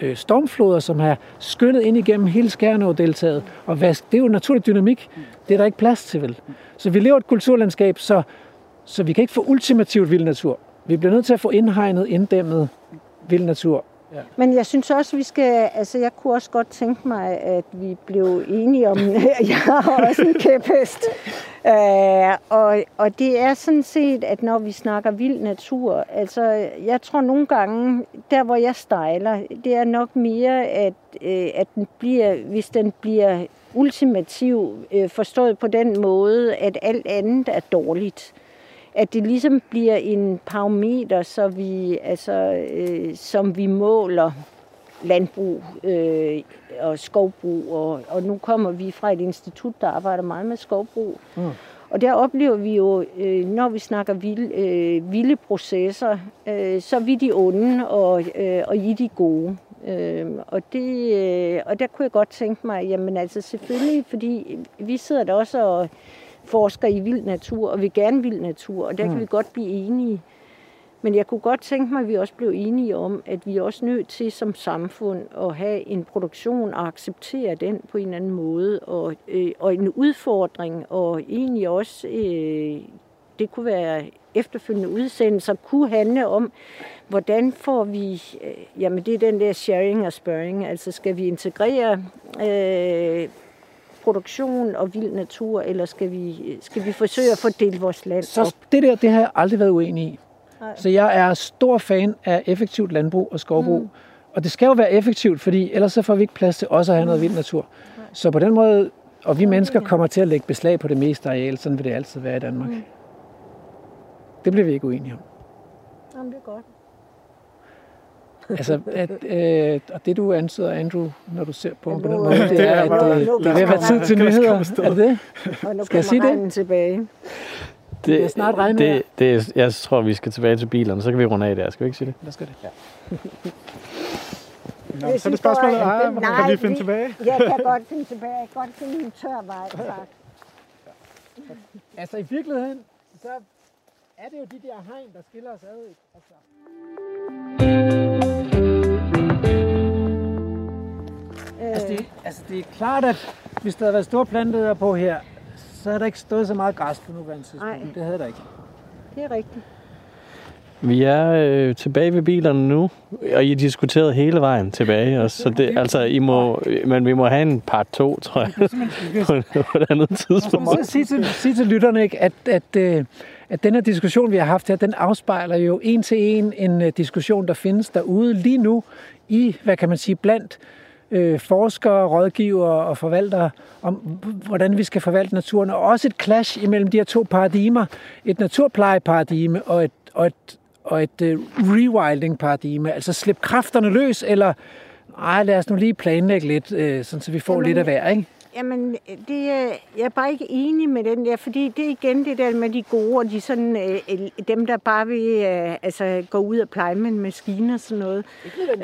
øh stormfloder, som har skyllet ind igennem hele Skærnå-deltaget. Og vask, det er jo naturlig dynamik. Det er der ikke plads til, vel? Så vi lever et kulturlandskab, så, så vi kan ikke få ultimativt vild natur. vi bliver nødt til at få indhegnet, inddæmmet vild natur. Ja. Men jeg synes også, vi skal, altså jeg kunne også godt tænke mig, at vi blev enige om, <laughs> jeg har også en kæphest. Uh, og, og det er sådan set, at når vi snakker vild natur, altså jeg tror nogle gange, der hvor jeg stejler, det er nok mere, at, uh, at den bliver, hvis den bliver ultimativ, uh, forstået på den måde, at alt andet er dårligt at det ligesom bliver en parameter, så vi, altså, øh, som vi måler landbrug øh, og skovbrug. Og, og nu kommer vi fra et institut, der arbejder meget med skovbrug. Mm. Og der oplever vi jo, øh, når vi snakker vilde, øh, vilde processer, øh, så er vi de onde, og, øh, og I de gode. Øh, og, det, øh, og der kunne jeg godt tænke mig, jamen altså selvfølgelig, fordi vi sidder der også og forsker i vild natur, og vil gerne vild natur, og der mm. kan vi godt blive enige. Men jeg kunne godt tænke mig, at vi også blev enige om, at vi er også nødt til som samfund at have en produktion og acceptere den på en eller anden måde. Og, øh, og en udfordring, og egentlig også, øh, det kunne være efterfølgende udsendelser, kunne handle om, hvordan får vi, øh, jamen det er den der sharing og spørring, altså skal vi integrere øh, produktion og vild natur, eller skal vi, skal vi forsøge at fordele vores land Så det der, det har jeg aldrig været uenig i. Nej. Så jeg er stor fan af effektivt landbrug og skovbrug. Mm. Og det skal jo være effektivt, fordi ellers så får vi ikke plads til også at have noget vild natur. Nej. Så på den måde, og vi mennesker kommer til at lægge beslag på det meste areal, sådan vil det altid være i Danmark. Mm. Det bliver vi ikke uenige om. Jamen, det er godt. Altså, at, øh, og det du antyder, Andrew, når du ser på ham på den måde, det er, at øh, det er ved at være tid til nyheder. Er det det? Skal jeg sige det? tilbage. Det, det, snart regne det, det, jeg tror, vi skal tilbage til bilerne, så kan vi runde af der. Skal vi ikke sige det? Lad os gøre det. Ja. Nå, så er det spørgsmålet, ah, nej, kan vi finde tilbage? Jeg kan godt finde tilbage. Jeg kan godt finde en tør vej, tak. <laughs> Altså i virkeligheden, så er det jo de der hegn, der skiller os ad. Altså. Altså det, altså det er klart, at hvis der havde været store planter på her, så havde der ikke stået så meget græs på nuværende tidspunkt. Nej. Det havde der ikke. Det er rigtigt. Vi er øh, tilbage ved bilerne nu, og I diskuterede hele vejen tilbage også. Så det, altså, I må, men vi må have en part 2, tror jeg, på, på et andet tidspunkt. Så sige til, sige til lytterne, ikke, at, at, at, øh, at den her diskussion, vi har haft her, den afspejler jo en til en en øh, diskussion, der findes derude lige nu i, hvad kan man sige, blandt øh, forskere, rådgivere og forvaltere om, hvordan vi skal forvalte naturen, og også et clash imellem de her to paradigmer. Et naturplejeparadigme og et, og et, og et uh, rewilding-paradigme. Altså slip kræfterne løs, eller ej, lad os nu lige planlægge lidt, øh, sådan, så vi får Jamen, lidt af hver, ikke? Jamen, det, jeg er bare ikke enig med den der, fordi det er igen det der med de gode, og de sådan, øh, dem, der bare vil øh, altså, gå ud og pleje med en maskine og sådan noget.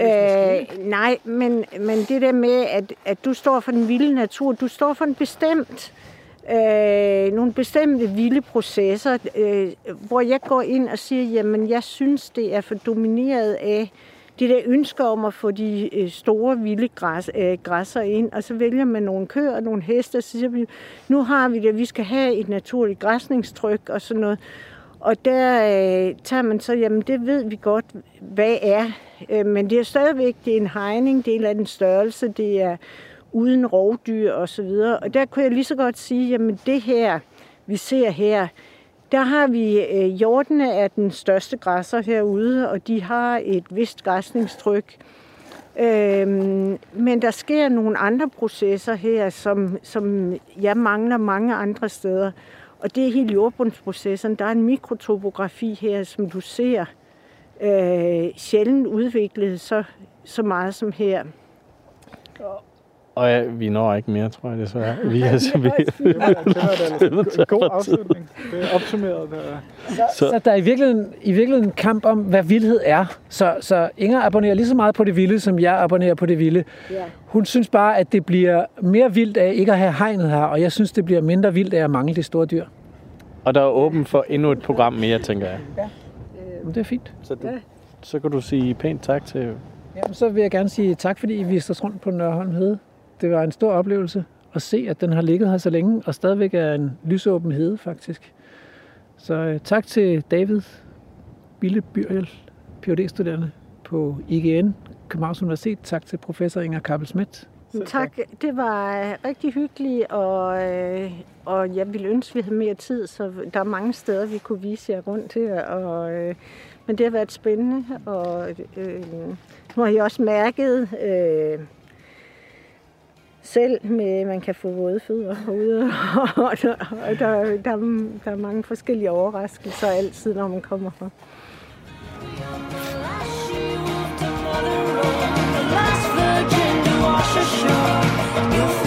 Øh, nej, men, men det der med, at, at du står for den vilde natur, du står for en bestemt øh, nogle bestemte vilde processer, øh, hvor jeg går ind og siger, jamen jeg synes, det er for domineret af de der ønsker om at få de øh, store vilde græs, øh, græsser ind, og så vælger man nogle køer og nogle heste, og så siger vi, nu har vi det, vi skal have et naturligt græsningstryk og sådan noget. Og der øh, tager man så, jamen det ved vi godt, hvad er. Øh, men det er stadigvæk, det er en hegning, det er en størrelse, det er uden rovdyr og så videre. Og der kunne jeg lige så godt sige, jamen det her, vi ser her, der har vi øh, hjortene er den største græsser herude, og de har et vist græsningstryk. Øhm, men der sker nogle andre processer her, som, som jeg mangler mange andre steder. Og det er hele jordbundsprocessen. Der er en mikrotopografi her, som du ser øh, sjældent udviklet så, så meget som her. Og ja, vi når ikke mere, tror jeg desværre. Vi er <laughs> så vi <laughs> det er en god afslutning. Det er opsummeret. Der. Så, så, så der er i virkeligheden, i virkeligheden en kamp om, hvad vildhed er. Så, så Inger abonnerer lige så meget på det vilde, som jeg abonnerer på det vilde. Ja. Hun synes bare, at det bliver mere vildt af ikke at have hegnet her, og jeg synes, det bliver mindre vildt af at mangle de store dyr. Og der er åben for endnu et program mere, tænker jeg. Ja, det er fint. Så, du, så kan du sige pænt tak til... Jamen, så vil jeg gerne sige tak, fordi I viste os rundt på Nørholm Hede det var en stor oplevelse at se, at den har ligget her så længe, og stadigvæk er en lysåben hede, faktisk. Så øh, tak til David Bille Byrjel, phd studerende på IGN, Københavns Universitet. Tak til professor Inger Kappel Schmidt. Tak, det var øh, rigtig hyggeligt, og, øh, og jeg ville ønske, at vi havde mere tid, så der er mange steder, vi kunne vise jer rundt til. Og, øh, men det har været spændende, og øh, øh nu har jeg også mærket øh, selv, med man kan få våde fødder herude, <laughs> og der, der, der, der er mange forskellige overraskelser altid, når man kommer her. Last virgin to wash ashore. You